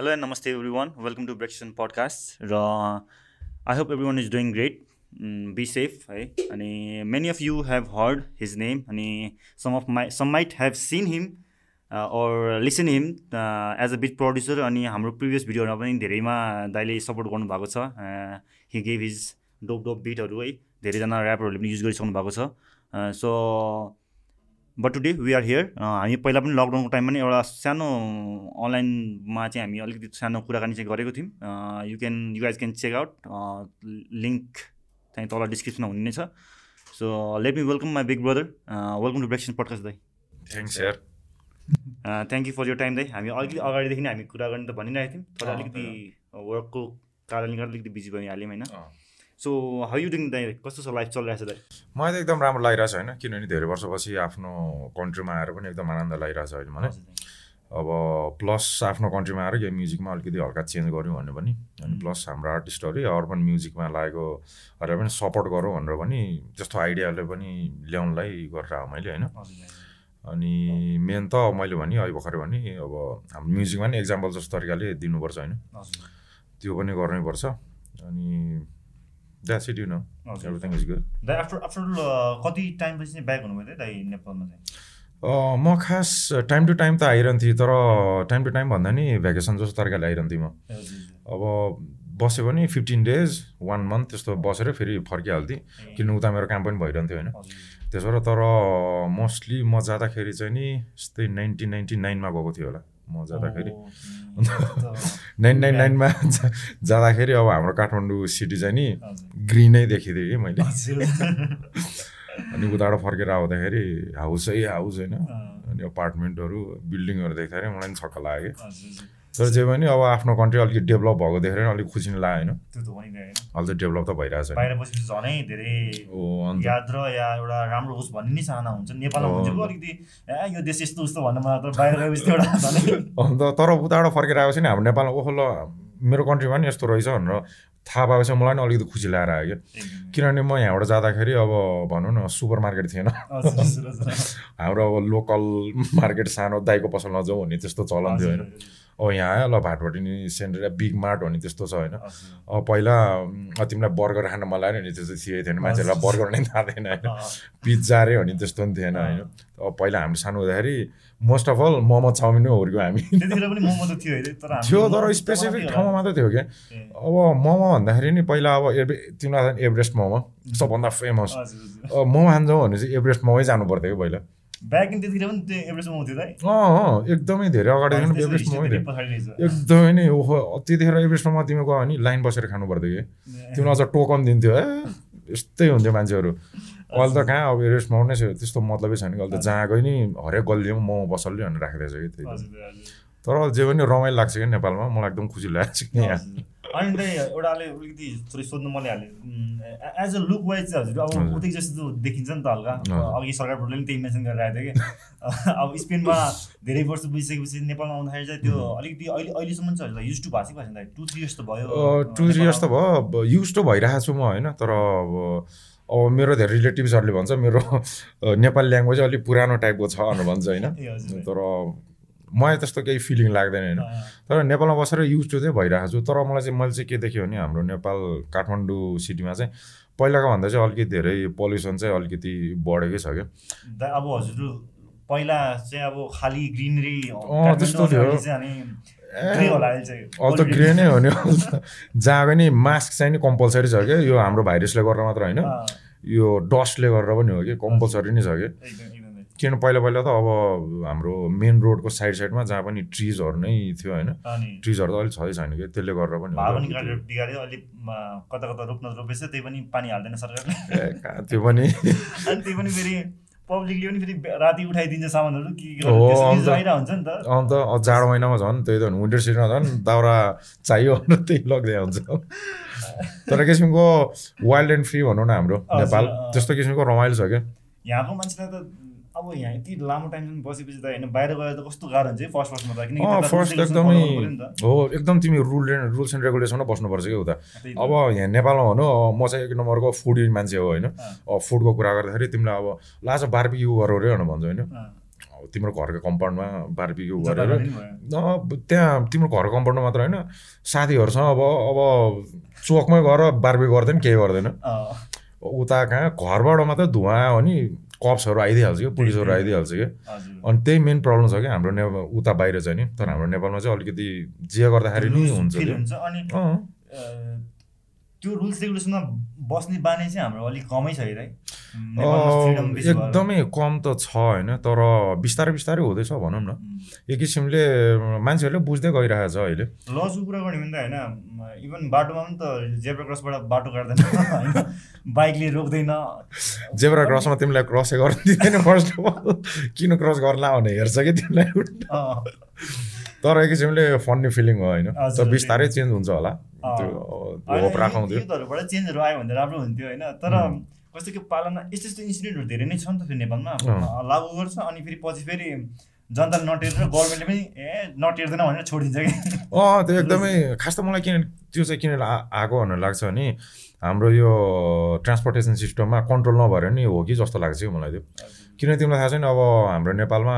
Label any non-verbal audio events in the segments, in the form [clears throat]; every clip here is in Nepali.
हेलो एन्ड नमस्ते everyone welcome to Brexon podcast र I hope everyone is doing great be safe है अनि many of you have heard his name अनि some of my some might have seen him or listen him as a beat producer अनि हाम्रो प्रिभियस भिडियोहरूमा पनि धेरैमा दाइले सपोर्ट गर्नुभएको छ. He gave his dope dope बिटहरू है? धेरैजना ऱ्यापरहरूले पनि युज गरिसक्नु भएको छ so but today we are here हामी पहिला पनि लकडाउनको टाइममा पनि एउटा सानो अनलाइनमा चाहिँ हामी अलिकति सानो कुराकानी चाहिँ गरेको थियौँ। You can you guys can check out link चाहिँ तल डिस्क्रिप्सनमा हुने नै छ। So let me welcome my big brother welcome to Brexon podcast दाई। थ्याङ्क्स यार thank you for your time दाई। हामी अलिकति अगाडिदेखि नै हामी कुरा गर्ने त भनिरहेको थियौँ तर अलिकति वर्कको कारणले गर्दा अलिकति बिजी भइहाल्यौँ होइन? सो हाउ यु डिङ दाइ कस्तो छ लाइफ चलिरहेको छ दाइ मलाई त एकदम राम्रो लागिरहेछ होइन किनभने धेरै वर्षपछि आफ्नो कन्ट्रीमा आएर पनि एकदम आनन्द लागिरहेछ अहिले मलाई। अब प्लस आफ्नो कन्ट्रीमा आएर यो म्युजिकमा अलिकति हल्का चेन्ज गऱ्यौँ भनेर पनि अनि प्लस हाम्रो आर्टिस्टहरू अर्बन म्युजिकमा लागेको भनेर पनि सपोर्ट गरौँ भनेर पनि त्यस्तो आइडियाले पनि ल्याउनलाई गरेर आऊ मैले होइन। अनि मेन त मैले भने अहिले भर्खरै भने अब हाम्रो म्युजिकमा नि इक्जाम्पल जस्तो तरिकाले दिनुपर्छ होइन। त्यो पनि गर्नै पर्छ अनि that's it you know everything is good दाइ आफ्टर आफ्टर कति टाइमपछि चाहिँ ब्याक हुनुभयो दाइ नेपालमा चाहिँ? म खास टाइम टु टाइम त आइरहन्थेँ तर टाइम टु टाइम भन्दा नि भ्याकेसन जस्तो तरिकाले आइरहन्थेँ म। अब बस्यो भने फिफ्टिन डेज वान मन्थ त्यस्तो बसेर फेरि फर्किहाल्थेँ किन उता मेरो काम पनि भइरहन्थ्यो होइन। त्यसो भएर तर मोस्टली म जाँदाखेरि चाहिँ नि यस्तै नाइन्टिन नाइन्टी नाइनमा गएको थियो होला। म जाँदाखेरि [laughs] नाइन नाइन नाइनमा जाँदाखेरि अब हाम्रो काठमाडौँ सिटी चाहिँ नि ग्रिनै देखिदिएँ कि मैले। [laughs] अनि उताबाट फर्केर आउँदाखेरि हाउसै हाउस होइन। अनि अपार्टमेन्टहरू बिल्डिङहरू देख्दाखेरि मलाई पनि छक्क लाग्यो। कि तर जे पनि अब आफ्नो कन्ट्री अलिकति डेभलप भएको देखेर अलिक खुसी नै लाग्यो होइन। अहिले त डेभलप त भइरहेछ बाहिर बसेपछि झनै धेरै याद र या एउटा राम्रो होस् भन्ने नै चाहना हुन्छ। नेपालमा हुन्छ अलिकति यो देश यस्तो उस्तो भन्नु मलाई बाहिर गएपछि एउटा [laughs] अन्त तर उताबाट फर्केर आएपछि नि हाम्रो नेपालमा ओहो ल मेरो कन्ट्रीमा नि यस्तो रहेछ भनेर थाहा पाएपछि मलाई नि अलिकति खुसी लागेर आयो क्या। किनभने म यहाँबाट जाँदाखेरि अब भनौँ न सुपर मार्केट थिएन। [laughs] हाम्रो अब लोकल मार्केट सानो दाइको पसल नजाउँ भन्ने त्यस्तो चलन थियो होइन। यहाँ आयो ल भाटपट्टि नि सेन्टर बिग मार्ट भन्ने त्यस्तो छ होइन। अब पहिला तिमीलाई बर्गर खान मन लाग्यो नि त्यस्तो थिए थिएन मान्छेहरूलाई बर्गर नै थाहा थिएन होइन पिज्जा अरे भन्ने त्यस्तो पनि थिएन होइन। अब पहिला हामी सानो हुँदाखेरि most of all momo chow mein नै हुर्क्यो हामी। थियो तर स्पेसिफिक ठाउँमा मात्रै थियो क्या। अब मोमो भन्दाखेरि नि पहिला अब एभे तिमीलाई एभरेस्ट मोमो सबभन्दा फेमस मोमो खान्छौँ भने चाहिँ एभरेस्ट मोमै जानु पर्थ्यो कि पहिला। ब्याक त्यतिखेर पनि त्यो थियो अँ एकदमै धेरै अगाडिदेखि एकदमै नै ओहो त्यतिखेर एभरेस्ट मोमो तिमी गयो भने लाइन बसेर खानु पर्थ्यो कि। तिमीलाई अझ टोकन दिन्थ्यो ए यस्तै हुन्थ्यो मान्छेहरू। अहिले त कहाँ अब एभरेस्ट मोमो नै छ त्यस्तो मतलबै छैन कि। अहिले त जहाँ गयो नि हरेक गल्लीमा मोमो पसलले भनेर राखिदिएछ कि त्यही तर जे पनि रमाइलो लाग्छ कि नेपालमा मलाई एकदम खुसी लागेको छ कि यहाँ। अनि त एउटाले अलिकति थोरै सोध्नु मन हाल्यो। एज अ लुक वाइज चाहिँ हजुर अब उतै जस्तो देखिन्छ नि त हल्का। अघि सरकारबाट पनि त्यही मेन्सन गरेर आएको थियो कि। [laughs] अब स्पेनमा धेरै वर्ष बुझिसकेपछि नेपालमा आउँदाखेरि चाहिँ त्यो अलिकति अहिले अहिलेसम्म चाहिँ हजुर युज टु भएको छैन त। टु थ्री इयर्स त भयो। टु थ्री इयर्स त भयो। युज टु भइरहेको छु म होइन। तर अब अब मेरो धेरै रिलेटिभ्सहरूले भन्छ मेरो नेपाली ल्याङ्ग्वेज अलिक पुरानो टाइपको छ भनेर भन्छ होइन। तर मलाई त्यस्तो केही फिलिङ लाग्दैन होइन। तर नेपालमा बसेर युज टु चाहिँ भइरहेको छु। तर मलाई चाहिँ मैले चाहिँ के देखेँ भने हाम्रो नेपाल काठमाडौँ सिटीमा चाहिँ पहिलाको भन्दा चाहिँ अलिकति धेरै पल्युसन चाहिँ अलिकति बढेकै छ क्या। अब हजुर पहिला चाहिँ अब खालि ग्रिनरी त्यस्तो थियो। त ग्रे नै हो नि। जहाँ पनि मास्क चाहिँ नि कम्पलसरी छ क्या। यो हाम्रो भाइरसले गर्दा मात्र होइन। यो डस्टले गरेर पनि हो कि। कम्पलसरी नै छ कि। किन पहिला पहिला त अब हाम्रो मेन रोडको साइड साइडमा जहाँ पनि ट्रिजहरू नै थियो होइन। ट्रिजहरू त अलिक छँदै छैन कि? त्यसले गरेर पनि कता कता रोप्न रोपेछ त्यही पनि पानी हाल्दैन सरकारले। त्यो पनि। [laughs] अनि त्यो पनि फेरि पब्लिकले पनि फेरि राति उठाइदिन्छ सामानहरू के हुन्छ नि त। अन्त जाडो महिनामा झन् त्यही त विन्टर सिजनमा झन् दाउरा चाहियो भनेर त्यही लग्दै हुन्छ तर किसिमको वाइल्ड एन्ड फ्री भनौँ न हाम्रो नेपाल। त्यस्तो किसिमको रमाइलो छ क्या? यहाँको मान्छेलाई त अब यहाँ यति लामो टाइमसम्म बसेपछि त होइन बाहिर गएर त कस्तो गाह्रो हुन्छ फर्स्ट फर्स्टमा त किनकि फर्स्ट एकदमै हो एकदम तिमी रुल एन्ड रुल्स एन्ड रेगुलेसनमा बस्नुपर्छ कि उता अब यहाँ नेपालमा भनौँ म चाहिँ एक नम्बरको फुड मान्छे हो होइन। फुडको कुरा गर्दाखेरि तिमीलाई अब लाज बार्बी यु गर अरे भनेर भन्छ होइन। तिम्रो घरको कम्पाउन्डमा बार्बिक्यू गरेर नि। न, त्यहाँ तिम्रो घरको कम्पाउन्डमा मात्र होइन साथीहरूसँग अब अब चोकमै गएर बार्बिक्यू गर्दैन केही गर्दैन। उता कहाँ घरबाट मात्रै धुवा आयो भने कप्सहरू आइदिइहाल्छ क्या पुलिसहरू आइदिइहाल्छ क्या हजुर। अनि त्यही मेन प्रब्लम छ क्या हाम्रो नेपाल उता बाहिर चाहिँ नि तर हाम्रो नेपालमा चाहिँ अलिकति जे गर्दाखेरि नि हुन्छ त्यो रुल्स रेगुलेसनमा बस्ने बानी चाहिँ हाम्रो अलिक कमै छ है। एकदमै कम त छ होइन तर बिस्तारै बिस्तारै हुँदैछ भनौँ न। एक किसिमले मान्छेहरूले बुझ्दै गइरहेको छ अहिले। लजको कुरा गर्ने भने त होइन इभन बाटोमा पनि त जेब्रा क्रसबाट बाटो काट्दैन होइन? बाइकले रोक्दैन। जेब्रा क्रसमा तिमीलाई क्रसै गर्न दिँदैन फर्स्ट अफ अल किन क्रस गर्ला भने हेर्छ कि तिमीलाई? तर एक किसिमले फन्नी फिलिङ हो होइन। बिस्तारै चेन्ज हुन्छ होला। युथहरूबाट चेन्जहरू आयो भने राम्रो हुन्थ्यो होइन तर. कस्तो कि पालना यस्तो यस्तो इन्सिडेन्टहरू धेरै नै छ नि त फेरि नेपालमा。लागु गर्छ अनि फेरि पछि फेरि जनताले नटेरेर गभर्मेन्टले पनि ए नटेर्दैन भनेर छोडिदिन्छ कि? अँ त्यो एकदमै खास त मलाई किन त्यो चाहिँ किन आएको भनेर लाग्छ भने हाम्रो यो ट्रान्सपोर्टेसन सिस्टममा कन्ट्रोल नभएर नि हो कि जस्तो लाग्छ कि मलाई त्यो। किन तिमीलाई थाहा छैन अब हाम्रो नेपालमा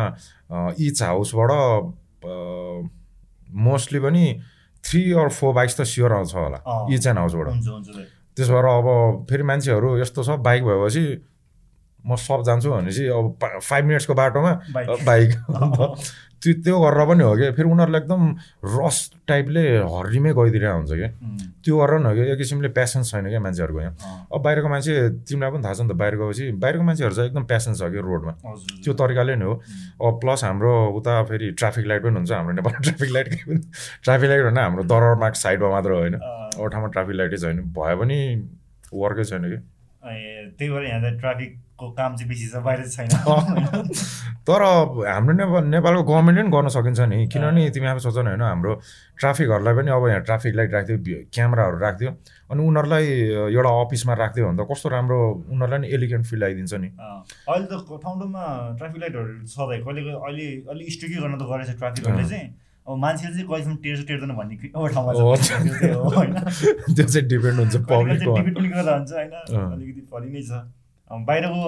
इच हाउसबाट मोस्टली पनि थ्री अर फोर बाइक्स त स्योर आउँछ होला। इच एन्ड हाउसबाट। त्यसो भएर अब फेरि मान्छेहरू यस्तो छ बाइक भएपछि म सब जान्छु भनेपछि अब फाइभ मिनट्सको बाटोमा बाइक। त्यो त्यो गरेर पनि हो कि फेरि उनीहरूले एकदम रस टाइपले हर्रीमै गइदिरहेको हुन्छ क्या। त्यो गरेर पनि हो कि एक किसिमले प्यासन छैन क्या मान्छेहरूको यहाँ। अब बाहिरको मान्छे तिमीलाई पनि थाहा छ नि त बाहिर गएपछि बाहिरको मान्छेहरू चाहिँ एकदम प्यासन छ कि रोडमा। त्यो तरिकाले नै हो। अब प्लस हाम्रो उता फेरि ट्राफिक लाइट पनि हुन्छ। हाम्रो नेपालमा ट्राफिक लाइट ट्राफिक लाइट भने हाम्रो दरबार मार्ग साइडमा मात्र होइन। अरू ठाउँमा ट्राफिक लाइटै छैन। भए पनि वर्कै छैन कि त्यही भएर यहाँ चाहिँ ट्राफिकको काम चाहिँ बेसी छ बाहिर छैन। तर हाम्रो नेपाल नेपालको गभर्मेन्टले पनि गर्न सकिन्छ नि। किनभने तिमी आफै सोच होइन हाम्रो ट्राफिकहरूलाई पनि अब यहाँ ट्राफिक लाइट राखिदियो क्यामेराहरू राखिदियो अनि उनीहरूलाई एउटा अफिसमा राखिदियो भने त कस्तो राम्रो उनीहरूलाई नि एलिगेन्ट फिल आइदिन्छ नि। अहिले त ठाउँ ठाउँमा ट्राफिक लाइटहरू सधैँ कहिले अहिले अलिक स्ट्रिकै गर्न त गरेछ ट्राफिकहरूले चाहिँ। अब मान्छेले चाहिँ कहिलेसम्म टेर्छ टेर्दैन भन्ने कि एउटा ठाउँमा त्यो चाहिँ डिपेन्ड हुन्छ चाहिँ डिबेट पनि गर्दा हुन्छ होइन। अलिकति फरक नै छ। अब बाहिरको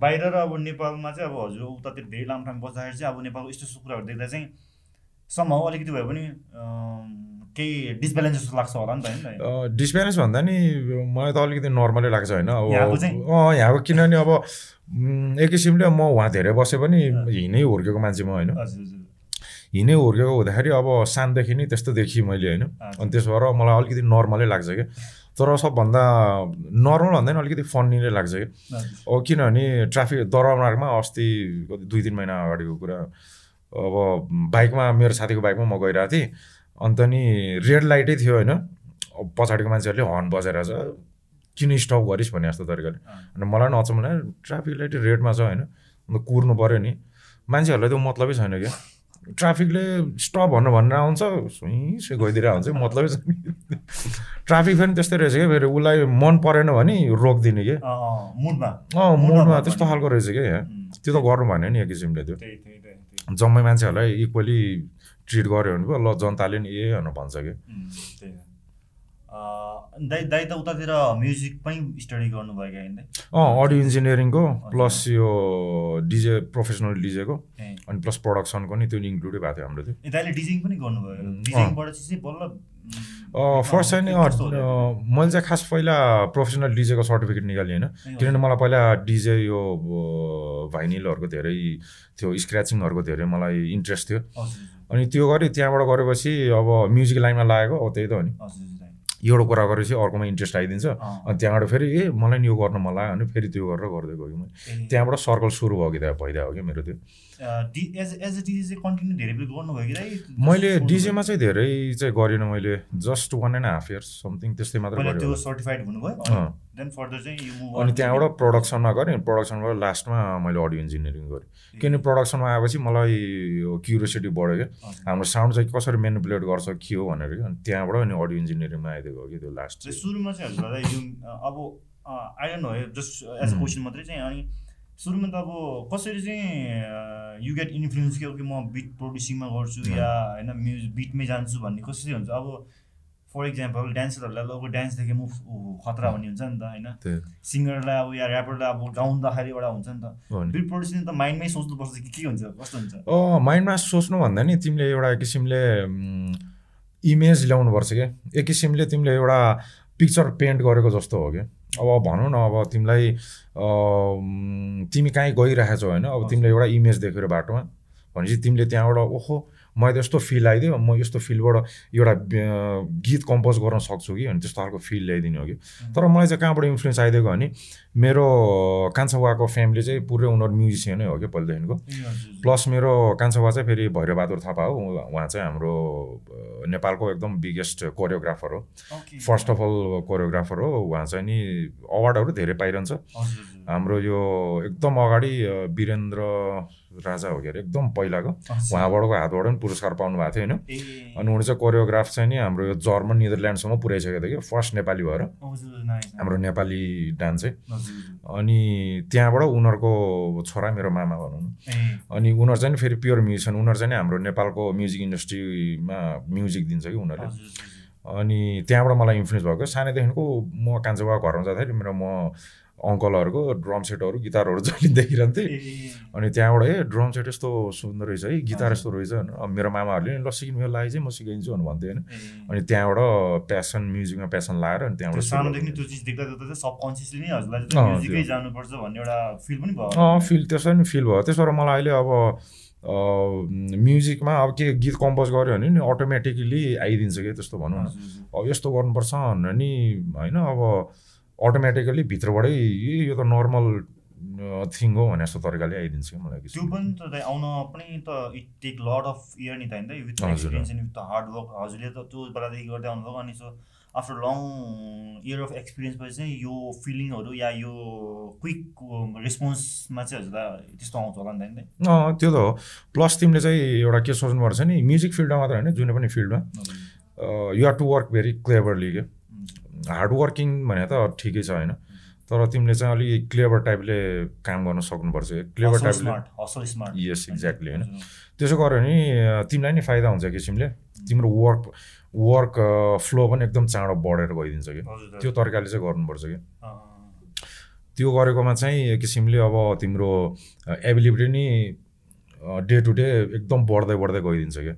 बाहिर र अब नेपालमा चाहिँ अब हजुर उतातिर धेरै लामो टाइम बस्दाखेरि चाहिँ अब नेपालको यस्तो यस्तो कुराहरू देख्दा चाहिँ सम्भव अलिकति भए पनि केही डिसब्यालेन्स जस्तो लाग्छ होला नि त होइन डिसब्यालेन्स भन्दा नि मलाई त अलिकति नर्मलै लाग्छ होइन। अब यहाँको किनभने अब एक किसिमले म उहाँ धेरै बसे पनि हिँडै हुर्केको मान्छे म होइन। हिँडै हुर्केको हुँदाखेरि अब सानदेखि नै त्यस्तो देखिँ मैले होइन। अनि त्यसो भएर मलाई अलिकति नर्मलै लाग्छ क्या। तर सबभन्दा नर्मल भन्दा नि अलिकति फन्नी नै लाग्छ हजुर। अब किनभने ट्राफिक दरबारमा अस्ति दुई तिन महिना अगाडिको कुरा अब बाइकमा मेरो साथीको बाइकमा म गइरहेको थिएँ अन्त नि रेड लाइटै थियो होइन। पछाडिको मान्छेहरूले हर्न बजाइरहेछ किन स्टप गरिस्? भने जस्तो तरिकाले। अनि मलाई पनि अचम्म लाग्यो ट्राफिक लाइट रेडमा छ होइन अन्त कुर्नु पऱ्यो नि। मान्छेहरूलाई त्यो मतलबै छैन क्या। ट्राफिकले स्टप भन्नु भनेर आउँछ सुई सुई गइदिरहेको हुन्छ मतलबै छैन। ट्राफिक फेरि त्यस्तै रहेछ क्या फेरि उसलाई मन परेन भने रोकिदिने कि? मुडमा। अँ मुडमा त्यस्तो भने। खालको रहेछ क्या यहाँ। त्यो त गर्नु भएन नि एक किसिमले त्यो। जम्मै मान्छेहरूलाई इक्वली ट्रिट गऱ्यो भने पो ल जनताले नि ए भनेर भन्छ कि। दाइ दाइ त उतातिर म्युजिक पनि स्टडी गर्नुभयो अँ अडियो इन्जिनियरिङको प्लस यो डिजे प्रोफेसनल डिजेको अनि प्लस प्रडक्सनको नि त्यो इन्क्लुडै भएको थियो हाम्रो त्यो। दाइले डिजिङ पनि गर्नुभयो। डिजिङबाट चाहिँ बल्ल फर्स्ट चाहिँ नि मैले चाहिँ खास पहिला प्रोफेसनल डिजेको सर्टिफिकेट निकालेँ होइन। किनभने मलाई पहिला डिजे यो भाइनिलहरूको धेरै थियो स्क्र्याचिङहरूको धेरै मलाई इन्ट्रेस्ट थियो। अनि त्यो गरेँ त्यहाँबाट गरेपछि अब म्युजिक लाइनमा लागेको अब त्यही त हो नि। एउटा कुरा गरेपछि अर्कोमा इन्ट्रेस्ट आइदिन्छ। अनि त्यहाँबाट फेरि ए मलाई नि यो गर्न मन लाग्यो भने फेरि त्यो गरेर गर्दै गयो मैले। त्यहाँबाट सर्कल सुरु भयो कि त्यहाँ भइदियो हो कि मेरो त्यो। डि- एज एज अ डिजे चाहिँ कन्टिन्यू धेरै बेर गर्नुभयो कि दाइ मैले? डिजेमा चाहिँ धेरै चाहिँ गरिनँ मैले just one and half years something त्यस्तै मात्र त्यो। सर्टिफाइड हुनुभयो। देन फर्दर चाहिँ अनि त्यहाँबाट प्रडक्सनमा गरेँ प्रडक्सनबाट लास्टमा मैले अडियो इन्जिनियरिङ गरेँ किनभने प्रडक्सनमा आएपछि मलाई क्युरियोसिटी बढ्यो क्या। हाम्रो साउन्ड चाहिँ कसरी मेनिपुलेट गर्छ के हो भनेर कि अनि त्यहाँबाट अनि अडियो इन्जिनियरिङमा आइदिएको कि त्यो लास्ट सुरुमा चाहिँ हजुरलाई अब I don't know just as. Question मात्रै चाहिँ अनि सुरुमा त अब कसरी चाहिँ यु गेट इन्फ्लुएन्स कि कि म बिट प्रड्युसिङमा गर्छु. या होइन म्युजिक बिटमै जान्छु भन्ने कसरी हुन्छ। अब फर इक्जाम्पल डान्सरहरूलाई अब डान्सदेखि मुभ खतरा भन्ने हुन्छ नि त होइन? सिङ्गरलाई अब या ऱ्यापरलाई अब गाउँदाखेरि एउटा हुन्छ नि त। बिट प्रड्युसिङ त माइन्डमै सोच्नुपर्छ कि के हुन्छ कस्तो हुन्छ। अँ माइन्डमा सोच्नु भन्दा नि तिमीले एउटा किसिमले इमेज ल्याउनुपर्छ क्या एक किसिमले तिमीले एउटा पिक्चर पेन्ट गरेको जस्तो हो कि। अब भनौँ न अब तिमीलाई तिमी कहीँ गइरहेछौ होइन? अब तिमीले एउटा इमेज देखेर बाटोमा भनेपछि तिमीले त्यहाँबाट ओहो! मैले त यस्तो फिल आइदियो म यस्तो फिलबाट एउटा गीत कम्पोज गर्न सक्छु कि अनि त्यस्तो खालको फिल ल्याइदिने हो कि। तर मलाई चाहिँ कहाँबाट इन्फ्लुएन्स आइदिएको भने मेरो कान्छा बुवाको फ्यामिली चाहिँ पुरै उनीहरू म्युजिसियनै हो कि पहिलेदेखिको। प्लस मेरो कान्छा बुवा चाहिँ फेरि भैरबहादुर थापा हो उहाँ चाहिँ हाम्रो नेपालको एकदम बिगेस्ट कोरियोग्राफर हो। फर्स्ट अफ अल कोरियोग्राफर हो उहाँ चाहिँ नि अवार्डहरू धेरै पाइरहन्छ। हाम्रो यो एकदम अगाडि वीरेन्द्र राजा हो के अरे एकदम पहिलाको। उहाँबाटको हातबाट पनि पुरस्कार पाउनु भएको थियो होइन? अनि उनी चाहिँ कोरियोग्राफ चाहिँ नि हाम्रो यो जर्मन निदरल्यान्डसम्म पुऱ्याइसकेको थियो कि फर्स्ट नेपाली भएर। हाम्रो नेपाली डान्स चाहिँ। अनि त्यहाँबाट उनीहरूको छोरा मेरो मामा भनौँ न। अनि उनीहरू चाहिँ फेरि प्योर म्युजिसियन उनीहरू चाहिँ हाम्रो नेपालको म्युजिक इन्डस्ट्रीमा म्युजिक दिन्छ कि उनीहरूले। अनि त्यहाँबाट मलाई इन्फ्लुएन्स भएको। सानैदेखिको म कान्छा बाबा घरमा जाँदाखेरि मेरो म अङ्कलहरूको ड्रम सेटहरू गिटारहरू जहिले देखिरहन्थेँ। अनि त्यहाँबाट ए ड्रम सेट यस्तो सुन्दर रहेछ है गिटार यस्तो रहेछ होइन मेरो मामाहरूले नि ल सिक्नु लागि चाहिँ म सिकाइदिन्छु भनेर भन्थ्यो होइन। अनि त्यहाँबाट प्यासन म्युजिकमा प्यासन लाएर अनि त्यो त्यहाँबाट अँ, फिल त्यसरी नै फिल भयो। त्यसो भएर मलाई अहिले अब म्युजिकमा अब के गीत कम्पोज गऱ्यो भने नि अटोमेटिकली आइदिन्छ कि त्यस्तो भनौँ न। अब यस्तो गर्नुपर्छ भनेर नि होइन अब अटोमेटिकली भित्रबाटै यो त नर्मल थिङ हो भने जस्तो तरिकाले आइदिन्छ कि मलाई त्यो। पनि त आउन पनि त इट टेक लड अफ इयर नि त होइन with. Experience and with the hard work हजुरले त त्यो बेलादेखि गर्दै आउनुभएको अनि so after long year of experience पछि चाहिँ यो फिलिङहरू या यो क्विक रेस्पोन्समा चाहिँ हजुरलाई त्यस्तो आउँछ होला नि त होइन त्यो त हो प्लस तिमीले चाहिँ एउटा के सोच्नुपर्छ नि म्युजिक फिल्डमा मात्र होइन जुनै पनि फिल्डमा। You to work very cleverly के हुन्छ। हार्ड वर्किङ भने त ठिकै छ होइन। तर तिमीले चाहिँ अलिक क्लेभर टाइपले काम गर्न सक्नुपर्छ। क्लेभर टाइपले. यस एक्ज्याक्टली होइन। त्यसो गऱ्यो भने तिमीलाई नि फाइदा हुन्छ किसिमले तिम्रो वर्क वर्क फ्लो पनि एकदम चाँडो बढेर गइदिन्छ कि? त्यो तरिकाले चाहिँ गर्नुपर्छ कि? त्यो गरेकोमा चाहिँ किसिमले अब तिम्रो एबिलिटी नि डे टु डे एकदम बढ्दै बढ्दै गइदिन्छ क्या।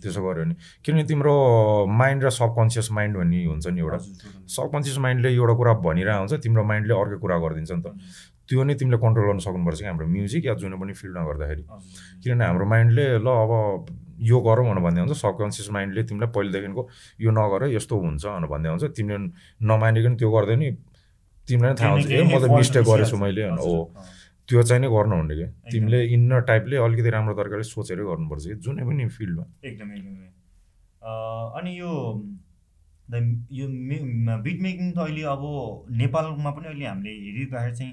त्यसो गऱ्यो भने। किनभने तिम्रो माइन्ड र सबकन्सियस माइन्ड भन्ने हुन्छ नि एउटा। सबकन्सियस माइन्डले एउटा कुरा भनिरहेको हुन्छ तिम्रो माइन्डले अर्कै कुरा गरिदिन्छ नि त। त्यो नै तिमीले कन्ट्रोल गर्न सक्नुपर्छ कि हाम्रो म्युजिक या जुनै पनि फिल्डमा गर्दाखेरि। किनभने हाम्रो माइन्डले ल अब यो गरौँ भनेर भन्दै हुन्छ सबकन्सियस माइन्डले तिमीलाई पहिलेदेखिको यो नगर यस्तो हुन्छ भनेर भन्दै हुन्छ। तिमीले नमानिकन त्यो गर्दै नि। तिमीलाई नै थाहा हुन्छ ए म त मिस्टेक गरेछु। मैले हो। त्यो चाहिँ नै गर्नु हुने कि तिमीले इन्नर टाइपले अलिकति राम्रो तरिकाले सोचेरै गर्नुपर्छ कि जुनै पनि फिल्डमा। एकदमै एकदमै अँ, अनि यो द- यो बिट मेकिङ त अहिले अब नेपालमा पनि अहिले हामीले हेरिरहेको चाहिँ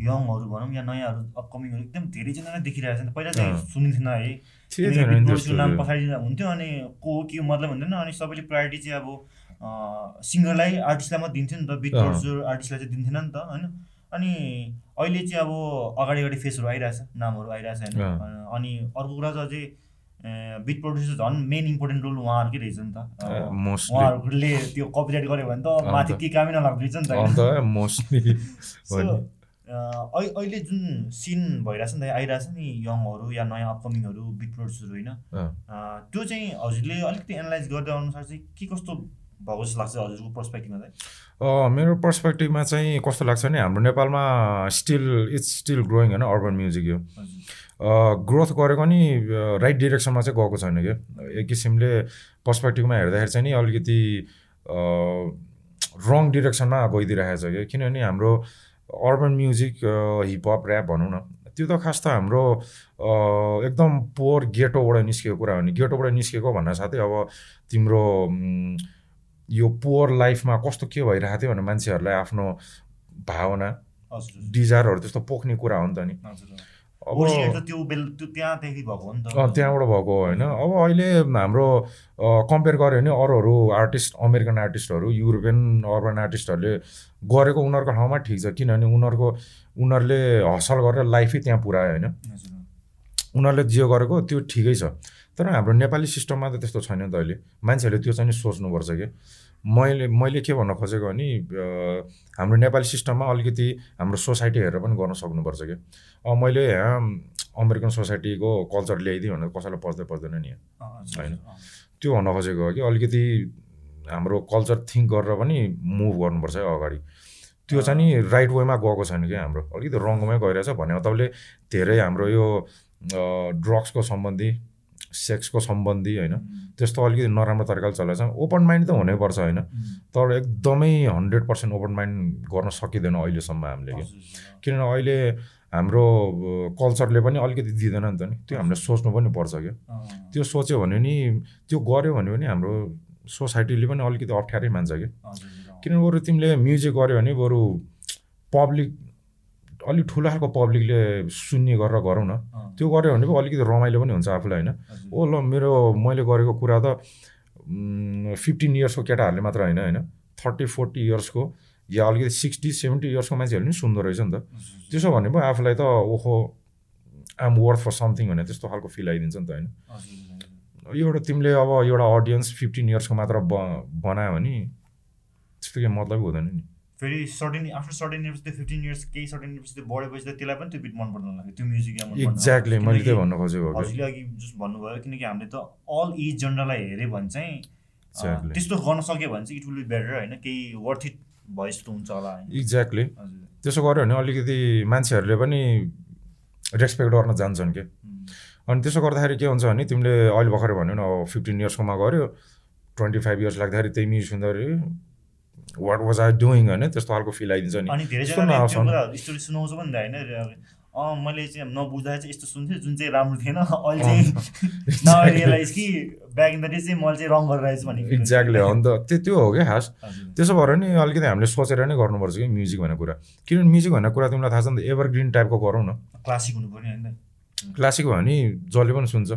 यङहरू भनौँ या नयाँहरू अपकमिङहरू एकदम धेरैजना नै देखिरहेको छ पहिला चाहिँ। सुनिन्थेन है। नाम। पछाडि हुन्थ्यो अनि को के मतलब हुँदैन अनि सबैले प्रायोरिटी चाहिँ अब सिङ्गरलाई आर्टिस्टलाई मात्रै दिन्थ्यो नि त बिट। प्रड्युसर आर्टिस्टलाई चाहिँ दिन्थेन नि त होइन। अनि अहिले चाहिँ अब अगाडि अगाडि फेसहरू आइरहेछ नामहरू आइरहेछ होइन। अनि अर्को कुरा चाहिँ अझै बिट प्रड्युसर झन् मेन इम्पोर्टेन्ट रोल उहाँहरूकै रहेछ नि त। उहाँहरूले त्यो कपिराइट गर्यो भने त माथि। केही कामै नलाग्दो रहेछ नि त। [laughs] अहिले जुन सिन भइरहेछ नि त आइरहेछ नि यङहरू या नयाँ अपकमिङहरू बिट प्रड्युसर होइन। त्यो चाहिँ हजुरले अलिकति एनालाइज गर्दै अनुसार चाहिँ के कस्तो भएको जस्तो लाग्छ हजुरको पर्सपेक्टिभमा चाहिँ? मेरो पर्सपेक्टिभमा चाहिँ कस्तो लाग्छ भने हाम्रो नेपालमा स्टिल इट्स स्टिल ग्रोइङ होइन अर्बन म्युजिक यो। ग्रोथ गरेको नि राइट डिरेक्सनमा चाहिँ गएको छैन कि? एक किसिमले पर्सपेक्टिभमा हेर्दाखेरि चाहिँ नि अलिकति रङ डिरेक्सनमा गइदिइरहेको छ कि? किनभने हाम्रो अर्बन म्युजिक हिपहप ऱ्याप भनौँ न त्यो त खास त हाम्रो एकदम पोर गेटोबाट निस्केको कुरा हो नि। गेटोबाट निस्केको भन्दा साथै अब तिम्रो यो पोर लाइफमा कस्तो के भइरहेको थियो भने मान्छेहरूलाई आफ्नो भावना डिजायरहरू त्यस्तो पोख्ने कुरा हो नि त नि। अब त्यहाँबाट भएको होइन। अब अहिले हाम्रो कम्पेयर गऱ्यो भने अरू अरू आर्टिस्ट अमेरिकन आर्टिस्टहरू युरोपियन अर्बन आर्टिस्टहरूले गरेको उनीहरूको ठाउँमा ठिक छ। किनभने उनीहरूको उनीहरूले हसल गरेर लाइफै त्यहाँ पुऱ्यायो होइन। उनीहरूले जे गरेको त्यो ठिकै छ। तर हाम्रो नेपाली सिस्टममा त त्यस्तो छैन नि त अहिले। मान्छेहरूले त्यो चाहिँ नि सोच्नुपर्छ कि? मैले मैले के भन्न खोजेको भने हाम्रो नेपाली सिस्टममा अलिकति हाम्रो सोसाइटी हेरेर पनि गर्न सक्नुपर्छ कि? अब मैले यहाँ अमेरिकन सोसाइटीको कल्चर ल्याइदिएँ भनेर कसैलाई पर्दै पर्दैन नि। होइन? त्यो भन्न खोजेको हो कि अलिकति हाम्रो कल्चर थिङ्क गरेर पनि मुभ गर्नुपर्छ है अगाडि। त्यो चाहिँ नि राइट वेमा गएको छैन कि हाम्रो? अलिकति रङमै गइरहेछ भने तपाईँले धेरै हाम्रो यो ड्रग्सको सम्बन्धी सेक्सको सम्बन्धी होइन? त्यस्तो अलिकति नराम्रो तरिकाले चलाएको छ ओपन माइन्ड त हुनैपर्छ होइन? तर एकदमै हन्ड्रेड पर्सेन्ट ओपन माइन्ड गर्न सकिँदैन अहिलेसम्म हामीले कि किनभने अहिले हाम्रो कल्चरले पनि अलिकति दिँदैन नि त नि? त्यो हामीले सोच्नु पनि पर्छ क्या? त्यो सोच्यो भने नि त्यो गऱ्यो भने पनि हाम्रो सोसाइटीले पनि अलिकति अप्ठ्यारै मान्छ कि किनभने बरु तिमीले म्युजिक गऱ्यो भने बरु पब्लिक अलिक ठुलो खालको पब्लिकले सुन्ने गरेर गरौँ न। त्यो गऱ्यो भने पो अलिकति रमाइलो पनि हुन्छ आफूलाई होइन? ओ ल मेरो मैले गरेको कुरा त फिफ्टिन इयर्सको केटाहरूले मात्र होइन होइन? थर्टी फोर्टी इयर्सको या अलिकति सिक्सटी सेभेन्टी इयर्सको मान्छेहरूले पनि सुन्दो रहेछ नि त। त्यसो भने पो आफूलाई त ओहो आम वर्थ फर समथिङ भने त्यस्तो खालको फिल आइदिन्छ नि त होइन? एउटा तिमीले अब एउटा अडियन्स फिफ्टिन इयर्सको मात्र ब बनायो भने त्यस्तो केही मतलबै हुँदैन नि। फेरि सर्टेन आफ्टर सर्टेन इयर्स त्यो फिफ्टिन इयर्स केही सर्टेन इयर्स त्यो बढेपछि त त्यसलाई पनि त्यो बिट मन पर्दैन लाग्यो। त्यो म्युजिक एक्ज्याक्टली मैले त्यही भन्नु खोजेको हजुरले अघि जस्ट भन्नुभयो किनकि हामीले त अल एज जनरललाई हेऱ्यो भने चाहिँ त्यस्तो गर्न सक्यो भने चाहिँ इट विल बी बेटर होइन? केही वर्थ इट जस्तो हुन्छ होला एक्ज्याक्टली त्यसो गऱ्यो भने अलिकति मान्छेहरूले पनि रेस्पेक्ट गर्न जान्छन् कि। अनि त्यसो गर्दाखेरि के हुन्छ भने तिमीले अहिले भर्खर भन्यो न अब फिफ्टिन इयर्सकोमा गऱ्यो ट्वेन्टी फाइभ इयर्स लाग्दाखेरि त्यही म्युजिक सुन्दाखेरि वाट वाज आई डुइङ होइन त्यस्तो खालको फिल आइदिन्छ नि। अनि धेरै स्टोरी सुनाउँछ पनि होइन अँ मैले चाहिँ नबुझ्दाखेरि चाहिँ यस्तो सुन्थेँ जुन चाहिँ राम्रो थिएन। [laughs] अहिले चाहिँ [laughs] रियलाइज कि ब्याक इन द डे चाहिँ मैले चाहिँ रङ गरिरहेछु भने एक्ज्याक्टली अन्त त्यो त्यो हो क्या खास। त्यसो भएर नि अलिकति हामीले सोचेर नै गर्नुपर्छ कि म्युजिक भन्ने कुरा। किनभने म्युजिक भन्ने कुरा तिमीलाई थाहा छ नि त एभर टाइपको गरौँ न। क्लासिक हुनु पर्ने होइन। क्लासिक भयो भने जसले पनि सुन्छ।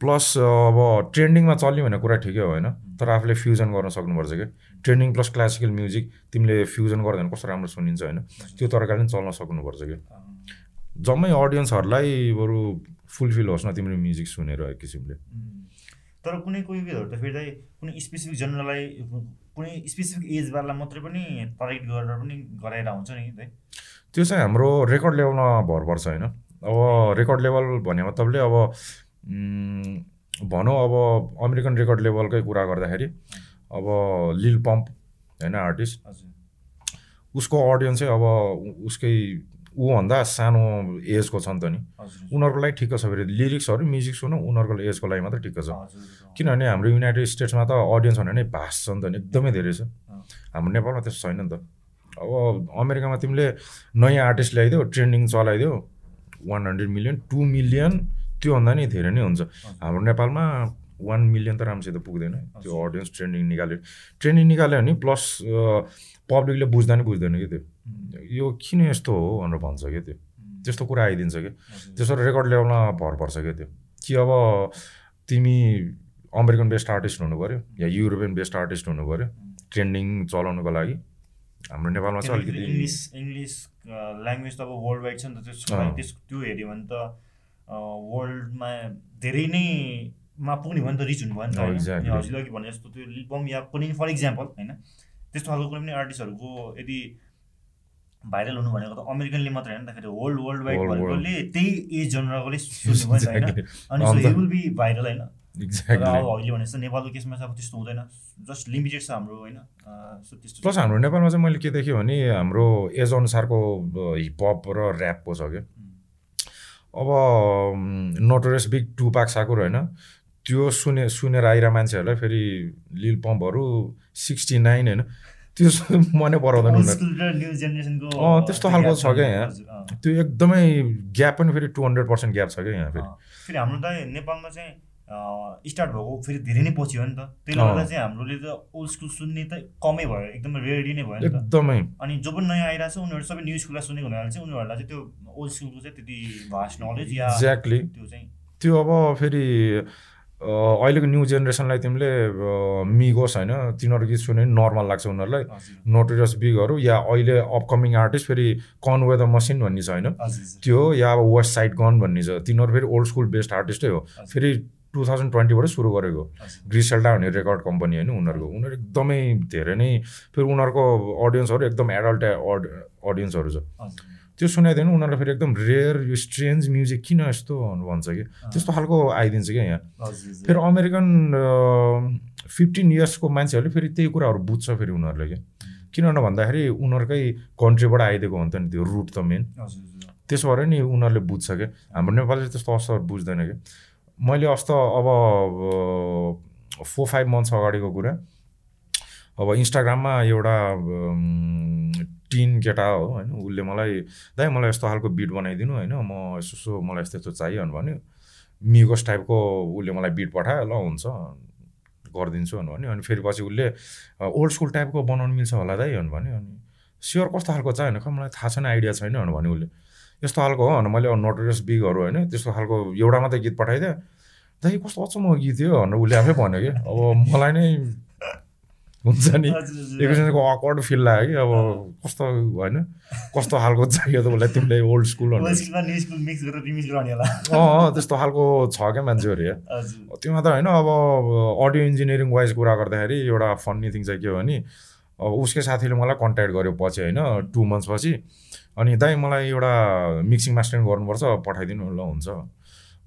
प्लस अब ट्रेन्डिङमा चल्ने भन्ने कुरा ठिकै हो होइन। तर आफूले फ्युजन गर्न सक्नुपर्छ कि ट्रेन्डिङ प्लस क्लासिकल म्युजिक तिमीले फ्युजन गर्दा भने कस्तो राम्रो सुनिन्छ होइन? त्यो तरिकाले पनि चल्न सक्नुपर्छ कि? जम्मै अडियन्सहरूलाई बरु फुलफिल होस् न तिम्रो म्युजिक सुनेर एक किसिमले। तर कुनै कोही बेलाहरू त फेरि कुनै स्पेसिफिक जनरलाई कुनै स्पेसिफिक एजवाला मात्रै पनि टार्गेट गरेर पनि गराएर हुन्छ नि है त्यो चाहिँ हाम्रो रेकर्ड लेभलमा भर पर्छ होइन। अब रेकर्ड लेभल भने मतलबले अब भनौँ अब अमेरिकन रेकर्ड लेभलकै कुरा गर्दाखेरि अब लिल पम्प होइन आर्टिस्ट उसको अडियन्स चाहिँ अब उसकै ऊभन्दा सानो एजको छ नि त नि। उनीहरूको लागि ठिक्क छ फेरि लिरिक्सहरू म्युजिक सुनौँ उनीहरूको एजको लागि मात्रै ठिक्क छ। किनभने हाम्रो युनाइटेड स्टेट्समा त अडियन्स भने नै भाष छ नि त नि एकदमै धेरै छ। हाम्रो नेपालमा त्यस्तो छैन नि त। अब अमेरिकामा तिमीले नयाँ आर्टिस्ट ल्याइदेऊ trending चलाइदेऊ one hundred million two million त्योभन्दा नि धेरै नै हुन्छ। हाम्रो नेपालमा वान मिलियन त राम्रोसित पुग्दैन। त्यो अडियन्स ट्रेन्डिङ निकाल्यो। ट्रेन्डिङ निकाल्यो भने प्लस पब्लिकले बुझ्दा नि बुझ्दैन कि त्यो। यो किन यस्तो हो भनेर भन्छ क्या त्यो। त्यस्तो कुरा आइदिन्छ कि त्यसो रेकर्ड लेभलमा भर पर्छ क्या त्यो। कि अब तिमी अमेरिकन बेस्ट आर्टिस्ट हुनु पऱ्यो या युरोपियन बेस्ट आर्टिस्ट हुनु पऱ्यो ट्रेन्डिङ चलाउनुको लागि हाम्रो नेपालमा चाहिँ अलिकति इङ्ग्लिस इङ्ग्लिस ल्याङ्ग्वेज त अब वर्ल्ड वाइड छ नि त। त्यो हेऱ्यो भने त वर्ल्डमा धेरै नै मा पुग्ने भयो नि त रिच हुनु भयो नि त हजुरले अघि भने जस्तो त्यो लिपम या कुनै फर इक्जाम्पल होइन त्यस्तो खालको कुनै पनि आर्टिस्टहरूको यदि भाइरल हुनु भनेको त अमेरिकनले मात्रै होइन फेरि होल्ड वर्ल्ड वाइड भएकोले त्यही एज जनरकोले सुन्नु भयो होइन। अनि सो विल बी भाइरल होइन। अब अहिले भने जस्तो नेपालको केसमा चाहिँ अब त्यस्तो हुँदैन। जस्ट लिमिटेड छ हाम्रो होइन। प्लस हाम्रो नेपालमा चाहिँ मैले के देखेँ भने हाम्रो एज अनुसारको हिपहप र ऱ्यापको छ क्या। अब नोटोरियस बिग टु पाक साकुर होइन त्यो सुने सुनेर आइरहेको मान्छेहरूलाई फेरि लिल पम्पहरू सिक्सटी नाइन होइन। त्यो [laughs] मनै पराउँदैन अँ त्यस्तो खालको छ क्या यहाँ। त्यो एकदमै ग्याप पनि फेरि टु हन्ड्रेड पर्सेन्ट ग्याप छ क्या यहाँ फेरि। फेरि हाम्रो त नेपालमा चाहिँ स्टार्ट भएको फेरि धेरै नै पछि हो नि त। त्यसले गर्दा चाहिँ हाम्रोले त ओल्ड स्कुल सुन्ने त कमै भयो एकदमै रेडी नै भयो एकदमै। अनि जो पनि नयाँ आइरहेको छ उनीहरू सबै न्यु स्कुललाई सुनेको हुनाले चाहिँ उनीहरूलाई चाहिँ त्यो ओल्ड स्कुलको चाहिँ त्यति भास्ट नलेज या एक्ज्याक्टली त्यो चाहिँ त्यो अब फेरि अहिलेको न्यू जेनेरेसनलाई तिमीले मिगोस होइन। तिनीहरू गीत सुने नर्मल लाग्छ उनीहरूलाई। नोटरियस बिगहरू या अहिले अपकमिङ आर्टिस्ट फेरि कनवे द मसिन भन्ने छ होइन। त्यो या अब वेस्ट साइड गन भन्ने छ। तिनीहरू फेरि ओल्ड स्कुल बेस्ड आर्टिस्टै हो। फेरि टु थाउजन्ड ट्वेन्टीबाटै सुरु गरेको। ग्रिसेल्डा भन्ने रेकर्ड कम्पनी होइन उनीहरूको। उनीहरू एकदमै धेरै नै फेरि उनीहरूको अडियन्सहरू एकदम एडल्ट अडियन्सहरू छ। त्यो सुनाइदिनु उनीहरूलाई फेरि एकदम रेयर यो स्ट्रेन्ज म्युजिक किन यस्तो भन्छ कि? त्यस्तो खालको आइदिन्छ क्या यहाँ। फेरि अमेरिकन फिफ्टिन इयर्सको मान्छेहरूले फेरि त्यही कुराहरू बुझ्छ फेरि उनीहरूले क्या। किन भन्दाखेरि उनीहरूकै कन्ट्रीबाट आइदिएको हुन्छ नि त्यो रुट त मेन त्यसो भएर नि उनीहरूले बुझ्छ क्या। हाम्रो नेपालले त्यस्तो असर बुझ्दैन क्या। मैले अस्त अब फोर फाइभ मन्थ्स अगाडिको कुरा अब इन्स्टाग्राममा एउटा टिन केटा हो होइन उसले मलाई दाइ मलाई यस्तो खालको बिट बनाइदिनु होइन म यसो यसो मलाई यस्तो यस्तो चाहियो भन्यो। मिगोस टाइपको उसले मलाई बिट पठायो ल हुन्छ गरिदिन्छु भन्यो। अनि फेरि पछि उसले ओल्ड स्कुल टाइपको बनाउनु मिल्छ होला दाइ भन्यो। अनि स्योर कस्तो खालको छ होइन मलाई थाहा छैन आइडिया छैन भन्यो उसले। यस्तो खालको हो भने मैले नोटरियस बिगहरू होइन त्यस्तो खालको एउटा मात्रै गीत पठाइदिएँ दाइ कस्तो अचम्म गीत थियो भनेर उसले आफै भन्यो कि। अब मलाई नै हुन्छ नि। एकैछिनको अकवर्ड फिल लाग्यो कि अब कस्तो होइन कस्तो खालको [laughs] चाहियो त उसलाई तिमीले ओल्ड स्कुल अँ त्यस्तो खालको छ क्या मान्छेहरू या। त्यो मात्र होइन अब अडियो इन्जिनियरिङ वाइज कुरा गर्दाखेरि एउटा फन्नी थिङ चाहिँ के हो भने अब उसकै साथीले मलाई कन्ट्याक्ट गर्यो पछि होइन टु मन्थ्स पछि अनि दाइ मलाई एउटा मिक्सिङ मास्टरिङ गर्नुपर्छ पठाइदिनु ल हुन्छ।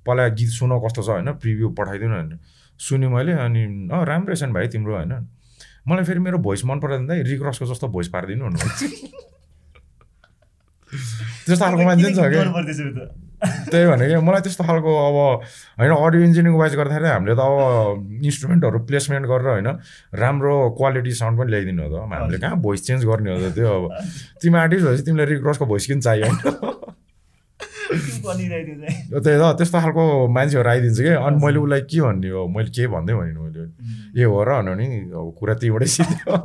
पहिला गीत सुन कस्तो छ होइन प्रिभ्यू पठाइदिनु होइन सुनेँ मैले अनि अँ राम्रै छ नि भाइ तिम्रो होइन। मलाई फेरि मेरो भोइस मन पराइदिँदा रिक्रसको जस्तो भोइस पारिदिनु भन्नु त्यस्तो खालको मान्छे छ क्या त्यही भने क्या मलाई त्यस्तो खालको अब होइन अडियो इन्जिनियरिङ वाइज गर्दाखेरि हामीले त अब इन्स्ट्रुमेन्टहरू प्लेसमेन्ट गरेर होइन राम्रो क्वालिटी साउन्ड पनि ल्याइदिनु हो त हामीले कहाँ भोइस चेन्ज गर्ने हो त त्यो अब तिमी आर्टिस्ट भएपछि तिमीलाई रिक्रसको भोइस किन चाहियो त्यही त त्यस्तो खालको मान्छेहरू आइदिन्छ कि अनि मैले उसलाई के भन्ने हो मैले के भन्दै भने मैले ए हो र भन्यो नि अब कुरा त्यहीँबाटै सिक्यो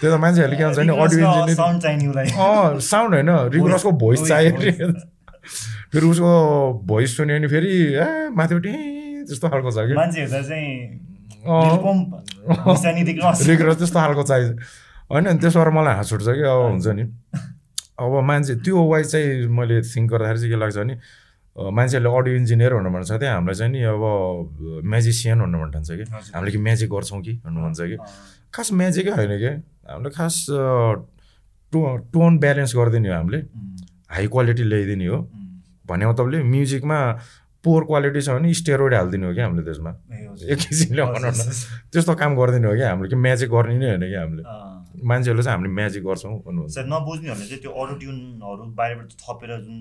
त्यो त मान्छेहरूले के भन्छ नि अडियो इन्जिनियरिङ अँ साउन्ड होइन रिगुलसको भोइस चाहियो फेरि उसको भोइस सुन्यो भने फेरि ए माथिपट्टि त्यस्तो खालको छ कि रिगुलस त्यस्तो खालको चाहिन्छ होइन त्यसो भएर मलाई हाँस उठ्छ कि अब हुन्छ नि अब मान्छे त्यो वाइज चाहिँ मैले थिङ्क गर्दाखेरि चाहिँ के लाग्छ भने मान्छेहरूले अडियो इन्जिनियर भन्नु भन्छ त्यहाँ हामीलाई चाहिँ नि अब म्याजिसियन भन्नु ठान्छ कि। हामीले कि म्याजिक गर्छौँ कि भन्नु भन्छ कि। खास म्याजिकै होइन कि। हामीले खास टो टोन ब्यालेन्स गरिदिने हो हामीले। हाई क्वालिटी ल्याइदिने हो। भन्ने मतलबले म्युजिकमा पोर क्वालिटी छ भने स्टेरोइड हालिदिने हो कि हामीले त्यसमा। एक किसिमले भनौँ न त्यस्तो काम गरिदिने हो कि हामीले कि म्याजिक गर्ने नै होइन कि हामीले। मान्छेहरूले चाहिँ हामीले म्याजिक गर्छौँ भन्नुहुन्छ। नबुझ्नेहरूले चाहिँ त्यो अरू ट्युनहरू बाहिरबाट थपेर जुन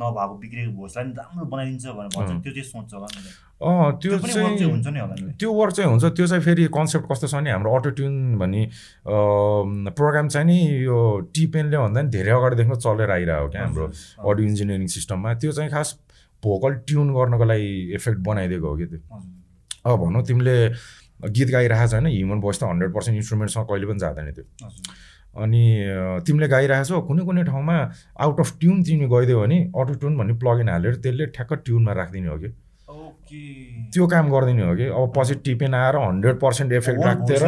नभएको बिग्रेको भोइसलाई राम्रो बनाइदिन्छ भनेर भन्छ। त्यो चाहिँ सोच्छ अँ त्यो चाहिँ हुन्छ नि होला त्यो वर्क चाहिँ हुन्छ। त्यो चाहिँ फेरि कन्सेप्ट कस्तो छ भने हाम्रो अटो ट्युन भन्ने प्रोग्राम चाहिँ नि यो टिपेनले भन्दा नि धेरै अगाडिदेखि चलेर आइरहेको क्या हाम्रो अडियो इन्जिनियरिङ सिस्टममा। त्यो चाहिँ खास भोकल ट्युन गर्नको लागि इफेक्ट बनाइदिएको हो कि त्यो। अब भनौँ तिमीले गीत गाइरहेको छ होइन ह्युमन भोइस त हन्ड्रेड पर्सेन्ट इन्स्ट्रुमेन्टसँग कहिले पनि जाँदैन त्यो। अनि तिमीले गाइरहेको छौ कुनै कुनै ठाउँमा आउट अफ ट्युन तिमी गइदियो भने अटो ट्युन भन्ने प्लगइन हालेर त्यसले ठ्याक्क ट्युनमा राखिदिने हो कि। त्यो काम गरिदिने हो कि। अब पछि टिपेन आएर हन्ड्रेड पर्सेन्ट इफेक्ट राखिदिएर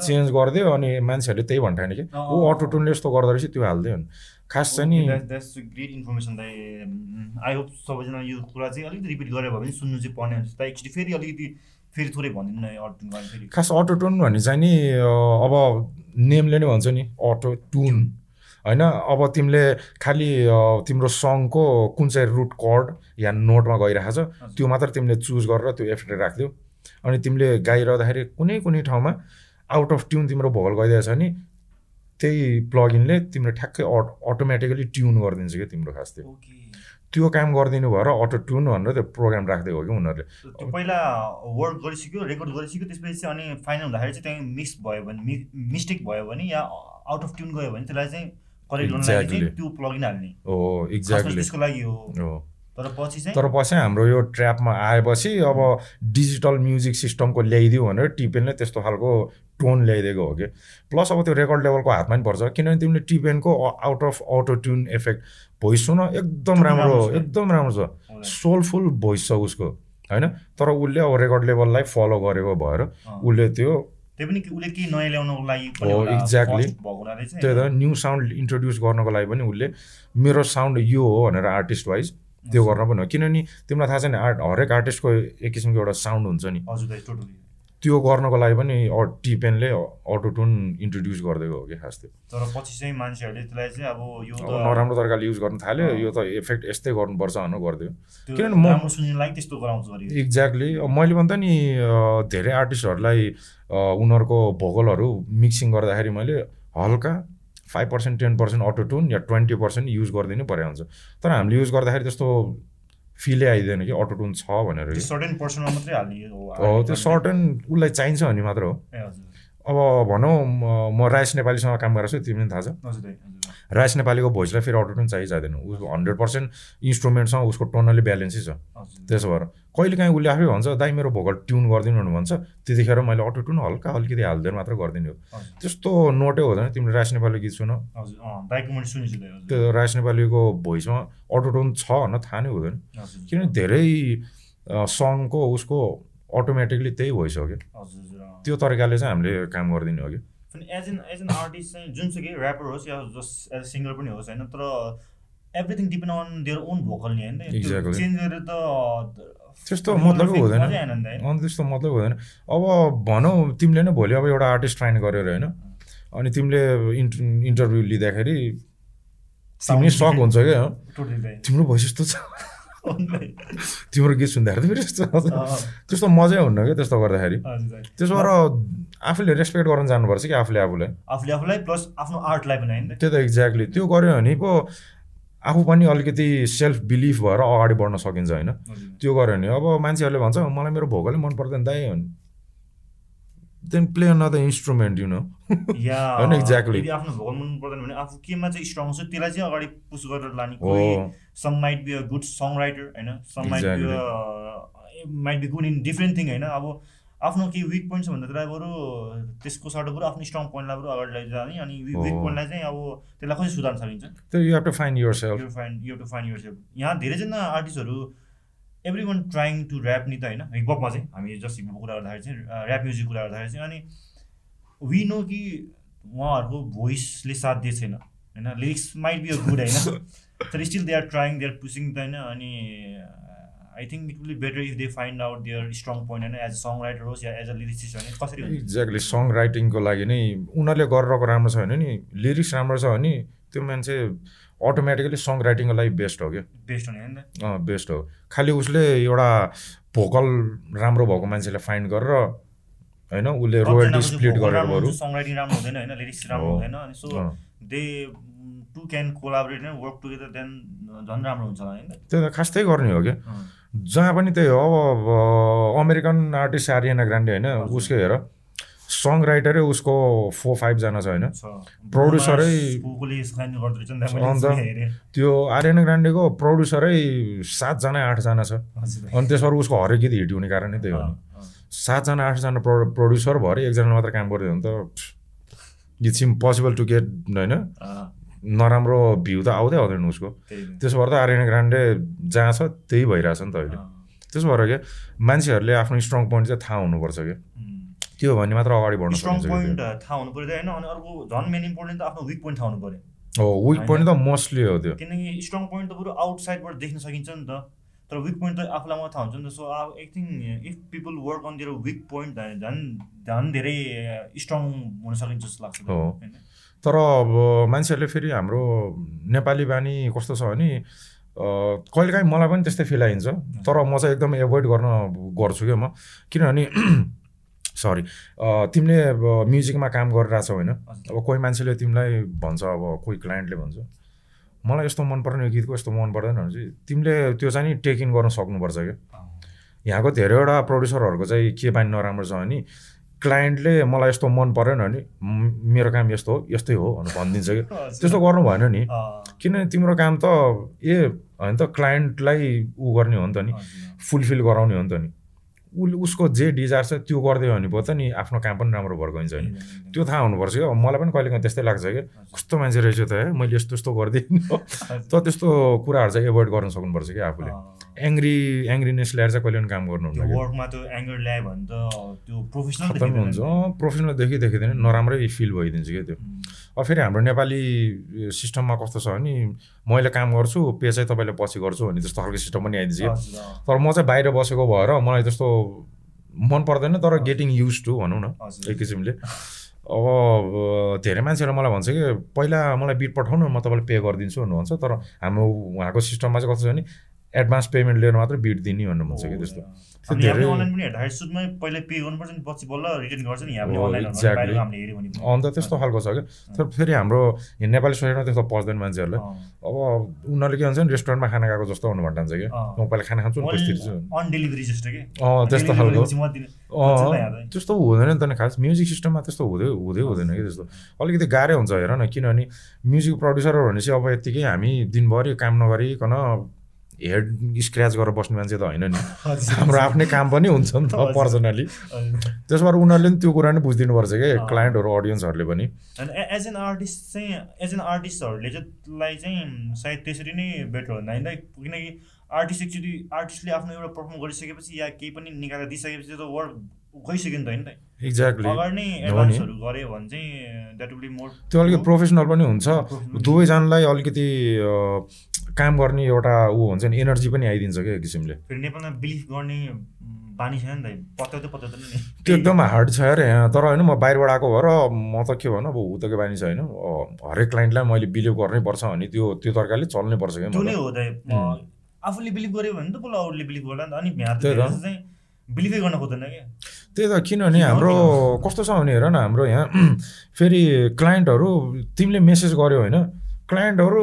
चेन्ज गरिदियो अनि मान्छेहरूले त्यही भन्थ्यो कि। ऊ अटो ट्युनले यस्तो गर्दो रहेछ त्यो हालिदियो भने खास चाहिँ नि। ग्रेट इन्फर्मेसन आई होप सबैजना यो कुरा चाहिँ अलिकति रिपिट गरेर भयो भने सुन्नु चाहिँ पर्ने हुन्छ। एक्चुली फेरि अलिकति फेरि थोरै भनिदिनु न अटो फेरि। खास अटो टुन भन्ने चाहिँ नि अब नेमले नै भन्छ नि अटो टुन होइन अब तिमीले खालि तिम्रो सङको कुन चाहिँ रुट कर्ड या नोटमा गइरहेको छ त्यो मात्र तिमीले चुज गरेर त्यो एफेक्ट राखिदियो अनि तिमीले गाइरहँदाखेरि कुनै कुनै ठाउँमा आउट अफ ट्युन तिम्रो भोकल गइदिएछ भने त्यही प्लगइनले तिम्रो ठ्याक्कै अटोमेटिकली ट्युन गरिदिन्छ क्या तिम्रो खास त्यो। त्यो काम गरिदिनु भएर अटो ट्युन भनेर त्यो प्रोग्राम राखिदिएको हो कि उनीहरूले। पहिला वर्क गरिसक्यो रेकर्ड गरिसक्यो त्यसपछि चाहिँ अनि फाइनल हुँदाखेरि चाहिँ त्यहाँ मिक्स भयो भने मिस्टेक भयो भने या आउट अफ ट्युन गयो भने त्यसलाई चाहिँ करेक्ट गर्नु त्यो प्लगिन हाल्ने। हो एक्ज्याक्टली त्यसको लागि हो। तर पछि चाहिँ तर पछि हाम्रो यो ट्र्यापमा आएपछि अब डिजिटल म्युजिक सिस्टमको ल्याइदियो भनेर टिपेनले त्यस्तो खालको टोन ल्याइदिएको हो कि? प्लस अब त्यो रेकर्ड लेभलको हातमा पनि पर्छ। किनभने तिमीले टिपेनको out of auto tune effect voice सुन एकदम राम्रो एकदम राम्रो छ। सोलफुल भोइस छ उसको होइन? तर उसले अब रेकर्ड लेभललाई फलो गरेको भएर। उसले त्यो त्यही पनि कि उसले केही नयाँ ल्याउनको लागि पनि हो, चाहिँ। त्यही त न्यू साउन्ड इन्ट्रोड्युस गर्नको लागि पनि उसले मेरो साउन्ड यो हो भनेर आर्टिस्ट वाइज त्यो गर्न पनि हो। किनभने तिमीलाई थाहा छ नि आर्ट हरेक आर्टिस्टको एक किसिमको एउटा साउन्ड हुन्छ नि। हजुर दाइ टोटली त्यो गर्नको लागि पनि टिपेनले अटो टुन इन्ट्रोड्युस गरिदिएको हो कि खास। त्यो तर पछि चाहिँ मान्छेहरूले त्यसलाई चाहिँ अब यो नराम्रो तरिकाले युज गर्न थाल्यो। यो त इफेक्ट यस्तै गर्नुपर्छ भनेर गरिदियो। किनभने म- राम्रो सुन्ने लागि त्यस्तो गराउँछ एक्ज्याक्टली अब मैले भन्दा नि धेरै आर्टिस्टहरूलाई उनीहरूको भोकलहरू मिक्सिङ गर्दाखेरि मैले हल्का five percent ten percent auto tune या ट्वेन्टी पर्सेन्ट युज गरिदिनु परे हुन्छ। तर हामीले युज गर्दाखेरि त्यस्तो फिलै आइदिएन कि अटो टुन छ भनेर हो त्यो सर्टन उसलाई चाहिन्छ भने मात्र हो। अब भनौँ म- राइस नेपालीसँग काम गरेको छु तिमीलाई थाहा छ। राइस नेपालीको भोइसलाई फेरि अटो टुन चाहिँ चाहिँदैन उसको हन्ड्रेड पर्सेन्ट इन्स्ट्रुमेन्टसँग उसको टोनली ब्यालेन्सै छ। त्यसो भएर कहिले काहीँ उसले आफै भन्छ दाइ मेरो भोकल ट्युन गरिदिनु भन्छ। त्यतिखेर मैले अटो ट्युन हल्का अलिकति हालिदिएर मात्र गरिदिने हो। त्यस्तो नोटै हुँदैन। तिमीले राज नेपाली गीत सुन। त्यो राज नेपालीको भोइसमा अटो ट्युन छ भन्न थाहा नै हुँदैन। किनभने धेरै सङको उसको अटोमेटिकली त्यही भोइस हो कि हजुर हजुर अँ। त्यो तरिकाले चाहिँ हामीले काम गरिदिने हो कि। As an as an artist चाहिँ जुनसुकै ऱ्यापर होस् या जस्ट एज अ सिङ्गर पनि होस् होइन तर everything depend on their own vocal नि होइन. चेन्ज गरेर त त्यस्तो मतलबै हुँदैन? अन्त त्यस्तो मतलब हुँदैन। अब भनौँ तिमीले नै भोलि अब एउटा आर्टिस्ट ट्राइन गरेर होइन अनि तिमीले इन्ट इन्टरभ्यू लिँदाखेरि तिमी सक हुन्छ क्या। तिम्रो भोइस यस्तो छ। तिम्रो गीत सुन्दाखेरि त फेरि यस्तो त्यस्तो मजै हुन्न क्या त्यस्तो गर्दाखेरि। त्यसो भएर आफूले रेस्पेक्ट गर्न जानुपर्छ कि आफूले आफूलाई? आफूले आफूलाई प्लस आफ्नो आर्टलाई पनि होइन त्यो त एक्ज्याक्टली त्यो गऱ्यो भने पो आफू पनि अलिकति सेल्फ बिलिफ भएर अगाडि बढ्न सकिन्छ होइन। त्यो गऱ्यो भने अब मान्छेहरूले भन्छ मलाई मेरो भोकलै मन पर्दैन दाइ भने then play another instrument you know या होइन. यदि आफ्नो भोकल मन पर्दैन भने आफू केमा चाहिँ स्ट्रङ छ त्यसलाई चाहिँ अगाडि पुस गरेर लाने some might be a good songwriter होइन some might be. Might be good in different thing होइन अब आफ्नो केही विक पोइन्ट छ भन्दा त्यसलाई बरु त्यसको सट्टा बरु आफ्नो स्ट्रङ पोइन्टलाई बरु अगाडि लैजाने अनि विक। पोइन्टलाई चाहिँ अब त्यसलाई कसरी सुधार्न सकिन्छ? You have to find yourself you find you to find yourself यहाँ धेरैजना आर्टिस्टहरू every one trying to rap नि त होइन हिपहपमा चाहिँ हामी जस्ट हिपहपको कुरा गर्दाखेरि चाहिँ ऱ्याप म्युजिक कुरा गर्दाखेरि चाहिँ अनि वी नो कि उहाँहरूको भोइसले साथ दिएको छैन होइन? Lyrics might be a good होइन? तर still they are trying they are pushing त होइन अनि I think it will be better if they find out their strong point होइन एज अ सङ राइटर होस् या एज अ लिरिक्सिस्ट भने कसरी एक्ज्याक्टली सङ राइटिङको लागि नै उनीहरूले गरिरहेको राम्रो छ भने नि लिरिक्स राम्रो छ भने त्यो मान्छे अटोमेटिकली सङ राइटिङको लागि बेस्ट हो क्या। बेस्ट हुने होइन त? अँ बेस्ट हो। खालि उसले एउटा भोकल राम्रो भएको मान्छेलाई फाइन्ड गरेर होइन उसले रोयल्टी स्प्लिट गरेर बरु। सङ राइटिङ राम्रो हुँदैन होइन लिरिक्स राम्रो हो। हुँदैन so they to can collaborate work together then झन् राम्रो हुन्छ होइन? त्यो त खास त्यही गर्ने हो क्या। जहाँ पनि त्यही हो अब अमेरिकन आर्टिस्ट आरियाना ग्रान्डे होइन। उसकै हेर सङ राइटरै उसको फोर फाइभजना छ होइन। त अन्त? त्यो आर्यना ग्रान्डेको प्रड्युसरै सातजना आठजना छ। अनि त्यसबाट उसको हरेक गीत हिट हुने कारण नै। त्यही हो सातजना आठजना प्रो प्रड्युसर भएर एकजना मात्र काम गरिदियो भने त इट्स इम्पोसिबल टु गेट होइन नराम्रो भ्यू त आउँदै आउँदैन उसको। त्यसो भएर त आर्यना ग्रान्डे जहाँ छ त्यही भइरहेछ नि त अहिले। त्यसो भएर क्या मान्छेहरूले आफ्नो स्ट्रङ पोइन्ट चाहिँ थाहा हुनुपर्छ क्या। त्यो भने मात्र अगाडि बढ्न स्ट्रङ पोइन्ट थाहा हुनु पऱ्यो होइन अनि अर्को झन् मेन इम्पोर्टेन्ट त आफ्नो विक पोइन्ट थाहा हुनु पऱ्यो हो विक पोइन्ट त मोस्टली हो त्यो। किनकि स्ट्रङ पोइन्ट त बरु आउटसाइडबाट देख्न सकिन्छ नि त। तर विक पोइन्ट त आफूलाई मात्र थाहा हुन्छ नि त। सो अब I think if people work on their weak point झन् झन् धेरै स्ट्रङ हुन सकिन्छ जस्तो लाग्छ। हो। तर अब मान्छेहरूले फेरि हाम्रो नेपाली बानी कस्तो छ भने कहिलेकाहीँ मलाई पनि त्यस्तै फिल आइन्छ। तर म चाहिँ एकदम एभोइड गर्न गर्छु क्या म। किनभने [clears throat] सरी तिमीले म्युजिकमा काम गरिरहेछौ होइन। अब कोही मान्छेले तिमीलाई भन्छ अब कोही क्लाइन्टले भन्छ। मलाई यस्तो मन पर्दैन यो गीतको यस्तो मन पर्दैन भने चाहिँ तिमीले त्यो चाहिँ नि टेक इन गर्न सक्नुपर्छ क्या। यहाँको धेरैवटा प्रड्युसरहरूको चाहिँ के बानी नराम्रो छ भने क्लाइन्टले मलाई यस्तो मन परेन भने "म- मेरो काम यस्तो हो यस्तै हो भनेर भनिदिन्छ कि। [laughs] त्यस्तो गर्नु भएन नि किनभने तिम्रो काम त ए होइन त क्लाइन्टलाई ऊ गर्ने हो नि त नि। फुलफिल गराउने हो नि त नि उसले उसको जे डिजायर छ त्यो गरिदियो भने पो त नि आफ्नो काम पनि राम्रो भएर गइन्छ नि। त्यो थाहा हुनुपर्छ क्या मलाई पनि कहिले काहीँ त्यस्तै लाग्छ क्या कस्तो मान्छे रहेछ त है। मैले यस्तो यस्तो गरिदिएँ। [laughs] त त्यस्तो कुराहरू चाहिँ एभोइड गर्न सक्नुपर्छ क्या आफूले। एङ्ग्री एङ्ग्रिनेस ल्याएर चाहिँ कहिले पनि काम खतम हुन्छ। प्रोफेसनल देखि देखिँदैन नराम्रै फिल भइदिन्छ क्या त्यो। अब फेरि हाम्रो नेपाली सिस्टममा कस्तो छ भने मैले काम गर्छु पे चाहिँ तपाईँले पछि गर्छु भन्ने त्यस्तो खालको सिस्टम पनि आइदिन्छ। तर म चाहिँ बाहिर बसेको भएर मलाई त्यस्तो मन पर्दैन तर गेटिङ युज टु भनौँ न एक किसिमले। अब धेरै मान्छेहरू मलाई भन्छ कि पहिला मलाई बिट पठाउनु म तपाईँलाई पे गरिदिन्छु भन्नुहुन्छ। तर हाम्रो उहाँको सिस्टममा चाहिँ कस्तो छ भने एडभान्स पेमेन्ट लिएर मात्रै बिट दिने भन्नु भन्छ कि त्यस्तो। हो। अन्त त्यस्तो खालको छ क्या। तर फेरि हाम्रो नेपाली सोसाइटीमा त्यस्तो पच्दैन मान्छेहरूलाई। अब उनीहरूले के भन्छ नि रेस्टुरेन्टमा खाना खाएको जस्तो हुनु क्या। अँ। म पहिला खाना खान्छु के? त्यस्तो खालको। हुन्छ। त्यस्तो हुँदैन नि त खास। म्युजिक सिस्टममा त्यस्तो हुँदै हुँदै हुँदैन कि त्यस्तो। अलिकति गाह्रै हुन्छ हेर न किनभने म्युजिक प्रड्युसर भनेपछि अब यत्तिकै हामी दिनभरि काम नगरिकन हेड स्क्र्याच गरेर बस्ने मान्छे त होइन नि। [laughs] हाम्रो आफ्नै काम पनि हुन्छ नि त। पर्सनली हजुर। त्यसो भएर उनीहरूले पनि त्यो कुरा नै बुझिदिनुपर्छ क्या। क्लाइन्टहरू अडियन्सहरूले पनि एज एन आर्टिस्ट चाहिँ एज एन आर्टिस्टहरूले चाहिँ चाहिँ सायद त्यसरी नै बेटर हुँदैन होइन किनकि आर्टिस्ट एक्चुली आर्टिस्टले आफ्नो एउटा पर्फर्म गरिसकेपछि या केही पनि निकालेर दिइसकेपछि त वर्क गइसक्यो नि त त एक्ज्याक्टली अगाडि नै हो नि। एडभान्सहरू गऱ्यो भने चाहिँ द्याट विल बी मोर त्यो अलिकति प्रोफेसनल पनि हुन्छ। दुवैजनालाई अलिकति अ, काम गर्ने एउटा ऊ हुन्छ नि एनर्जी पनि आइदिन्छ क्या एक किसिमले। फेरि नेपालमा बिलिभ गर्ने उम्, बानी छैन नि त पत्याउँदै पत्याउँदैन नि। त्यो एकदम हार्ड छ अरे यहाँ तर होइन म बाहिरबाट आएको भएर म त के भनौँ अब उतकै बानी छ होइन। हरेक क्लाइन्टलाई मैले बिलिभ गर्नै पर्छ भने त्यो त्यो तरिकाले चल्नै पर्छ क्या नै. आफूले बिलिभ गर्यो भने त बल्ल अरूले बिलिभ गर्ला नि त। अनि बिलिभै गर्न खोज्दैन क्या। त्यही त किनभने हाम्रो? कस्तो छ भने हेर न हाम्रो यहाँ [clears throat] फेरि क्लाइन्टहरू तिमीले मेसेज गर्यो होइन क्लाइन्टहरू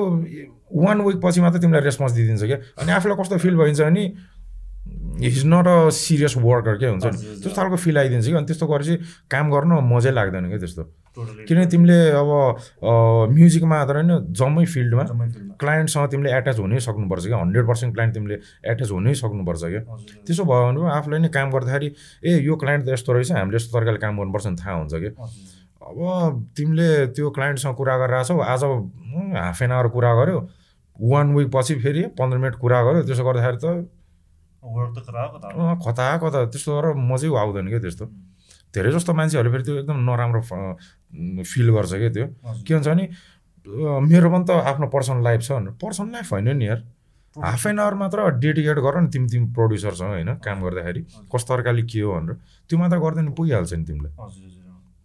वान विक पछि मात्रै तिमीलाई रेस्पोन्स दिइदिन्छ क्या अनि आफूलाई कस्तो फिल भइन्छ भने is not a serious worker क्या हुन्छ नि। त्यस्तो खालको फिल आइदिन्छ कि अनि त्यस्तो गरेपछि काम गर्न मजै लाग्दैन क्या त्यस्तो। किनभने तिमीले अब म्युजिकमा मात्र होइन जम्मै फिल्डमा क्लाइन्टसँग तिमीले एट्याच हुनै सक्नुपर्छ क्या। हन्ड्रेड पर्सेन्ट क्लाइन्ट तिमीले एट्याच हुनै सक्नुपर्छ क्या। त्यसो भयो भने आफूलाई नै काम गर्दाखेरि ए यो क्लाइन्ट त यस्तो रहेछ हामीले यस्तो तरिकाले काम गर्नुपर्छ नि थाहा हुन्छ कि हजुर। अब तिमीले त्यो क्लाइन्टसँग कुरा गरिरहेछौ आज हाफ एन आवर कुरा गऱ्यो वान विक पछि फेरि पन्ध्र मिनट कुरा गऱ्यो त्यसो गर्दाखेरि त त कता कता त्यस्तो गरेर मजै आउँदैन क्या त्यस्तो धेरै जस्तो मान्छेहरूले फेरि त्यो एकदम नराम्रो फिल गर्छ क्या त्यो। के हुन्छ भने मेरो पनि त आफ्नो पर्सनल लाइफ छ भनेर पर्सनल लाइफ होइन नि यार हाफ एन आवर मात्र डेडिकेट गर न तिमी तिमी प्रड्युसरसँग होइन काम गर्दाखेरि कस्तो तरिकाले के हो भनेर त्यो मात्र गर्दैन पुगिहाल्छ नि तिमीलाई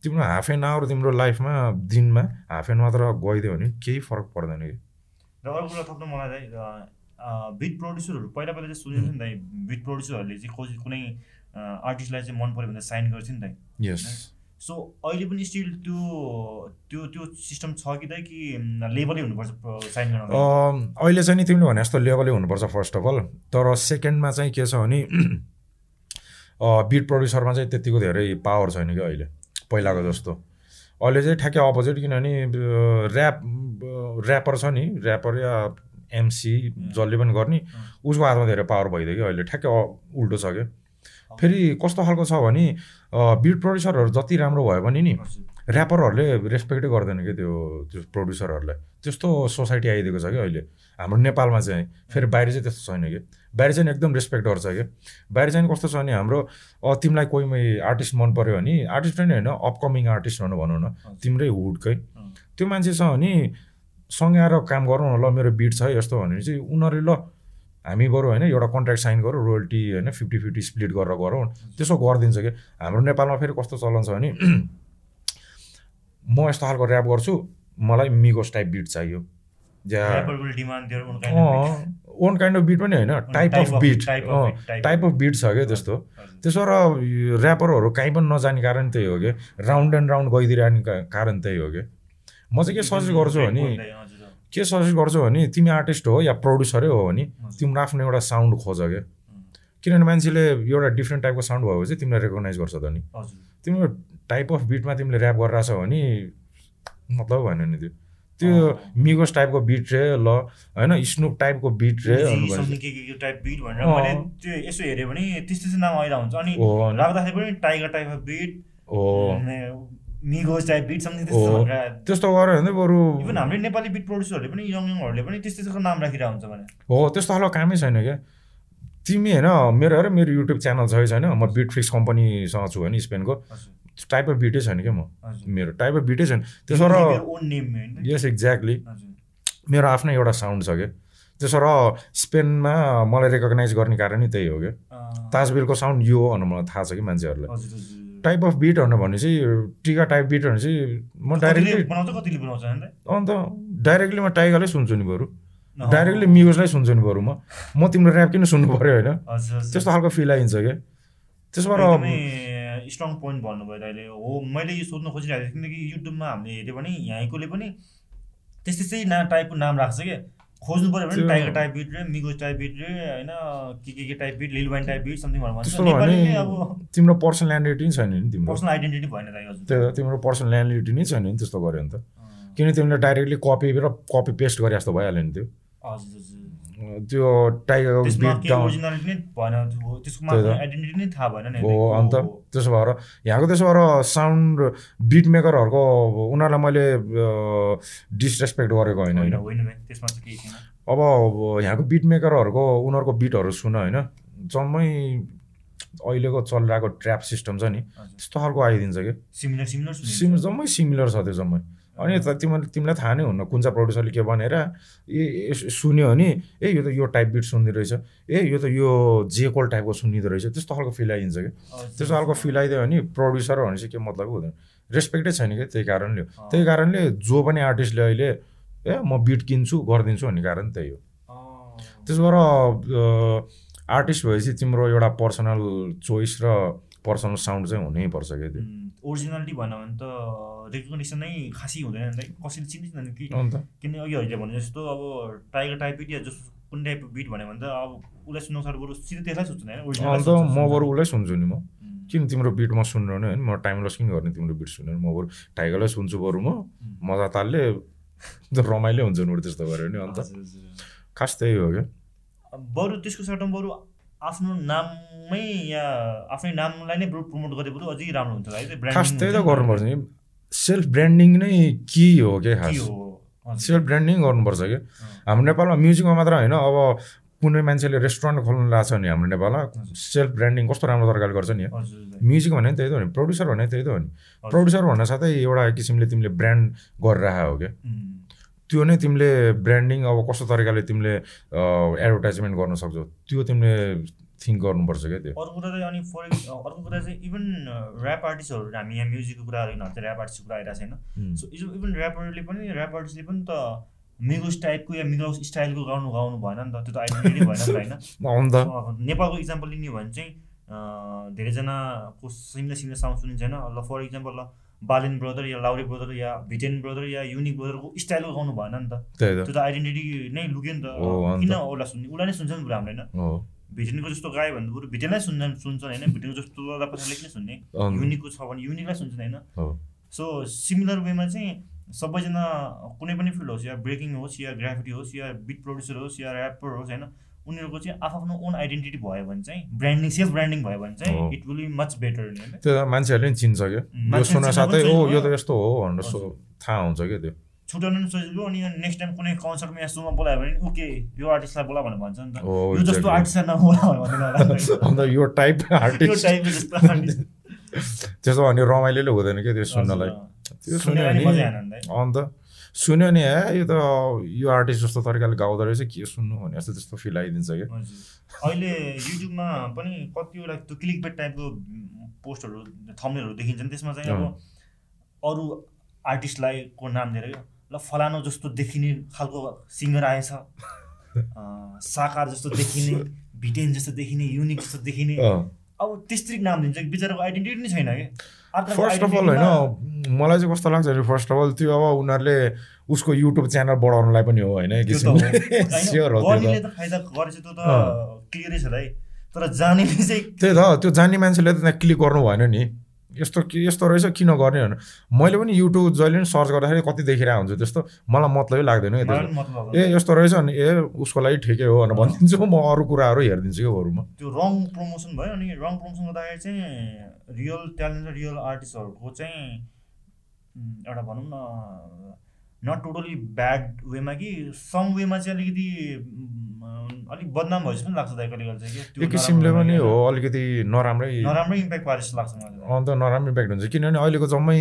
तिम्रो हाफ एन आवर तिम्रो लाइफमा दिनमा हाफ एन मात्र गइदियो भने केही फरक पर्दैन कि र अर्को कुरा थप्नु मलाई चाहिँ बिट प्रड्युसरहरू पहिला पहिला चाहिँ थियो नि त बिट प्रड्युसरहरूले चाहिँ कसै कुनै आर्टिस्टलाई चाहिँ मन पऱ्यो भने साइन गर्थ्यो नि त यस सो अहिले पनि स्टिल त्यो त्यो त्यो सिस्टम छ कि त कि लेभलै हुनुपर्छ साइन गर्न अहिले चाहिँ नि तिमीले भने जस्तो लेभलै हुनुपर्छ फर्स्ट अफ अल तर सेकेन्डमा चाहिँ के छ भने बिट प्रड्युसरमा चाहिँ त्यतिको धेरै पावर छैन क्या अहिले पहिलाको जस्तो। अहिले चाहिँ ठ्याक्कै अपोजिट किनभने ऱ्याप ऱ्यापर छ नि ऱ्यापर या एमसी जसले पनि गर्ने उसको हातमा धेरै पावर भइदियो कि अहिले ठ्याक्कै उल्टो छ क्या। फेरि कस्तो खालको छ भने बिट प्रड्युसरहरू जति राम्रो भयो भने नि ऱ्यापरहरूले रेस्पेक्टै गर्दैन क्या त्यो त्यो प्रड्युसरहरूलाई त्यस्तो सोसाइटी आइदिएको छ क्या अहिले। हाम्रो नेपालमा चाहिँ फेरि बाहिर चाहिँ त्यस्तो छैन कि बाहिर चाहिँ एकदम रेस्पेक्ट गर्छ क्या। बाहिर चाहिँ कस्तो छ भने हाम्रो तिमीलाई कोही मै आर्टिस्ट मन पऱ्यो भने आर्टिस्ट पनि होइन अपकमिङ आर्टिस्ट भनौँ भनौँ न तिम्रै हुडकै त्यो मान्छे छ भने सँगै आएर काम गरौँ न ल मेरो बिट छ है यस्तो भने चाहिँ उनीहरूले ल हामी बरु होइन एउटा कन्ट्र्याक्ट साइन गरौँ रोयल्टी होइन फिफ्टी फिफ्टी स्प्लिट गरेर गरौँ। त्यसो गरिदिन्छ कि? हाम्रो नेपालमा फेरि कस्तो चलन छ भने [clears throat] म यस्तो खालको ऱ्याप गर्छु मलाई मिगोस टाइप बिट चाहियो। ओन काइन्ड अफ बिट पनि होइन type of beat type of beat छ क्या त्यस्तो? त्यसो र ऱ्यापरहरू कहीँ पनि नजाने कारण त्यही हो कि? राउन्ड एन्ड राउन्ड गइदिइरहने का- कारण त्यही हो कि? म चाहिँ के सजेस्ट गर्छु भने के सजेस्ट गर्छु भने तिमी आर्टिस्ट हो या प्रड्युसरै हो भने तिम्रो आफ्नो एउटा साउन्ड खोज क्या। किनभने मान्छेले एउटा डिफ्रेन्ट टाइपको साउन्ड भयो भने चाहिँ तिमीलाई रेकगनाइज गर्छ त नि। तिम्रो टाइप अफ बिटमा तिमीले ऱ्याप गरिरहेछौ भने मतलब भएन नि त्यो। त्यो मिगोस टाइपको बिट रे ल होइन स्नुप टाइपको बिट रे टाइप बिट भनेर मैले त्यो यसो हेऱ्यो भने त्यस्तो त्यस्तो नाम हुन्छ अनि राख्दाखेरि पनि टाइगर टाइप अफ बिट हो। टाइप बिट समथिङ त्यस्तो त्यस्तो गऱ्यो भने बरु इभन हाम्रो नेपाली बिट प्रड्युसरहरूले पनि यङ यङहरूले पनि त्यस्तो त्यस्तो नाम राखिरहेको हुन्छ भने। हो त्यस्तो खालको कामै छैन क्या। तिमी होइन मेरो हेर मेरो युट्युब च्यानल छ कि छैन? म बिट फिक्स कम्पनीसँग छु होइन स्पेनको टाइप अफ बिटै छैन क्या म। मेरो टाइप अफ बिटै छैन। त्यसो र यस एक्ज्याक्टली मेरो आफ्नै एउटा साउन्ड छ क्या। त्यसो र स्पेनमा मलाई रेकगनाइज गर्ने कारण नै त्यही हो क्या। अँ, ताजबिलको साउन्ड यो हो भनेर मलाई थाहा छ कि मान्छेहरूलाई। टाइप अफ बिट भने चाहिँ टिका टाइप बिट भने चाहिँ म डाइरेक्टली? अन्त डाइरेक्टली म टाइगरलाई सुन्छु नि बरु। डाइरेक्टली म्युजलाई सुन्छु नि बरु म। म तिम्रो ऱ्याप किन सुन्नु पऱ्यो होइन? त्यस्तो खालको फिल आइन्छ क्या। त्यसबाट एकदमै स्ट्रङ पोइन्ट भन्नुभयो अहिले। हो मैले यो सोध्न खोजिरहेको थिएँ किनकि युट्युबमा हामीले हेऱ्यो भने यहीँकोले पनि त्यस्तै त्यस्तै ना टाइपको नाम राख्छ क्या। खोज्नु पऱ्यो भने टाइगर टाइप बिट रे मिगोस टाइप बिट रे होइन के के के type beat Lil Wayne type beat something भनेर अब तिम्रो पर्सनालिटी नै छैन नि तिम्रो। पर्सनल आइडेन्टिटी भएन दाइ हजुर। त्यो तिम्रो पर्सनालिटी नै छैन नि त्यस्तो गऱ्यो भने त। किन तिमीले डाइरेक्टली कपी र कपी पेस्ट गरे जस्तो भइहाल्यो नि त्यो। हजुर हजुर। त्यो टाइगरको बिट डाउन। हो अन्त त्यसो भएर यहाँको त्यसो भएर साउन्ड बिट मेकरहरूको उनीहरूलाई मैले डिसरेस्पेक्ट गरेको होइन होइन। अब यहाँको बिट मेकरहरूको उनीहरूको बिटहरू सुन होइन। जम्मै अहिलेको चलिरहेको ट्र्याप सिस्टम छ नि त्यस्तो खालको आइदिन्छ क्या सिमिलर सिमिलर सिम जम्मै सिमिलर छ त्यो जम्मै। अनि त तिमीले तिमीलाई थाहा नै हुन्न कुन चाहिँ प्रड्युसरले के भनेर। ए सुन्यो भने ए यो त यो टाइप बिट सुन्ने रहेछ। ए यो त यो जेकोल टाइपको सुनिँदो रहेछ। त्यस्तो खालको फिल आइदिन्छ क्या। त्यस्तो खालको फिल आइदियो भने प्रड्युसर भने चाहिँ के मतलब हुँदैन। रेस्पेक्टै छैन क्या त्यही कारणले हो। त्यही कारणले जो पनि आर्टिस्टले अहिले ए म बिट किन्छु गरिदिन्छु भन्ने कारण त्यही हो। त्यसो भएर आर्टिस्ट भएपछि तिम्रो एउटा पर्सनल चोइस र पर्सनल साउन्ड चाहिँ हुनैपर्छ क्या त्यो। ओरिजिनालिटी भएन भने त रेकग्नेसन नै खासै हुँदैन नि त। कसैले चिन्दैन कि। अन्त? किन अघि अहिले भने जस्तो अब टाइगर टाइप या जस्तो कुन टाइपको बिट भन्यो भने त अब उसलाई सुन्नु साह्रो बरु सिधै त्यसलाई होइन अन्त म बरु उसलाई सुन्छु नि म। किन तिम्रो बिट म सुन्नु होइन म टाइम लस किन गर्ने तिम्रो बिट सुन्नु म बरु टाइगरलाई सुन्छु बरु म। मजा तालले [laughs] रमाइलो हुन्छ नि बरु त्यस्तो गऱ्यो भने अन्त। खास त्यही हो क्या। बरु त्यसको साटो बरु आफ्नो नाममै या आफ्नै नामलाई नै प्रमोट गरे अझै राम्रो हुन्छ। है खास त्यही त गर्नुपर्छ नि। सेल्फ ब्रान्डिङ नै कि हो क्या खास। सेल्फ ब्रान्डिङ गर्नुपर्छ क्या हाम्रो नेपालमा म्युजिकमा मात्र होइन अब कुनै मान्छेले रेस्टुरेन्ट खोल्नु लाग्छ नि हाम्रो नेपालमा। सेल्फ ब्रान्डिङ कस्तो राम्रो तरिकाले गर्छ नि। म्युजिक भने नि त्यही त हो नि। प्रड्युसर भने त्यही त हो नि। प्रड्युसर भन्न साथै एउटा किसिमले तिमीले ब्रान्ड गरिरहेको हो क्या त्यो नै तिमीले ब्रान्डिङ अब कस्तो तरिकाले तिमीले एडभर्टाइजमेन्ट गर्न सक्छौ? त्यो तिमीले थिङ्क गर्नुपर्छ क्या त्यो। अर्को कुरा चाहिँ अनि फर अर्को कुरा चाहिँ इभन ऱ्याप आर्टिस्टहरू हामी यहाँ म्युजिकको कुरा चाहिँ ऱ्याप आर्टिस्टको कुरा आइरहेको छैन. सो इभन ऱ्यापरले पनि ऱ्याप आर्टिस्टले पनि त मिगोस टाइपको या मिगोस स्टाइलको गाउनु गाउनु भएन नि त। त्यो त आइडेन्टिटी भएन नि त होइन। [laughs] नेपालको इक्जाम्पल लिने हो भने चाहिँ धेरैजनाको सिमिलर सिमिलर साउन्ड सुनिन्छ होइन। ल फर इक्जाम्पल ल बालेन ब्रदर या लाउरे ब्रदर या भिटेन ब्रदर या युनिक ब्रदरको स्टाइलको गाउनु भएन नि त। त्यो त आइडेन्टिटी नै लुक्यो नि त। किन उसलाई सुन्ने? उसलाई नै सुन्छ नि पुरा हाम्रो होइन? भिटेनको जस्तो गायो भने बरु भिटेनलाई सुन्छन् सुन्छन् होइन? भिटेनको जस्तो पछाडि किन सुन्ने। युनिकको छ भने युनिकलाई सुन्छन् होइन? सो सिमिलर वेमा चाहिँ सबैजना कुनै पनि फिल्ड होस् या ब्रेकिङ होस् या ग्राफिटी होस् या बिट प्रड्युसर होस् या ऱ्यापर होस् होइन? उनीहरूको चाहिँ आफ्नो ओन आइडेन्टिटी भयो भने चाहिँ ब्रान्डिङ सेल्फ ब्रान्डिङ भयो भने चाहिँ हो। It will be much better त्यो त मान्छेहरूले नि चिन्छ क्या यो सुन्न साथै पनि ओ छैन, यो हो। त यस्तो हो भनेर थाहा हुन्छ क्या त्यो छुट्याउनु पनि सजिलो अनि नेक्स्ट टाइम कुनै कन्सर्टमा या सोमा बोलायो भने ओके यो आर्टिस्टलाई बोला भनेर भन्छ नि त हो यो जस्तो. आर्टिस्टलाई नबोला भनेर [laughs] अन्त यो टाइप आर्टिस्ट। त्यसो भने रमाइलो हुँदैन क्या त्यो सुन्नलाई। त्यो सुन्यो भने अन्त सुन्यो नि ए यो त यो आर्टिस्ट जस्तो तरिकाले गाउँदो रहेछ के सुन्नु? भने जस्तो त्यस्तो फिल आइदिन्छ क्या। अहिले युट्युबमा पनि कतिवटा त्यो क्लिक बेट टाइपको पोस्टहरू थम्नेलहरू देखिन्छ नि त्यसमा चाहिँ अब अरू आर्टिस्टलाई को नाम दिएर ल फलानु जस्तो देखिने खालको सिङ्गर आएछ। [laughs] साकार जस्तो देखिने भिटेन जस्तो देखिने युनिक जस्तो देखिने। अब त्यस्तै नाम दिन्छ। बिचराको आइडेन्टिटी नै छैन कि फर्स्ट अफ अल होइन मलाई चाहिँ कस्तो लाग्छ भने फर्स्ट अफ अल त्यो अब उनीहरूले उसको युट्युब च्यानल बढाउनलाई पनि हो होइन? त्यही त त्यो जान्ने मान्छेले त त्यहाँ क्लिक गर्नु भएन नि। यस्तो के यस्तो रहेछ किन गर्ने भनेर। मैले पनि युट्युब जहिले पनि सर्च गर्दाखेरि कति देखिरहेको हुन्छु त्यस्तो मलाई मतलबै लाग्दैन ए यस्तो रहेछ भने ए उसको लागि ठिकै हो भनेर भनिदिन्छु म अरू कुराहरू हेरिदिन्छु क्या बरुमा त्यो रङ प्रमोसन भयो अनि रङ प्रमोसन गर्दाखेरि चाहिँ रियल ट्यालेन्ट र रियल आर्टिस्टहरूको चाहिँ एउटा भनौँ न नट टोटली ब्याड वेमा कि सम वेमा चाहिँ अलिकति अलिक बदनाम जस्तो पनि लाग्छ दाइ कहिले कहिले चाहिँ कि त्यो एक किसिमले पनि हो अलिकति नराम्रै नराम्रो इम्प्याक्ट पारे जस्तो लाग्छ मलाई। अन्त नराम्रो इम्प्याक्ट हुन्छ किनभने अहिलेको जम्मै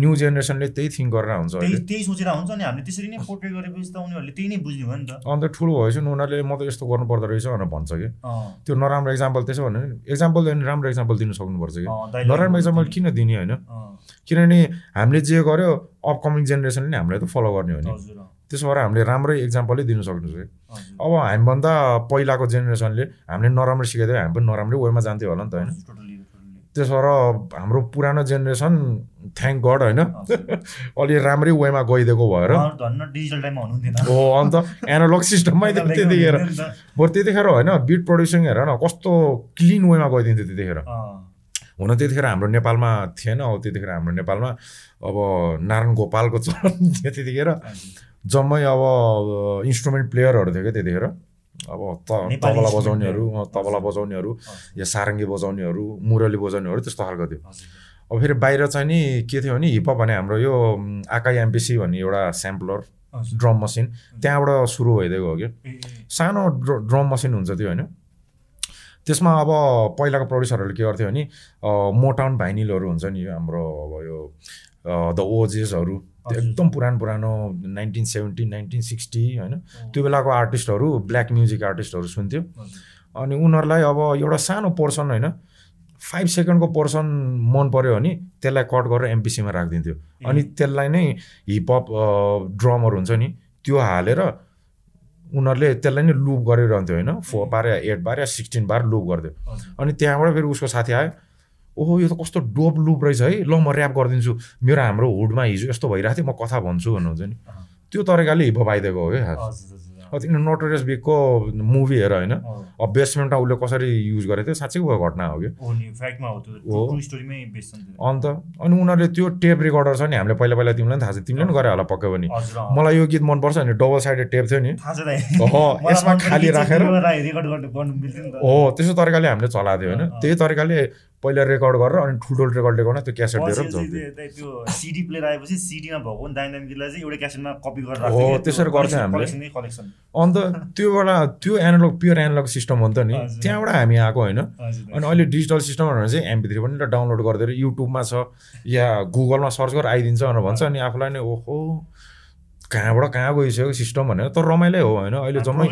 न्यू जेनेरेसनले त्यही थिङ्क गरेर हुन्छ त्यही त्यही सोचेर हुन्छ अनि हामीले त्यसरी नै पोर्ट्रेट गरेपछि त उनीहरूले त्यही नै बुझ्ने भयो नि त। अन्त ठुलो भएपछि नि उनीहरूले म त यस्तो गर्नु पर्दो रहेछ भनेर भन्छ कि। त्यो नराम्रो एक्जाम्पल त्यसो भने भने राम्रो एक्जाम्पल दिनु सक्नुपर्छ कि। नराम्रो एक्जाम्पल किन दिने होइन? किनभने हामीले जे गर्यो अपकमिङ जेनेरेसनले नि हामीलाई त फलो गर्ने हो नि। त्यसो भएर हामीले राम्रै एक्जाम्पलै दिनु सक्नु हजुर। अब हामीभन्दा पहिलाको जेनेरेसनले हामीले नराम्रो सिकाइदियो हामी पनि नराम्रै वेमा जान्थ्यो होला नि त होइन. त्यसो भएर हाम्रो पुरानो जेनेरेसन थ्याङ्क गड होइन। [laughs] अलि राम्रै वेमा गइदिएको भएर। हो अन्त एनालग सिस्टममै त्यतिखेर। बरु त्यतिखेर होइन बिट प्रड्युसिङ हेर न कस्तो क्लिन वेमा गइदिन्थ्यो त्यतिखेर। हुन त्यतिखेर हाम्रो नेपालमा थिएन अब त्यतिखेर हाम्रो नेपालमा अब नारायण गोपालको चलन [laughs] थियो त्यतिखेर। जम्मै अब इन्स्ट्रुमेन्ट प्लेयरहरू थियो क्या त्यतिखेर। अब त तबला बजाउनेहरू तबला बजाउनेहरू या सारङ्गी बजाउनेहरू मुरली बजाउनेहरू त्यस्तो खालको थियो। अब फेरि बाहिर चाहिँ नि के थियो भने हिपहप भने हाम्रो यो आकाई एमपिसी भन्ने एउटा स्याम्पलर। ड्रम मसिन त्यहाँबाट सुरु भइदिएको हो कि ए, ए, सानो ड्र ड्रम मसिन हुन्छ त्यो होइन? त्यसमा अब पहिलाको प्रड्युसरहरूले के गर्थ्यो भने मोटाउन भाइनिलहरू हुन्छ नि हाम्रो अब यो द ओजेसहरू। एकदम पुरानो पुरानो नाइन्टिन सेभेन्टी नाइन्टिन सिक्सटी होइन? त्यो बेलाको आर्टिस्टहरू ब्ल्याक म्युजिक आर्टिस्टहरू सुन्थ्यो। अनि उनीहरूलाई अब एउटा सानो पोर्सन होइन? फाइभ सेकेन्डको पोर्सन मन पऱ्यो भने त्यसलाई कट गरेर एमपिसीमा राखिदिन्थ्यो। अनि त्यसलाई नै हिपहप ड्रमहरू हुन्छ नि त्यो हालेर उनीहरूले त्यसलाई नै लुप गरिरहन्थ्यो होइन? फोर बार या एट बार या सिक्सटिन बार लुप गरिदियो। अनि त्यहाँबाट फेरि उसको साथी आयो ओहो यो त कस्तो डोप लुप रहेछ है। ल म ऱ्याप गरिदिन्छु। मेरो हाम्रो हुडमा हिजो यस्तो भइरहेको थियो म कथा भन्छु भन्नुहुन्छ नि। त्यो तरिकाले हिपहप आइदिएको हो क्या। तिनीहरू नोटोरियस बिगको मुभी हेर होइन? अब बेसमेन्टमा उसले कसरी युज गरेको थियो साँच्चै भएको घटना हो कि? हो नि नि। अन्त अनि उनीहरूले त्यो टेप रेकर्डर छ नि हामीले पहिला पहिला तिमीलाई पनि थाहा छ तिमीले पनि गरे होला पक्कै पनि। मलाई यो गीत मनपर्छ भने डबल साइडेड टेप थियो नि। [laughs] यसमा खाली राखेर- नि हो त्यस्तो तरिकाले हामीले चलाएको थियो होइन। त्यही तरिकाले पहिला रेकर्ड गरेर अनि ठुल्ठुलो रेकर्ड लिएर त्यो क्यासेट दिएर त्यो- सिडी प्लेयर आएपछि सिडीमा भएको गीतलाई चाहिँ एउटै क्यासेटमा कपी गरेर हो, त्यसरी त्यो गर्थ्यौँ हामीले। अन्त त्यो एउटा त्यो एनालग प्योर एनालग सिस्टम हो नि त नि। त्यहाँबाट हामी आएको होइन। अनि अहिले डिजिटल सिस्टमहरू चाहिँ एमपी थ्री पनि डाउनलोड गरिदिएर युट्युबमा छ या गुगलमा सर्च गरेर आइदिन्छ भनेर भन्छ अनि आफूलाई नै ओहो। कहाँबाट कहाँ गइसक्यो सिस्टम भनेर तर रमाइलो हो होइन? अहिले जम्मै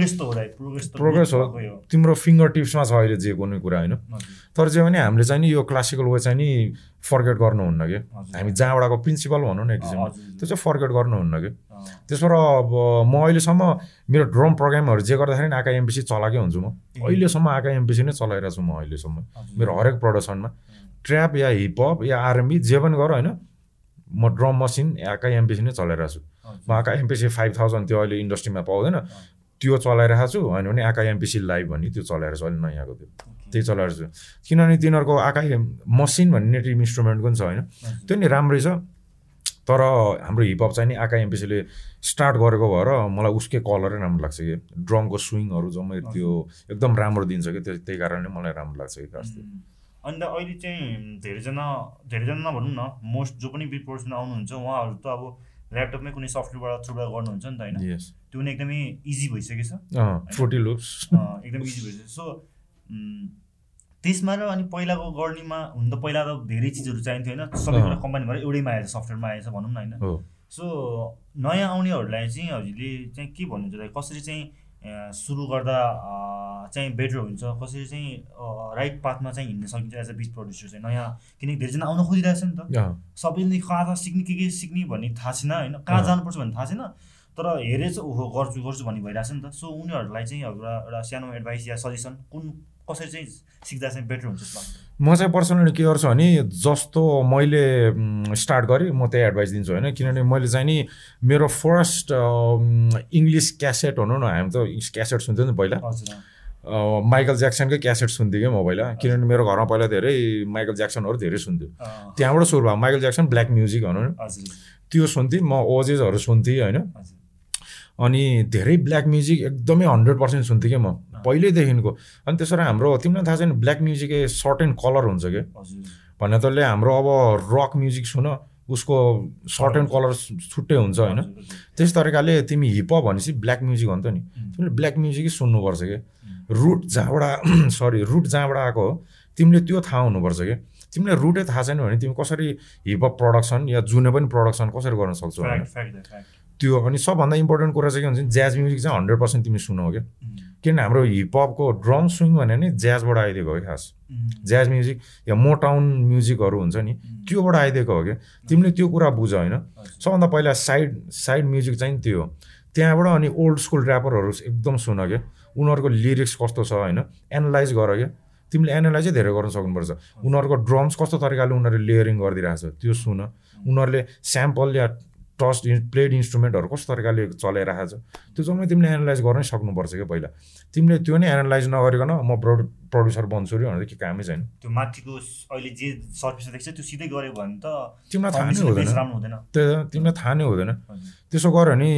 प्रोग्रेस हो तिम्रो फिङ्गर टिप्समा छ अहिले जे कुनै कुरा होइन? तर जे भने हामीले चाहिँ नि यो क्लासिकल वे चाहिँ नि फर्गेट गर्नुहुन्न कि। हामी जहाँबाट आएको प्रिन्सिपल भनौँ न एक किसिममा हजुर, त्यो चाहिँ फर्गेट गर्नुहुन्न कि त्यसबाट अब म अहिलेसम्म मेरो ड्रम प्रोग्रामहरू जे गर्दाखेरि नि आका एमपिसी चलाएकै हुन्छु म। अहिलेसम्म आका एमपिसी नै चलाइरहेको छु म अहिलेसम्म। मेरो हरेक प्रडक्सनमा ट्र्याप या हिपहप या आरएमबी जे पनि गर होइन? म ड्रम मसिन आका एमपिसी नै चलाइरहेको छु। आका एमपिसी फाइभ थाउजन्ड त्यो अहिले इन्डस्ट्रीमा पाउँदैन। त्यो चलाइरहेको छु होइन भने आका एमपिसी लाइभ भन्ने त्यो चलाइरहेको छु अहिले नयाँको त्यो। त्यही चलाइरहेको छु। किनभने तिनीहरूको आकाई मसिन भन्ने नेटिभ इन्स्ट्रुमेन्टको पनि छ होइन। त्यो नि राम्रै छ। तर हाम्रो हिपहप चाहिँ नि आका एमपिसीले स्टार्ट गरेको भएर मलाई उसकै कलरै राम्रो लाग्छ कि। ड्रमको स्विङहरू जम्मै त्यो एकदम राम्रो दिन्छ कि। त्यो त्यही कारणले मलाई राम्रो लाग्छ कि खास त्यो। अन्त अहिले चाहिँ धेरैजना धेरैजना नभनौँ न मोस्ट जो पनि बिट आउनुहुन्छ उहाँहरू त अब ल्यापटपमै कुनै सफ्टवेयरबाट थ्रुबाट गर्नुहुन्छ नि त होइन? त्यो पनि एकदमै इजी लुप्स। अँ, एकदम इजी भइसक्यो सो त्यसमा र अनि पहिलाको गर्नेमा हुन त पहिला त धेरै चिजहरू चाहिन्थ्यो होइन? सबै। कुरा भएर एउटैमा आएछ सफ्टवेयरमा आएछ भनौँ न होइन? सो नयाँ आउनेहरूलाई चाहिँ हजुरले चाहिँ के भन्नुहुन्छ कसरी चाहिँ सुरु गर्दा चाहिँ बेटर हुन्छ कसरी चाहिँ राइट पाथमा चाहिँ हिँड्न सकिन्छ एज अ बिच प्रड्युसर चाहिँ नयाँ किनकि धेरैजना आउन खोजिरहेछ नि त। सबैले कहाँ सिक्ने के के सिक्ने भन्ने थाहा छैन होइन? कहाँ। जानुपर्छ भन्ने थाहा छैन तर हेरे चाहिँ ओहो गर्छु गर्छु भन्ने भइरहेछ नि त। सो उनीहरूलाई चाहिँ एउटा एउटा सानो एडभाइस या सजेसन कुन कसरी चाहिँ सिक्दा चाहिँ बेटर हुन्छ म चाहिँ पर्सनली के गर्छु भने जस्तो मैले स्टार्ट गरेँ म त्यही एडभाइस दिन्छु होइन? किनभने मैले चाहिँ नि मेरो फर्स्ट इङ्ग्लिस क्यासेट भनौँ न हामी त क्यासेट सुन्थ्यौँ नि पहिला। माइकल ज्याक्सनकै क्यासेट सुन्थेँ क्या म पहिला किनभने मेरो घरमा पहिला धेरै माइकल ज्याक्सनहरू धेरै सुन्थ्यो। त्यहाँबाट सुरु भयो माइकल ज्याक्सन ब्ल्याक म्युजिक भनौँ न। त्यो सुन्थेँ म ओजेसहरू सुन्थेँ होइन? अनि धेरै ब्ल्याक म्युजिक एकदमै हन्ड्रेड पर्सेन्ट सुन्थेँ क्या म पहिल्यैदेखिको अनि त्यसो भएर हाम्रो तिमीलाई थाहा छैन ब्ल्याक म्युजिकै सर्ट एन्ड कलर हुन्छ क्या? भन्ने तले हाम्रो अब रक म्युजिक सुन उसको सर्ट एन्ड कलर छुट्टै हुन्छ होइन। त्यस तरिकाले तिमी हिपहप भनेपछि ब्ल्याक म्युजिक हो नि। त नि उम्, तिमीले ब्ल्याक म्युजिकै सुन्नुपर्छ क्या। रुट जहाँबाट सरी रुट जहाँबाट आएको हो तिमीले त्यो थाहा हुनुपर्छ क्या तिमीलाई रुटै थाहा छैन भने तिमी कसरी हिपहप प्रडक्सन या जुनै पनि प्रडक्सन कसरी गर्न सक्छौ. त्यो अनि सबभन्दा इम्पोर्टेन्ट कुरा चाहिँ के हुन्छ ज्याज म्युजिक चाहिँ हन्ड्रेड पर्सेन्ट तिमी सुनौ क्या उम्, किन हाम्रो हिपहपको ड्रम स्विङ भने नि ज्याजबाट आइदिएको हो कि खास। ज्याज म्युजिक या मोटाउन म्युजिकहरू हुन्छ नि उम्, त्योबाट आइदिएको हो क्या तिमीले त्यो कुरा बुझ होइन। सबभन्दा पहिला साइड साइड म्युजिक चाहिँ त्यो। हो त्यहाँबाट अनि ओल्ड स्कुल ऱ्यापरहरू एकदम सुन क्या उनीहरूको लिरिक्स कस्तो छ होइन? एनालाइज गर क्या। तिमीले एनालाइजै धेरै गर्न सक्नुपर्छ। उनीहरूको ड्रम्स कस्तो तरिकाले उनीहरूले लेयरिङ गरिदिरहेको छ त्यो सुन। उनीहरूले स्याम्पल या टस्ट प्लेड इन्स्ट्रुमेन्टहरू कस्तो तरिकाले चलाइरहेको छ त्यो जम्मै तिमीले एनालाइज गर्नै सक्नुपर्छ क्या पहिला। तिमीले त्यो नै एनालाइज नगरिकन म प्रडु प्रड्युसर बन्छु अरे भनेर के कामै छैन। त्यो माथिको अहिले जे सर्भिस देख्छ त्यो सिधै गऱ्यो भने त तिमीलाई थाहा नै हुँदैन। base राम्रो हुँदैन। त्यो तिमीलाई थाहा नै हुँदैन। त्यसो गर भने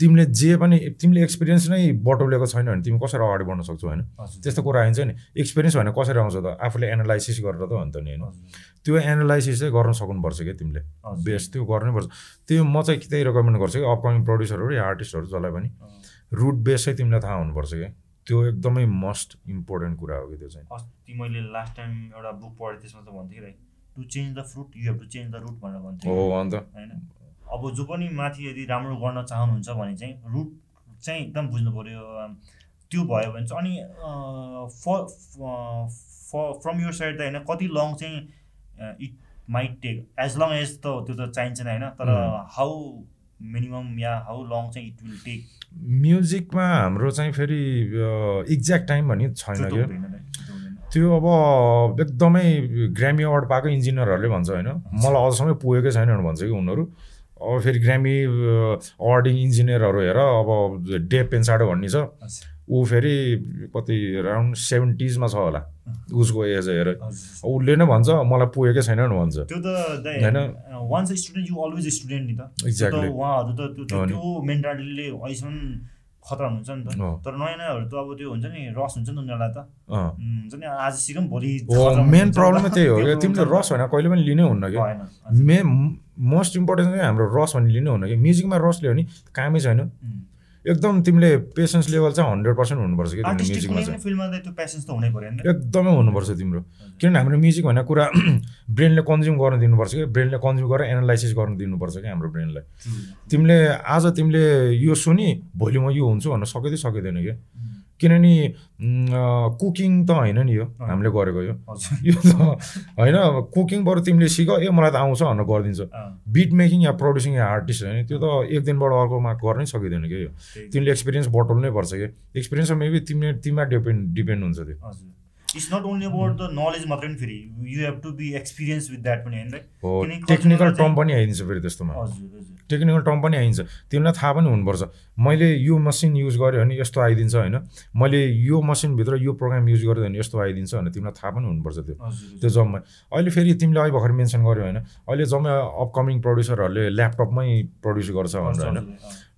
तिमीले जे पनि तिमीले एक्सपिरियन्स नै बटुलेको छैन भने तिमी कसरी अगाडि बढ्न सक्छौ होइन। त्यस्तो कुरा आइन्छ नि। एक्सपिरियन्स भने कसरी आउँछ त? आफूले एनालाइसिस गरेर त हो नि होइन। त्यो एनालाइसिस चाहिँ गर्न सक्नुपर्छ क्या तिमीले। बेस्ट त्यो गर्नैपर्छ त्यो म चाहिँ त्यही रेकमेन्ड गर्छु कि अपकमिङ प्रड्युसरहरू या आर्टिस्टहरू जसलाई पनि। रुट बेस चाहिँ तिमीलाई थाहा हुनुपर्छ क्या। त्यो एकदमै मस्ट इम्पोर्टेन्ट कुरा हो कि त्यो चाहिँ। अस्ति मैले लास्ट टाइम एउटा बुक पढेँ त्यसमा त भन्थेँ कि to change the fruit you have to change the root भनेर भन्थेँ हो अन्त। होइन? अब जो पनि माथि यदि राम्रो गर्न चाहनुहुन्छ भने चाहिँ रुट चाहिँ एकदम बुझ्नु पऱ्यो त्यो भयो भने चाहिँ अनि फ्रम युर साइड त होइन कति लङ चाहिँ it might take as long as त त्यो त चाहिन्छ होइन तर हाउ मिनिमम या हाउ लङ चाहिँ इट विल टेक म्युजिकमा हाम्रो चाहिँ फेरि एक्ज्याक्ट टाइम भन्ने छैन क्या। त्यो अब एकदमै ग्रामी अवार्ड पाएको इन्जिनियरहरूले भन्छ होइन। मलाई अझसम्म पुगेकै छैन भन्छ कि उनीहरू। अब फेरि ग्रामी अवार्डिङ इन्जिनियरहरू हेर अब डेप पेन्साडो भन्ने छ ऊ फेरि कति राउन्ड सेभेन्टिजमा छ होला उसको एज हेर। उसले नै भन्छ मलाई पुगेकै छैन भनेर भन्छ। त्यो त नि नि। खतरा हुन्छ नि। त। तर नयाँ नयाँहरू त अब त्यो हुन्छ नि रस हुन्छ नि उनीहरूलाई त। हुन्छ नि आज सिकौँ भोलि मेन प्रब्लमै नि। त्यही हो। तिमीले नि। रस होइन कहिले पनि लिनै हुन्न क्या भएन हजुर। मे मोस्ट इम्पोर्टेन्ट चाहिँ हाम्रो रस भन्ने लिनु हुन्न कि म्युजिकमा रस लियो भने कामै छैन। एकदम तिमीले पेसेन्स लेभल चाहिँ हन्ड्रेड पर्सेन्ट हुनुपर्छ कि म्युजिकमा चाहिँ। हुनै एकदमै हुनुपर्छ तिम्रो। किनभने हाम्रो म्युजिक भन्ने कुरा [clears throat] ब्रेनले कन्ज्युम गर्न दिनुपर्छ कि ब्रेनले कन्ज्युम गरेर एनालाइसिस गर्न दिनुपर्छ कि हाम्रो ब्रेनलाई। तिमीले आज तिमीले यो सुनि भोलि म यो हुन्छु भन्न सकिँदै सकिँदैन कि। उम्, किनभने कुकिङ त होइन नि यो हामीले गरेको यो यो त होइन कुकिङ बरु तिमीले सिक ए मलाई त आउँछ भनेर गरिदिन्छ बिट मेकिङ या प्रड्युसिङ या आर्टिस्ट होइन त्यो त एक दिनबाट अर्कोमा गर्नै सकिँदैन क्या यो। तिमीले एक्सपिरियन्स बटुल्नै पर्छ कि एक्सपिरियन्समा मेबी तिमीले तिमीमा डिपेन्ड डिपेन्ड हुन्छ त्यो it's not only about the knowledge मात्रै नि फेरि you have to be experience with that पनि होइन टेक्निकल टर्म पनि आइदिन्छ फेरि त्यस्तोमा हजुर हजुर टेक्निकल टर्म पनि आइन्छ। तिमीलाई थाहा पनि हुनुपर्छ। मैले यो मसिन युज गरेँ भने यस्तो आइदिन्छ होइन। मैले यो मसिनभित्र यो प्रोग्राम युज गरेँ भने यस्तो आइदिन्छ भने तिमीलाई थाहा पनि हुनुपर्छ त्यो। त्यो जम्मै। अहिले फेरि तिमीले अहिले भर्खर मेन्सन गर्यो होइन। अहिले जम्मै अपकमिङ प्रड्युसरहरूले ल्यापटपमै प्रड्युस गर्छ भनेर होइन।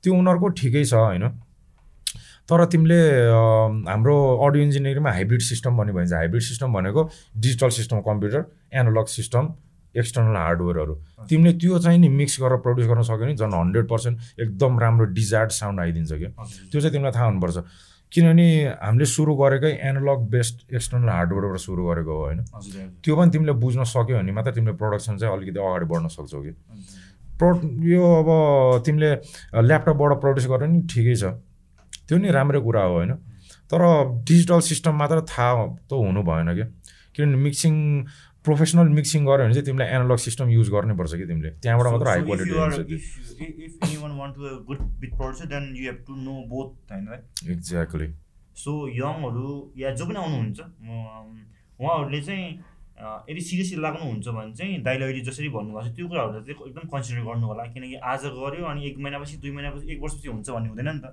त्यो उनीहरूको ठिकै छ होइन। तर तिमीले हाम्रो अडियो इन्जिनियरिङमा हाइब्रिड सिस्टम भन्ने भनिन्छ। हाइब्रिड सिस्टम भनेको digital system computer analog system external हार्डवेयरहरू तिमीले त्यो चाहिँ नि मिक्स गरेर प्रड्युस गर्न सक्यो भने झन् हन्ड्रेड पर्सेन्ट एकदम राम्रो डिजायर्ड साउन्ड आइदिन्छ क्या। त्यो चाहिँ तिमीलाई थाहा हुनुपर्छ। किनभने हामीले सुरु गरेकै एनालग बेस्ड एक्सटर्नल हार्डवेयरबाट सुरु गरेको हो होइन? त्यो पनि तिमीले बुझ्न सक्यो भने मात्र तिमीले प्रडक्सन चाहिँ अलिकति अगाडि बढ्न सक्छौ कि। प्रो यो अब तिमीले ल्यापटपबाट प्रड्युस गरेर नि ठिकै छ। त्यो नि राम्रै कुरा हो होइन? तर डिजिटल सिस्टम मात्र थाहा त हुनु भएन क्या। किनभने मिक्सिङ प्रोफेसनल मिक्सिङ गऱ्यो भने चाहिँ तिमीलाई एनालग सिस्टम युज गर्नैपर्छ कि तिमीले? त्यहाँबाट मात्र हाई क्वालिटी हुन्छ? एक्ज्याक्टली सो यङहरू या जो पनि आउनुहुन्छ उहाँहरूले चाहिँ यदि सिरियसली लाग्नुहुन्छ भने चाहिँ दाइले अहिले जसरी भन्नुभएको छ त्यो कुराहरूलाई चाहिँ एकदम कन्सिडर गर्नु होला किनकि आज गऱ्यो अनि एक महिनापछि दुई महिनापछि एक वर्षपछि हुन्छ भन्ने हुँदैन नि त।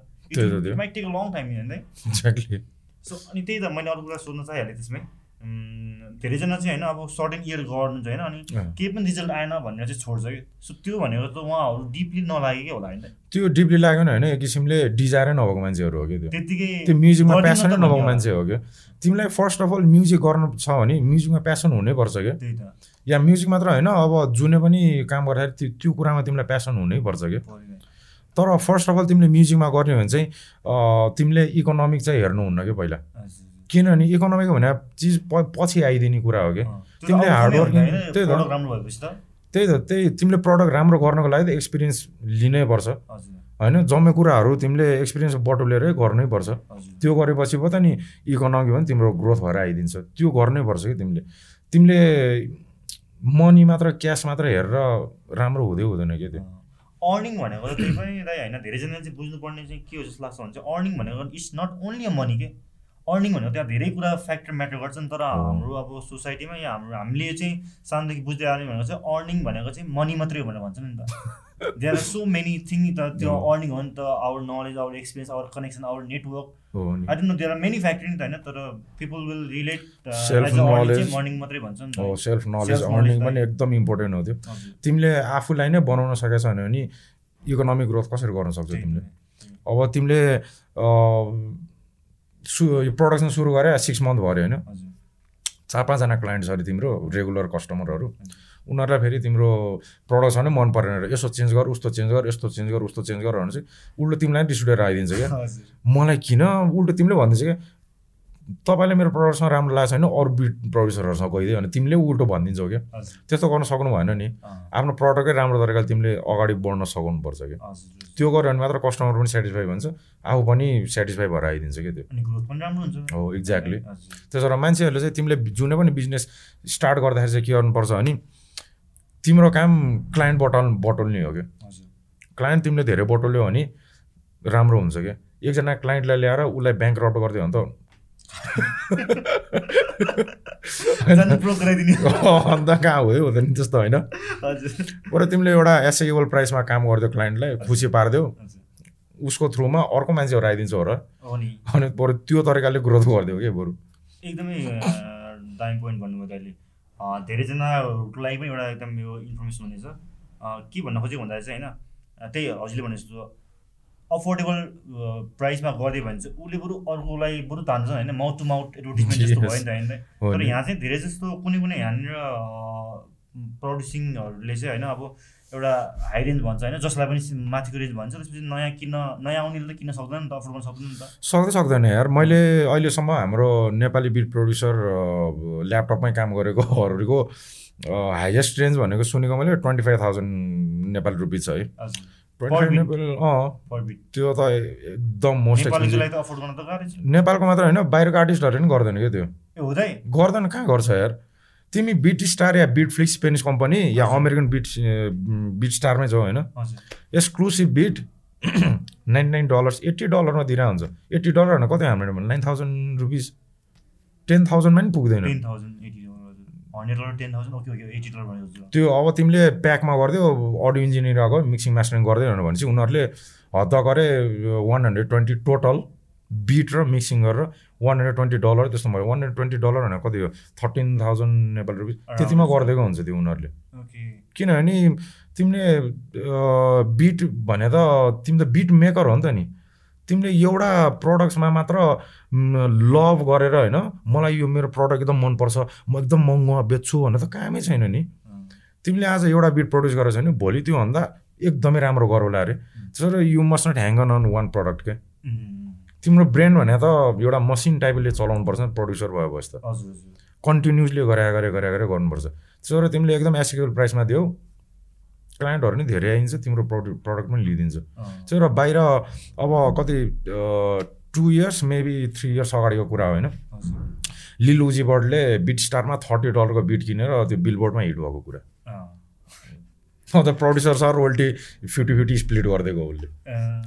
माइट टेक लङ टाइम होइन एक्ज्याक्टली सो अनि त्यही त मैले अरू कुरा सोध्न चाहिहालेँ त्यसमै। धेरैजना चाहिँ होइन अब सर्टेन इयर गर्नुहुन्छ होइन अनि। केही पनि रिजल्ट आएन भनेर चाहिँ छोड्छ कि। सो त्यो भनेको त उहाँहरू डिपली नलागेकै होला होइन। त्यो डिपली लाग्यो भने होइन एक किसिमले डिजायरै नभएको मान्छेहरू हो कि त्यो। त्यत्तिकै त्यो म्युजिकमा प्यासनै नभएको मान्छे हो क्या तिमीलाई फर्स्ट अफ अल म्युजिक गर्नु छ भने म्युजिकमा प्यासन हुनैपर्छ क्या या म्युजिक मात्र होइन अब जुनै पनि काम गर्दाखेरि त्यो त्यो कुरामा तिमीलाई प्यासन हुनैपर्छ क्या। तर फर्स्ट अफ अल तिमीले म्युजिकमा गर्ने हो भने चाहिँ तिमीले इकोनोमिक चाहिँ हेर्नुहुन्न कि पहिला। किनभने इकोनोमिक भने चिज प- पछि आइदिने कुरा हो कि। तिमीले होइन, त्यही त। त्यही त त्यही तिमीले प्रडक्ट राम्रो गर्नको लागि त एक्सपिरियन्स लिनै पर्छ। होइन जम्मै कुराहरू तिमीले एक्सपिरियन्स बटुलेरै गर्नै पर्छ। त्यो गरेपछि पो त नि इकोनोमी पनि तिम्रो ग्रोथ भएर आइदिन्छ। त्यो गर्नै पर्छ कि तिमीले। तिमीले मनी मात्र क्यास मात्र हेरेर राम्रो हुँदै हुँदैन कि त्यो। अर्निङ भनेको त्यही पनि होइन धेरैजनाले चाहिँ बुझ्नुपर्ने चाहिँ के हो जस्तो लाग्छ भने चाहिँ अर्निङ भनेको it's not only a money के? अर्निङ भनेको त्यहाँ धेरै कुरा फ्याक्टर म्याटर गर्छ नि तर हाम्रो अब सोसाइटीमा या हाम्रो हामीले चाहिँ सानोदेखि बुझ्दै आउने भनेको चाहिँ अर्निङ भनेको चाहिँ मनी मात्रै हो भनेर भन्छ नि त। There are so many thing त त्यो। अर्निङ हो नि त our knowledge our experience our connection our network I don't know there are many factor नि त होइन तर पिपल विल रिलेट अर्निङ मात्रै भन्छ नि त। सेल्फ नलेज अर्निङ पनि एकदम इम्पोर्टेन्ट हो त्यो। तिमीले आफूलाई नै बनाउन सकेको छैन भने इकोनोमिक ग्रोथ कसरी गर्न सक्छौ तिमीले। अब तिमीले सु प्रडक्सन सुरु गरे सिक्स मन्थ भयो होइन। चार पाँचजना क्लाइन्ट छ अरे तिम्रो रेगुलर कस्टमरहरू उनीहरूलाई फेरि तिम्रो भने मन परेन यसो चेन्ज गर उस्तो चेन्ज गर यस्तो चेन्ज गर उस्तो चेन्ज गर भने चाहिँ उल्टो तिमीलाई पनि डिस्ट्रिब्युटर आइदिन्छ क्या। मलाई किन उल्टो तिमीले भनिदिन्छ क्या? तपाईँले मेरो प्रडक्टसँग राम्रो लागेको छैन अरू बिट प्रड्युसरहरूसँग गइदियो भने तिमीले उल्टो भनिदिन्छौ क्या। त्यस्तो गर्न सक्नु भएन नि। आफ्नो प्रडक्टै राम्रो तरिकाले तिमीले अगाडि बढ्न सक्नुपर्छ क्या। त्यो गऱ्यो भने मात्र कस्टमर पनि सेटिस्फाई हुन्छ आफू पनि सेटिस्फाई भएर आइदिन्छ क्या त्यो। हो एक्ज्याक्टली त्यसो भएर मान्छेहरूले चाहिँ तिमीले जुनै पनि बिजनेस स्टार्ट गर्दाखेरि चाहिँ के गर्नुपर्छ भने तिम्रो काम क्लाइन्ट बटल बटुल्ने हो क्या। क्लाइन्ट तिमीले धेरै बटुल्यो भने राम्रो हुन्छ क्या। एकजना क्लाइन्टलाई ल्याएर उसलाई ब्याङ्क रट गरिदियो भने त अन्त कहाँ हुँदै हुँदैन त्यस्तो होइन हजुर बरु तिमीले एउटा एसेबल प्राइसमा काम गरिदियो क्लाइन्टलाई खुसी पारिदियो उसको थ्रुमा अर्को मान्छेहरू आइदिन्छ हो र हो अनि बरु त्यो तरिकाले ग्रोथ गरिदियो कि बरु एकदमै दामी पोइन्ट भन्नुभयो दाइले अँ, धेरैजनाहरूको लागि पनि एउटा एकदम यो इन्फर्मेसन हुनेछ के भन्न खोजेको भन्दा चाहिँ होइन त्यही हजुरले भने जस्तो अफोर्डेबल प्राइसमा गरिदियो भने चाहिँ उसले बरु अर्कोलाई बरु तान्छ होइन। माउथ टु माउथ एडभर्टिजमेन्ट जस्तो भयो नि त होइन। तर। यहाँ चाहिँ धेरै जस्तो कुनै कुनै यहाँनिर प्रड्युसिङहरूले चाहिँ होइन अब एउटा हाई रेन्ज भन्छ होइन जसलाई पनि माथिको रेन्ज भन्छ। त्यसपछि नयाँ किन्न नयाँ आउनेले त किन्न सक्दैन नि त अफोर्ड गर्न सक्दैन नि त। सक्दै सक्दैन यार। मैले अहिलेसम्म हाम्रो नेपाली बिट प्रड्युसर ल्यापटपमै काम गरेकोहरूको हाइएस्ट रेन्ज भनेको सुनेको मैले twenty five thousand Nepali rupees छ है। त्यो त एकदम मोस्ट नेपालीको छ। मात्र होइन बाहिरको आर्टिस्टहरूले पनि गर्दैन क्या त्यो। गर्दैन कहाँ गर्छ यार? तिमी बिट स्टार या बिट फ्लिक्स स्पेनिस कम्पनी या। अमेरिकन बिट बिट स्टारमै जाऊ होइन। Exclusive beat ninety nine dollars eighty डलरमा दिएर हुन्छ। एट्टी डलर होइन कति हाम्रो नाइन थाउजन्ड रुपिस टेन थाउजन्डमा पनि पुग्दैन। Hundred dollar ten thousand okay okay eighty dollar त्यो अब तिमीले प्याकमा गरिदियो अडियो इन्जिनियर गयो मिक्सिङ मास्टरिङ गर्दै भनेपछि उनीहरूले हद्द गरे one hundred twenty total beat र मिक्सिङ गरेर वान हन्ड्रेड ट्वेन्टी डलर त्यस्तो भयो। वान हन्ड्रेड ट्वेन्टी डलर भनेको कति हो? थर्टिन थाउजन्ड नेपाल रुपिस त्यतिमा गरिदिएको हुन्छ त्यो उनीहरूले। किनभने तिमीले बिट भने त तिमी त बिट मेकर हो नि त नि। तिमीले एउटा प्रडक्ट्समा मात्र लभ गरेर होइन मलाई यो मेरो प्रडक्ट एकदम मनपर्छ म एकदम महँगो बेच्छु भनेर त कामै छैन नि। तिमीले आज एउटा बिट प्रड्युस गरेको छ भने भोलि त्योभन्दा एकदमै राम्रो गरौला अरे। त्यसो you must not hang on one product के? तिम्रो ब्रेन भने त एउटा मसिन टाइपले चलाउनु पर्छ प्रड्युसर भएपछि त। कन्टिन्युसली गरे गरे गरे गरे गर्नुपर्छ। त्यसो भएर तिमीले एकदम एसेकेबल प्राइसमा दियौ क्लाइन्टहरू नि धेरै आइदिन्छ तिम्रो प्रडक्ट प्रडक्ट पनि लिइदिन्छ। त्यसो भएर बाहिर अब कति two years maybe three years अगाडिको कुरा होइन? हजुर। लिल उजीबर्डले बिट स्टारमा थर्टी डलरको बिट किनेर त्यो बिलबोर्डमा हिट भएको कुरा। अन्त producer sir royalty fifty fifty split गरिदिएको उसले।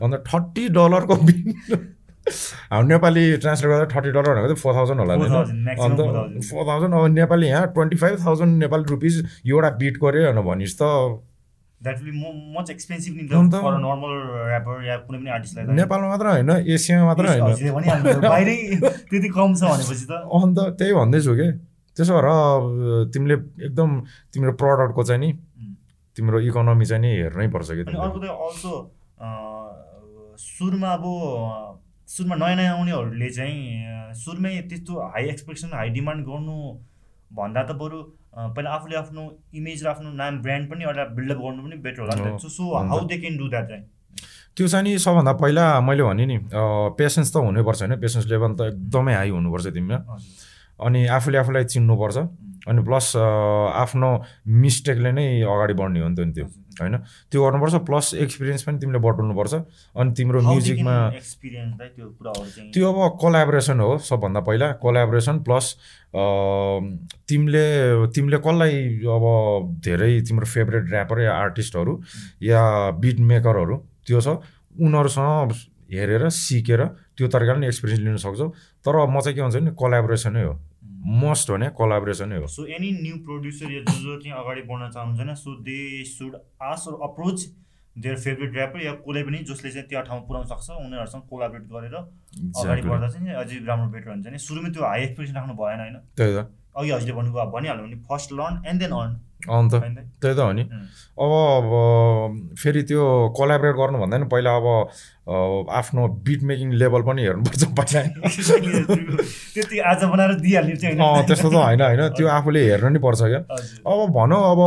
अन्त थर्टी डलरको बिल हाम्रो नेपाली ट्रान्सलेट गर्दा थर्टी डलर भनेको चाहिँ फोर थाउजन्ड होला 4,000, होइन? maximum अन्त 4,000. फोर थाउजन्ड अब नेपाली यहाँ twenty five thousand Nepali rupees एउटा बिट गऱ्यो भनिस् त। That will be much expensive नि? फर नर्मल ऱ्यापर या कुनै पनि आर्टिस्टलाई नेपालमा मात्र होइन एसियामा मात्र होइन बाहिरै [laughs] त्यति कम छ भनेपछि त अन्त त्यही भन्दैछु कि त्यसो भएर तिमीले एकदम तिम्रो प्रडक्टको चाहिँ नि. तिम्रो इकोनोमी चाहिँ नि हेर्नै पर्छ कि अर्को त अल्सो सुरुमा अब सुरुमा नयाँ नयाँ आउनेहरूले चाहिँ सुरुमै त्यस्तो हाई एक्सपेक्टेसन हाई डिमान्ड गर्नु भन्दा त बरु पहिला आफूले आफ्नो इमेज र आफ्नो नाम ब्रान्ड पनि एउटा बिल्डअप गर्नु पनि बेटर होला so how they can do that चाहिँ त्यो चाहिँ नि सबभन्दा पहिला मैले भने नि पेसेन्स त हुनैपर्छ होइन। पेसेन्स लेभल त एकदमै हाई हुनुपर्छ तिमीमा अनि आफूले आफूलाई चिन्नुपर्छ। अनि प्लस आफ्नो मिस्टेकले नै अगाडि बढ्ने हो नि त नि त्यो। होइन? त्यो गर्नुपर्छ प्लस एक्सपिरियन्स पनि तिमीले बटुल्नुपर्छ। अनि तिम्रो म्युजिकमा त्यो अब कोलाबोरेसन हो सबभन्दा पहिला। कोलाबोरेसन प्लस तिमीले तिमीले कसलाई अब धेरै तिम्रो फेभरेट ऱ्यापर या आर्टिस्टहरू या बिट मेकरहरू त्यो छ। उनीहरूसँग हेरेर सिकेर त्यो तरिकाले एक्सपिरियन्स लिन सक्छौ। तर म चाहिँ के भन्छ भने कोलाबोरेसनै हो। मस्ट भने कोलाबोरेसनै हो। सो एनी न्यू प्रड्युसर या जो जो चाहिँ अगाडि बढ्न चाहनुहुन्छ होइन so they should as approach their favourite rapper या कसले पनि जसले चाहिँ त्यो ठाउँमा पुऱ्याउन सक्छ उनीहरूसँग कोलाबरेट गरेर अगाडि. बढ्दा चाहिँ अझै राम्रो बेटर हुन्छ। नि सुरुमै त्यो हाई एक्सपेक्टेसन राख्नु भएन होइन? अघि हजुरले भन्नुभयो भनिहाल्नु भने first learn and then earn अन्त? त्यही त हो नि. अब अब फेरि त्यो कोलाबरेट गर्नु भन्दा नि पहिला अब आफ्नो बिट मेकिङ लेभल पनि हेर्नुपर्छ पहिला। [laughs] त्यस्तो त होइन होइन। त्यो आफूले हेर्न नि पर्छ क्या। अब भनौँ अब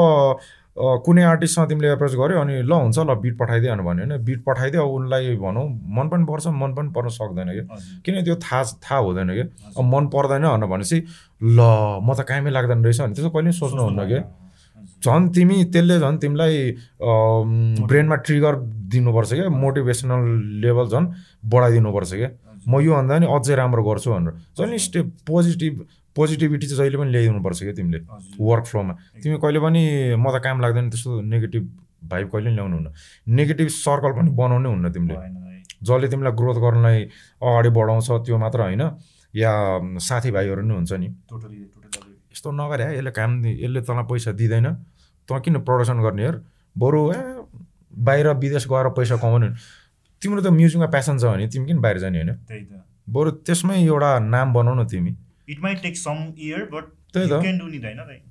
कुनै आर्टिस्टसँग तिमीले एप्रोच गर्यो अनि ल हुन्छ ल बिट पठाइदियो भने होइन। बिट पठाइदियो अब उनलाई भनौँ मन पनि पर्छ मन पनि पर्न सक्दैन क्या। किन त्यो थाहा थाहा हुँदैन क्या। अब मन पर्दैन भनेर भनेपछि ल म त कामै लाग्दैन रहेछ भने त्यसो कहिले सोच्नुहुन्न क्या। झन् तिमी त्यसले झन् तिमीलाई ब्रेनमा ट्रिगर दिनुपर्छ क्या मोटिभेसनल लेभल झन् बढाइदिनुपर्छ क्या। म यो भन्दा नि अझै राम्रो गर्छु भनेर। नि स्टेप पोजिटिभ पोजिटिभिटी चाहिँ जहिले पनि ल्याइदिनुपर्छ क्या तिमीले वर्क फ्लोमा तिमी कहिले पनि म त काम लाग्दैन त्यस्तो नेगेटिभ भाइब कहिले पनि ल्याउनु हुन्न नेगेटिभ सर्कल पनि बनाउनै हुन्न तिमीले। जसले तिमीलाई ग्रोथ गर्नलाई अगाडि बढाउँछ त्यो मात्र होइन। या साथीभाइहरू नि हुन्छ नि। यस्तो नगरे है यसले काम यसले तँलाई पैसा दिँदैन। तँ किन प्रडक्सन गर्ने यार बरु ए बाहिर विदेश गएर पैसा कमाउने तिम्रो त म्युजिकमा प्यासन छ भने तिमी किन बाहिर जाने होइन? बरु त्यसमै एउटा नाम बनाउ न तिमी। It might take some year but त्यही त?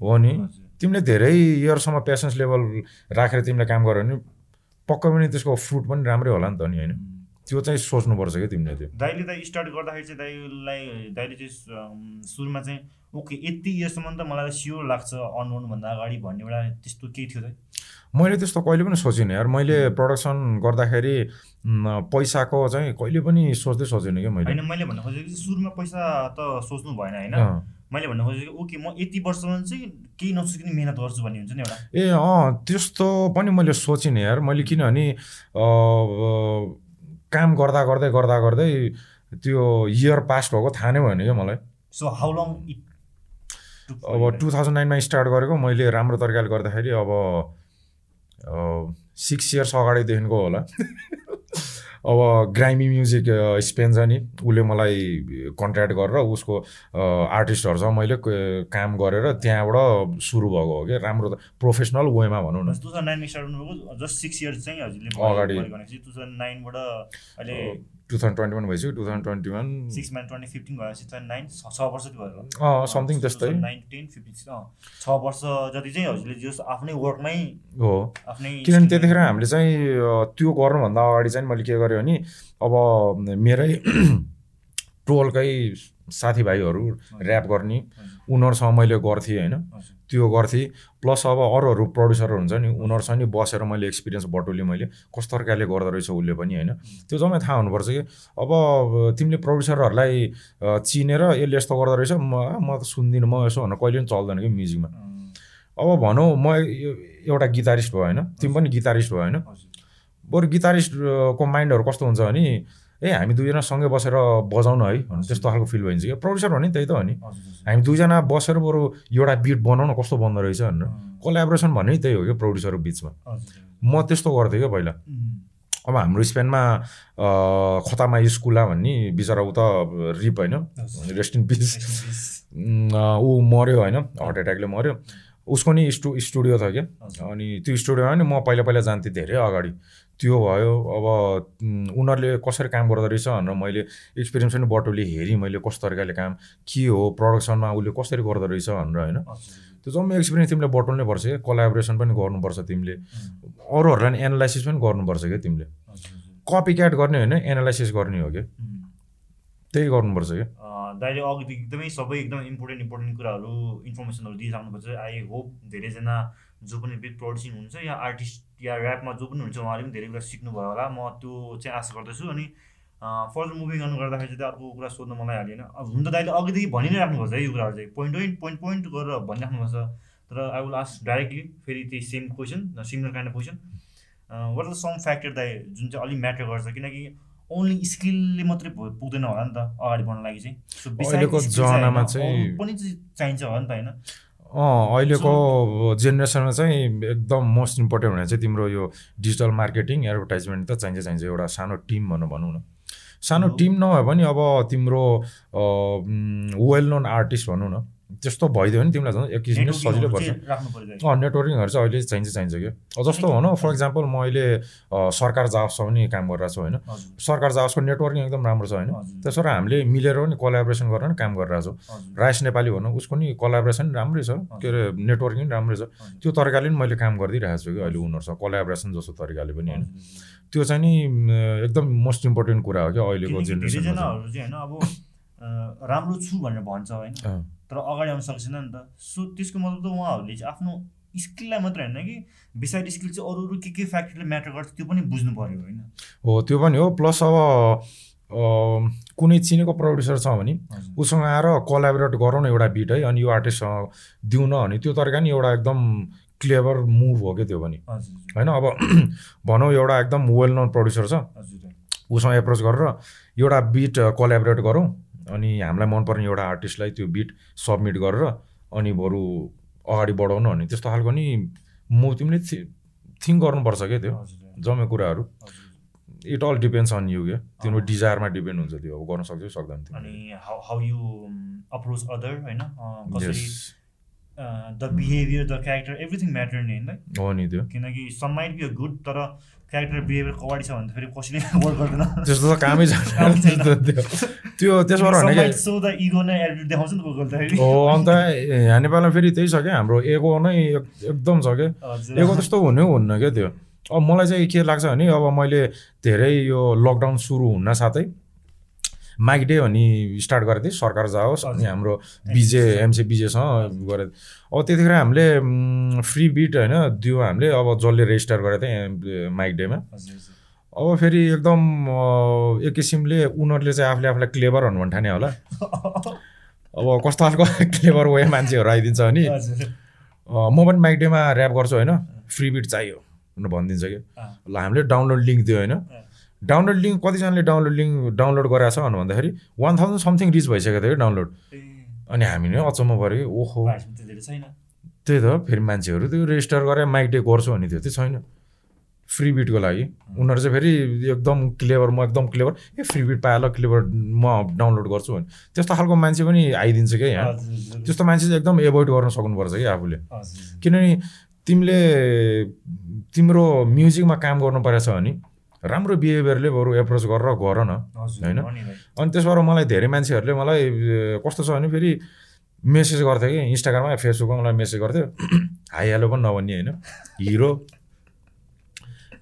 हो नि। तिमीले धेरै इयरसम्म पेसेन्स लेभल राखेर तिमीले काम गर्यो भने पक्कै पनि त्यसको फ्रुट पनि राम्रै होला नि त नि होइन. त्यो चाहिँ सोच्नुपर्छ क्या तिमीले त्यो। दाइले त स्टार्ट गर्दाखेरि चाहिँ दाइलाई दाइले चाहिँ सुरुमा चाहिँ ओके यति इयरसम्म त मलाई स्योर लाग्छ अन गर्नुभन्दा अगाडि भन्ने एउटा त्यस्तो केही थियो दाइ मैले त्यस्तो कहिले पनि सोचिनँ यार। मैले प्रडक्सन गर्दाखेरि पैसाको चाहिँ कहिले पनि सोच्दै सोचेन क्या मैले। होइन मैले भन्न खोजेको चाहिँ सुरुमा पैसा त सोच्नु भएन होइन। मैले भन्न खोजेको ओके म यति वर्षसम्म चाहिँ केही नसोचिकन मिहिनेत गर्छु भन्ने हुन्छ नि एउटा। ए अँ त्यस्तो पनि मैले सोचिनँ यार। मैले किनभने काम गर्दा गर्दै गर्दा गर्दै त्यो इयर पास भएको थाहा नै भएन क्या मलाई। सो हाउ लङ इट अब टु थाउजन्ड नाइनमा स्टार्ट गरेको मैले राम्रो तरिकाले गर्दाखेरि अब सिक्स इयर्स अगाडिदेखिको होला। [laughs] अब ग्राइमी म्युजिक स्पेन छ नि उसले मलाई कन्ट्याक्ट गरेर उसको आर्टिस्टहरूसँग मैले क- काम गरेर त्यहाँबाट सुरु भएको हो क्या। राम्रो त प्रोफेसनल वेमा भनौँ न। टु थाउजन्ड नाइनमा स्टार्ट गर्नुभएको जस्ट सिक्स इयर्स चाहिँ हजुरले अगाडि। टु थाउजन्ड नाइनबाट अहिले टु थाउजन्ड ट्वेन्टी वान भइसक्यो। Two thousand twenty one six man twenty fifteen भएपछि चाहिँ नाइन छ वर्ष त्यो भयो। समथिङ त्यस्तै नाइन टेन फिफ्टिन छ वर्ष जति चाहिँ हजुरले जस आफ्नै वर्कमै हो। आफ्नै किनभने त्यतिखेर हामीले चाहिँ त्यो गर्नुभन्दा अगाडि चाहिँ मैले के गरेँ भने अब मेरै [clears throat] टोलकै साथीभाइहरू ऱ्याप गर्ने उनीहरूसँग मैले गर्थेँ होइन। त्यो गर्थेँ। प्लस अब अरूहरू प्रड्युसरहरू हुन्छ नि उनीहरूसँग नि बसेर मैले एक्सपिरियन्स बटुलेँ मैले। कस्तो गर्दो रहेछ उसले पनि होइन? त्यो जम्मै थाहा हुनुपर्छ कि। अब तिमीले प्रड्युसरहरूलाई चिनेर यसले यस्तो गर्दो रहेछ म म त सुन्दिनँ म यसो भनेर कहिले पनि चल्दैन कि म्युजिकमा। अब भनौँ म एउटा गिटारिस्ट भयो होइन? तिमी पनि गिटारिस्ट भयो होइन। बरु गिटारिस्टको माइन्डहरू कस्तो हुन्छ भने ए हामी दुईजना सँगै बसेर बजाउन है भने त्यस्तो खालको फिल भइन्छ क्या? प्रड्युसर भने त्यही त हो नि। हामी दुईजना बसेर बरु एउटा बिट बनाउन कस्तो बन्दो रहेछ भनेर। कोलाबोरेसन भन्ने त्यही हो क्या प्रड्युसरको बिचमा। म त्यस्तो गर्थेँ क्या पहिला। अब हाम्रो स्पेनमा खतामा स्कुला भन्ने बिचरा ऊ त रिप होइन। Rest in peace. ऊ मऱ्यो होइन हार्ट एट्याकले मऱ्यो। उसको नि स्टु स्टुडियो छ क्या। अनि त्यो स्टुडियोमा नि म पहिला पहिला जान्थेँ धेरै अगाडि। त्यो भयो। अब उनीहरूले कसरी काम गर्दो रहेछ भनेर मैले एक्सपिरियन्स पनि बटुली हेरेँ मैले कस्तो तरिकाले काम के हो प्रडक्सनमा उसले कसरी गर्दो रहेछ भनेर होइन। त्यो जम्मै एक्सपिरियन्स तिमीले बटुल्नै पर्छ क्या कोलाबोरेसन पनि गर्नुपर्छ तिमीले। अरूहरूलाई नि एनालाइसिस पनि गर्नुपर्छ क्या तिमीले। कपी क्याट गर्ने होइन एनालाइसिस गर्ने हो क्या. त्यही गर्नुपर्छ क्या। दाइले अघि एकदमै सबै एकदम इम्पोर्टेन्ट इम्पोर्टेन्ट कुराहरू इन्फर्मेसनहरू दिइराख्नुपर्छ आई होप धेरैजना जो पनि बिट प्रड्युसिङ हुन्छ या आर्टिस्ट या ऱ्यापमा जो पनि हुन्छ उहाँले पनि धेरै कुरा सिक्नुभयो होला। म त्यो चाहिँ आशा गर्दछु अनि फर्दर मुभिङ गर्नु गर्दाखेरि चाहिँ अर्को कुरा सोध्नु मलाई हालेन अब हुन त दाइले अघिदेखि भनि नै राख्नुपर्छ है यो कुराहरू चाहिँ। पोइन्ट पोइन्ट पोइन्ट पोइन्ट गरेर भनिराख्नुपर्छ तर आई विल आस्क डाइरेक्टली फेरि त्यही same question similar kind of question what are some factor दाइ जुन चाहिँ अलिक म्याटर गर्छ? किनकि ओन्ली स्किलले मात्रै पुग्दैन होला नि त अगाडि बढ्न लागि चाहिँ। Skill चाहिँ जमानामा पनि चाहिन्छ होला नि त होइन? अहिलेको जेनेरेसनमा चाहिँ एकदम मोस्ट इम्पोर्टेन्ट भनेको चाहिँ तिम्रो यो डिजिटल मार्केटिङ एडभर्टाइजमेन्ट त चाहिन्छ चाहिन्छ एउटा सानो टिम भनौँ भनौँ न। सानो। टिम नभए पनि अब तिम्रो वेल नोन आर्टिस्ट भनौँ न। त्यस्तो भइदियो भने तिमीलाई झन् एक किसिमले सजिलो पर्छ। अँ नेटवर्किङहरू चाहिँ अहिले चाहिन्छ चाहिन्छ अब जस्तो भनौँ फर इक्जाम्पल म अहिले सरकार जावसमा पनि काम गरिरहेको छु होइन। सरकार जावसको नेटवर्किङ एकदम राम्रो छ होइन। हजुर। त्यसो र हामीले मिलेर पनि कोलाबोरेसन गरेर पनि काम गरिरहेको छौँ। राइस नेपाली भनौँ उसको नि कोलाबोरेसन राम्रै छ। के अरे नेटवर्किङ पनि राम्रै छ। त्यो तरिकाले पनि मैले काम गरिदिइरहेको छु कि अहिले उनीहरूसँग कोलाबोरेसन जस्तो तरिकाले पनि होइन। त्यो चाहिँ नि एकदम मोस्ट इम्पोर्टेन्ट कुरा हो क्या अहिलेको अँ, राम्रो छु भनेर भन्छ होइन। तर अगाडि आउन सक्दैन नि त। सो त्यसको मतलब त उहाँहरूले चाहिँ आफ्नो स्किललाई मात्र होइन कि बिसाइड स्किल चाहिँ अरू अरू के के फ्याक्टरले म्याटर गर्छ त्यो पनि बुझ्नु पऱ्यो होइन। हो त्यो पनि हो। प्लस अब कुनै चिनेको प्रड्युसर छ भने उसँग आएर कोलाबोरेट गरौँ न एउटा बिट है अनि यो आर्टिस्टसँग दिउँ न अनि त्यो तरिका नि एउटा एकदम क्लेभर मुभ हो क्या त्यो पनि। होइन अब [clears throat] भनौँ एउटा एकदम वेल नोन प्रड्युसर छ उसँग एप्रोच गरेर एउटा बिट कोलाबोरेट गरौँ। अनि हामीलाई मनपर्ने एउटा आर्टिस्टलाई त्यो बिट सबमिट गरेर अनि बरु अगाडि बढाउनु अनि त्यस्तो खालको नि म तिमीले थिङ्क गर्नुपर्छ क्या त्यो जम्मै कुराहरू। It all depends on you क्या। तिम्रो डिजायरमा डिपेन्ड हुन्छ त्यो अब गर्न सक्छौ सक्दैन अनि तिमीले हाउ यु अप्रोच अदर होइन. The behaviour the character everything matter नि होइन हो नि त्यो। किनकि some might be a good तर क्यारेक्टर बिहेभियर कवाडी छ भने त फेरि कसैले [laughs] वर्क गर्दैन। त्यस्तो त कामै छैन। छैन। त्यो त्यो त्यसो भने के सो द इगो नै एटिट्युड देखाउँछ नि त कोही कोही त हो अन्त यहाँ नेपालमा फेरि त्यही छ क्या हाम्रो एगो नै एक- एकदम छ क्या। एगो त्यस्तो हुनै हुन्न क्या त्यो। अब मलाई चाहिँ के लाग्छ भने अब मैले धेरै यो लकडाउन सुरु हुन साथै माइक डे अनि स्टार्ट गरेको थिएँ सरकार जाओस् अनि। हाम्रो बिजे एमसी बिजेसँग गरेको अब त्यतिखेर हामीले फ्री बिट होइन दियो हामीले। अब जसले रेजिस्टर गरेको थिएँ माइक डेमा। अब फेरि एकदम एक किसिमले उनीहरूले चाहिँ आफूले आफूलाई क्लेभर भन्नु भन्ने ठाने होला। अब कस्तो खालको [laughs] क्लेभर वे मान्छेहरू आइदिन्छ भने हजुर। अँ, म पनि माइक डेमा ऱ्याप गर्छु होइन। फ्री बिट चाहियो। भनेर भनिदिन्छ कि। ल हामीले डाउनलोड लिङ्क दियो होइन। डाउनलोड लिङ्क कतिजनाले डाउनलोड लिङ्क डाउनलोड गराएको छ भनेर भन्दाखेरि वान थाउजन्ड समथिङ रिच भइसकेको थियो कि डाउनलोड अनि हामी नै अचम्म पऱ्यो ओहो। त्यही त फेरि मान्छेहरू त्यो रेजिस्टर गरेर माइक डे गर्छु भने त्यो चाहिँ छैन। फ्री बिटको लागि। उनीहरू चाहिँ फेरि एकदम क्लेभर म एकदम क्लेभर ए फ्री बिट पाएर क्लेभर म डाउनलोड गर्छु भने। त्यस्तो खालको मान्छे पनि आइदिन्छ क्या यहाँ। त्यस्तो मान्छे चाहिँ एकदम एभोइड गर्न सक्नुपर्छ कि आफूले। किनभने तिमीले तिम्रो म्युजिकमा काम गर्नु परेछ भने राम्रो बिहेभियरले बरु एप्रोच गरेर गर न होइन? अनि त्यसबाट मलाई धेरै मान्छेहरूले मलाई कस्तो छ भने फेरि मेसेज गर्थ्यो कि इन्स्टाग्राममा फेसबुकमा मलाई मेसेज गर्थ्यो। [clears throat] हाई हेलो पनि नभन्ने होइन? Hero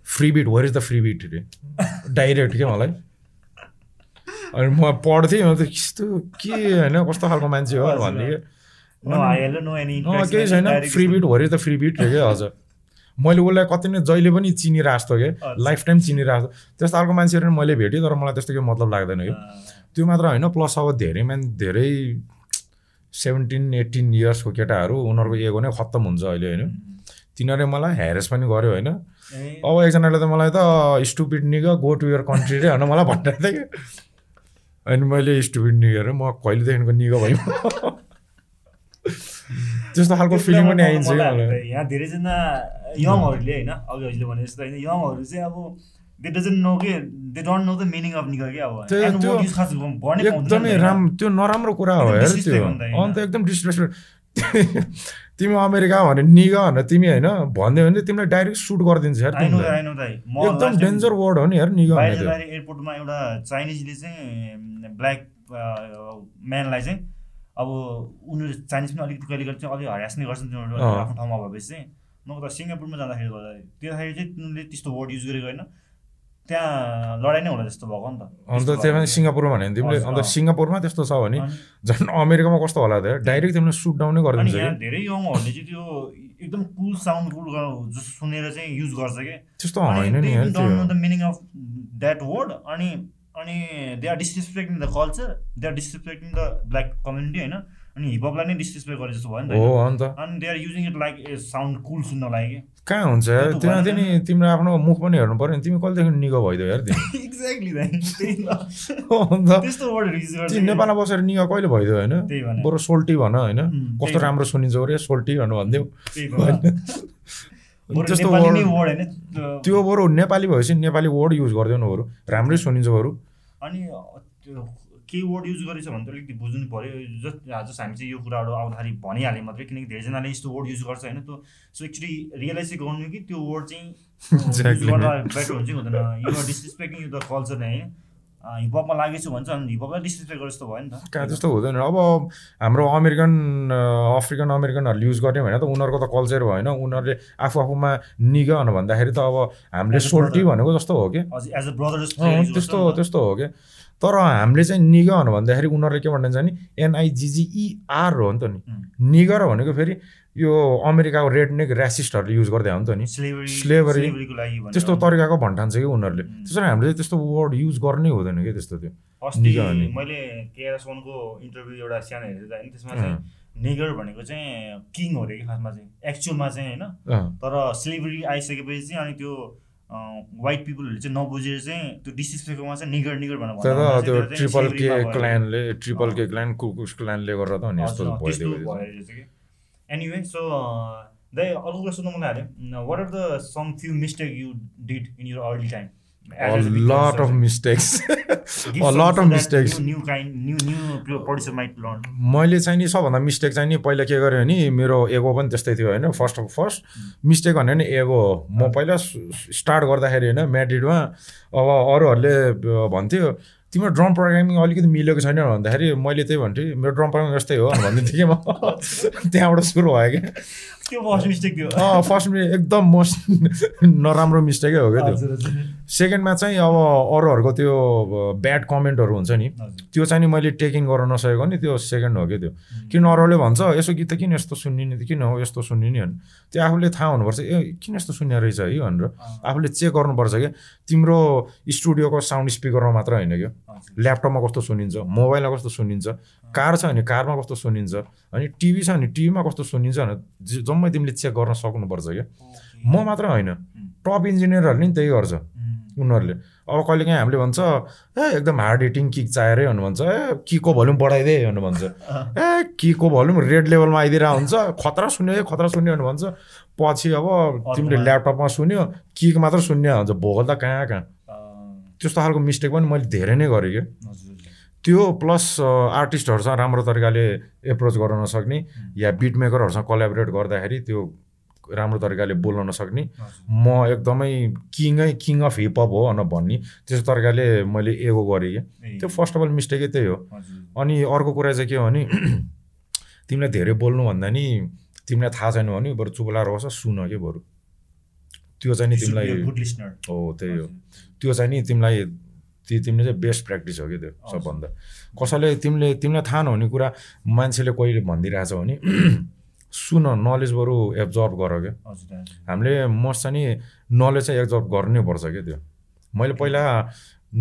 free beat where is the free beat रे? डाइरेक्ट के मलाई? अनि म पढ्थेँ म त कस्तो के होइन? कस्तो खालको मान्छे हो भन्ने। कि No IL, no any अँ, interaction, केही छैन। फ्री बिट भरि त फ्री बिट रे क्या हजुर। मैले उसलाई कति नै जहिले पनि चिनिरहेको जस्तो क्या। लाइफ टाइम चिनिरहेको जस्तो त्यस्तो खालको मान्छेहरू पनि मैले भेटेँ तर मलाई त्यस्तो केही मतलब लाग्दैन कि। त्यो मात्र होइन प्लस अब धेरै मान धेरै सेभेन्टिन एट्टिन इयर्सको केटाहरू उनीहरूको एगो नै खत्तम हुन्छ अहिले होइन। तिनीहरूले मलाई ह्यारेस पनि गर्यो होइन। अब एकजनाले त मलाई त stupid nig go to your country रे होइन मलाई भनिरहेको थियो कि। अनि मैले स्टुपिड निगेर म कहिलेदेखिको निगो भएँ त्यस्तो खालको फिलिङ पनि आइन्छ यहाँ धेरैजना यङहरूले होइन अघि हजुरले भने जस्तो होइन यङहरू चाहिँ अब दे डजन्ट नो के they don't know the meaning of nigger के अब। एकदमै? राम त्यो नराम्रो कुरा हो हेर त्यो? अन्त एकदम डिसरेस्पेक्ट [laughs] तिमी अमेरिका भने निगा भनेर तिमी होइन भनिदियो भने तिमीलाई डाइरेक्ट सुट गरिदिन्छ एकदम डेन्जर वर्ड हो नि यार निगा एयरपोर्टमा एउटा चाइनिजले चाहिँ ब्ल्याक म्यानलाई चाहिँ अब उनीहरू चाइनिज पनि अलिकति कहिले कहिले चाहिँ अलिक हरास नै गर्छन् तिनीहरू। आफ्नो ठाउँमा भएपछि चाहिँ। त सिङ्गापुरमा जाँदाखेरि गर्दा त्योखेरि चाहिँ तिनीहरूले त्यस्तो वर्ड युज गरेको होइन। त्यहाँ लडाइँ नै होला जस्तो भएको नि त। अन्त त्यही पनि सिङ्गापुरमा भने तिमीले। अन्त। सिङ्गापुरमा त्यस्तो छ भने झन् अमेरिकामा कस्तो होला त? डाइरेक्ट तिमीले सुट डाउनै गरिदिन्छ धेरै यङहरूले चाहिँ त्यो एकदम कुल साउन्ड कुल जस्तो सुनेर चाहिँ युज गर्छ कि? त्यस्तो होइन नि the meaning of that word अनि अनि they are disrespecting the culture they are disrespecting the black community होइन? अनि हिपहपलाई नै डिसरेस्पेक्ट गरे जस्तो भयो नि त अनि they are using it like a sound cool सुन्नलाई कि कहाँ हुन्छ यार? त्यो त त्यहाँ भएन। नि तिम्रो आफ्नो मुख पनि हेर्नु पऱ्यो नि। तिमी कहिलेदेखि निगो भइदियो तिमी? [laughs] एक्ज्याक्टली त्यस्तो वर्डहरू युज गर्छ नेपालमा बसेर निगा कहिले भइदियो होइन? बरु सोल्टी भन होइन? कस्तो राम्रो सुनिन्छ अरे सोल्टी भनेर बरु त्यस्तो वर्ड त्यो- बरु नेपाली भएपछि नेपाली वर्ड युज गरिदियो न बरु। राम्रै सुनिन्छ बरु। अनि केही वर्ड युज गरेछ भने त अलिकति बुझ्नु पऱ्यो जस्ट जस्ट हामी चाहिँ यो कुराहरू आउँदाखेरि भनिहाल्यो मात्रै किनकि धेरैजनाले यस्तो वर्ड युज गर्छ होइन त्यो सो एक्चुली रियलाइज चाहिँ गर्नु कि त्यो वर्ड चाहिँ बेटर हुन्छ कि हुँदैन। युआर डिसरेस्पेक्टिङ द कल्चर नै हिपहपमा लागेछु भन्छ अनि हिपहपलाई डिसरेस्पेक्ट गरे जस्तो भयो नि त कहाँ त्यस्तो हुँदैन अब हाम्रो अमेरिकन अफ्रिकन अमेरिकनहरूले युज गर्ने भने त उनीहरूको त कल्चर भएन उनीहरूले आफू आफूमा निगन भन्दाखेरि त अब हामीले सोल्टी. भनेको जस्तो हो कि एज अ ब्रदर त्यस्तो। त्यस्तो हो कि तर हामीले चाहिँ निगन भन्दाखेरि उनीहरूले के भनिन्छ नि एनआइजिजिइआर हो नि त नि. निगर भनेको फेरि यो अमेरिकाको रेड नेक ऱ्यासिस्टहरूले युज गर्दै हो नि त नि भनेर। त्यस्तो तरिकाको भन्ठान्छ कि उनीहरूले. त्यसरी हामीले त्यस्तो वर्ड युज गर्नै हुँदैन कि त्यस्तो त्यो अस्ति भने। मैले केआरएस वानको इन्टरभ्यू एउटा सानो हेरेको थिएँ होइन त्यसमा चाहिँ नेगर भनेको चाहिँ किङ हो अरे कि खासमा चाहिँ एक्चुअलमा चाहिँ होइन तर स्लेभरी आइसकेपछि चाहिँ अनि त्यो वाइट पिपलहरूले चाहिँ नबुझेर चाहिँ त्यो डिसरेस्पेक्टमा चाहिँ निगर निगर भनेर त्यो ट्रिपल के। क्लानले ट्रिपल। के क्लान कुकुस क्लानले गरेर त अनि यस्तो भइदियो भयो एनिवे सो दाइ अर्को कुरा सोध्नु मन लाग्यो what are the some few mistake you did in your early time lot of mistakes. [laughs] A lot of mistakes. मैले चाहिँ नि सबभन्दा मिस्टेक चाहिँ नि पहिला के गरेँ भने मेरो एगो पनि त्यस्तै थियो होइन फर्स्ट अफ फर्स्ट मिस्टेक भने नि एगो हो। म पहिला स्टार्ट गर्दाखेरि होइन म्याड्रिडमा अब अरूहरूले भन्थ्यो तिम्रो ड्रम प्रोग्रामिङ अलिकति मिलेको छैन भन्दाखेरि मैले त्यही भन्थेँ मेरो ड्रम प्रोग्रामिङ यस्तै हो भनिदिन्थेँ कि म। [laughs] त्यहाँबाट सुरु भयो कि त्यो फर्स्ट मिस्टेक थियो। अँ फर्स्ट एकदम मोस्ट नराम्रो मिस्टेकै हो क्या त्यो। सेकेन्डमा चाहिँ अब अरूहरूको त्यो ब्याड कमेन्टहरू हुन्छ नि। त्यो चाहिँ नि मैले टेक इन गर्न नसकेको नि त्यो सेकेन्ड हो क्या त्यो। किन अरूले भन्छ यसो गीत त किन यस्तो सुन्ने नि किन हो यस्तो सुन्ने नि भने त्यो आफूले थाहा हुनुपर्छ ए किन यस्तो सुन्ने रहेछ है? भनेर। आफूले चेक गर्नुपर्छ क्या। तिम्रो स्टुडियोको साउन्ड स्पिकरमा मात्र होइन क्या। ल्यापटपमा कस्तो सुनिन्छ मोबाइलमा कस्तो सुनिन्छ। कार छ भने कारमा कस्तो सुनिन्छ अनि टिभी छ भने टिभीमा कस्तो सुनिन्छ भने जम्मै तिमीले चेक गर्न सक्नुपर्छ क्या। म मात्र होइन। टप इन्जिनियरहरूले नि त्यही गर्छ। उम्, उनीहरूले। अब कहिलेकाहीँ हामीले भन्छ ए एकदम हार्ड हिटिङ किक चाहिएर भन्नु भन्छ ए किकको भल्युम बढाइदे भन्नु भन्छ [laughs] ए किकको भल्युम रेड लेभलमा आइदिरहेको हुन्छ। खतरा सुन्यो ए खतरा सुन्यो भने भन्छ पछि अब तिमीले। ल्यापटपमा सुन्यो किक मात्र सुन्ने हुन्छ भोकल त कहाँ कहाँ? त्यस्तो खालको मिस्टेक पनि मैले धेरै नै गरेँ क्या। त्यो प्लस आर्टिस्टहरूसँग राम्रो तरिकाले एप्रोच गर्न नसक्ने या बिट मेकरहरूसँग कोलाबोरेट गर्दाखेरि त्यो राम्रो तरिकाले बोल्न नसक्ने। म एकदमै किङै किङ अफ हिपहप हो भनेर भन्ने त्यस्तो तरिकाले मैले एगो गरेँ क्या त्यो फर्स्ट अफ अल मिस्टेकै त्यही हो। अनि अर्को कुरा चाहिँ के हो भने [clears throat] तिमीलाई धेरै बोल्नु भन्दा नि तिमीलाई थाहा छैन भने बरु चुप लाएर बस सुन के बरु त्यो चाहिँ नि तिमीलाई. हो त्यही हो। त्यो चाहिँ नि तिमीलाई ती तिमीले चाहिँ बेस्ट प्र्याक्टिस हो कि त्यो। सबभन्दा कसैले तिमीले तिमीलाई थाहा नहुने कुरा मान्छेले कहिले भनिदिइरहेछ भने [clears throat] सुन नलेज बरु एब्जर्भ गर क्या। हामीले मस्ट चाहिँ नि नलेज चाहिँ एब्जर्भ गर्नै पर्छ क्या त्यो मैले पहिला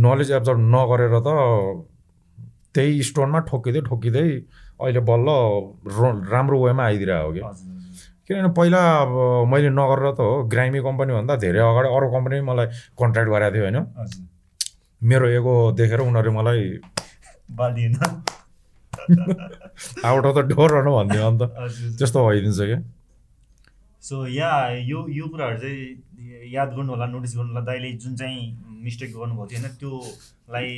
नलेज एब्जर्भ नगरेर त त्यही स्टोनमा ठोकिँदै ठोकिँदै अहिले बल्ल राम्रो वेमा आइदिरहेको हो कि हजुर, हजुर। किनभने पहिला अब मैले नगरेर त हो ग्रामी कम्पनीभन्दा धेरै अगाडि अरू कम्पनी मलाई कन्ट्र्याक्ट गराएको थियो होइन। मेरो एगो देखेर उनीहरूले मलाई। [laughs] आउट अफ द डोर भनेर भनिदियो अन्त। त्यस्तो भइदिन्छ क्या। सो या यो यो कुराहरू चाहिँ याद गर्नु होला नोटिस गर्नु होला दाइले जुन चाहिँ मिस्टेक गर्नुभएको थियो होइन त्योलाई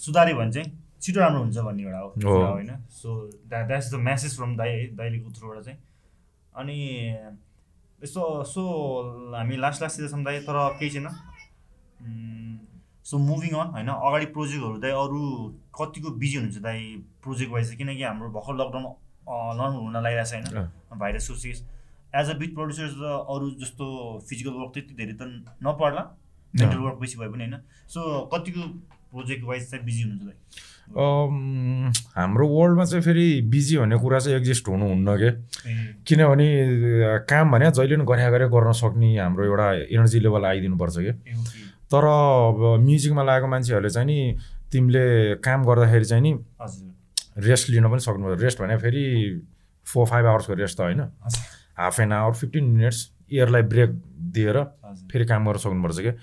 सुधार्यो भने चाहिँ छिटो राम्रो हुन्छ भन्ने एउटा हो होइन। So that that's the message from दाइ है दाइलेको थ्रुबाट चाहिँ। अनि यसो सो हामी लास्ट लास्टतिर सम्झाएँ तर केही छैन। सो मुभिङ अन होइन अगाडि प्रोजेक्टहरू दाइ अरू कतिको बिजी हुनुहुन्छ दाइ प्रोजेक्ट वाइज चाहिँ किनकि हाम्रो भर्खर लकडाउन नर्मल हुन लागिरहेको छ होइन भाइरसको sees as a beat producer त अरू जस्तो फिजिकल वर्क त्यति धेरै त नपर्ला मेन्टल वर्क बेसी भए पनि होइन। सो कतिको प्रोजेक्ट वाइज चाहिँ बिजी हुनुहुन्छ दाइ? हाम्रो वर्ल्डमा चाहिँ फेरि बिजी भन्ने कुरा चाहिँ एक्जिस्ट हुनुहुन्न के? किनभने काम भने जहिले पनि गरे गरे गर्न सक्ने हाम्रो एउटा एनर्जी लेभल आइदिनुपर्छ कि? तर अब म्युजिकमा लागेको मान्छेहरूले चाहिँ नि तिमीले काम गर्दाखेरि चाहिँ नि रेस्ट लिन पनि सक्नुपर्छ रेस्ट भने फेरि फोर फाइभ आवर्सको रेस्ट त होइन। Half an hour fifteen minutes इयरलाई break दिएर फेरि काम गर्न सक्नुपर्छ क्या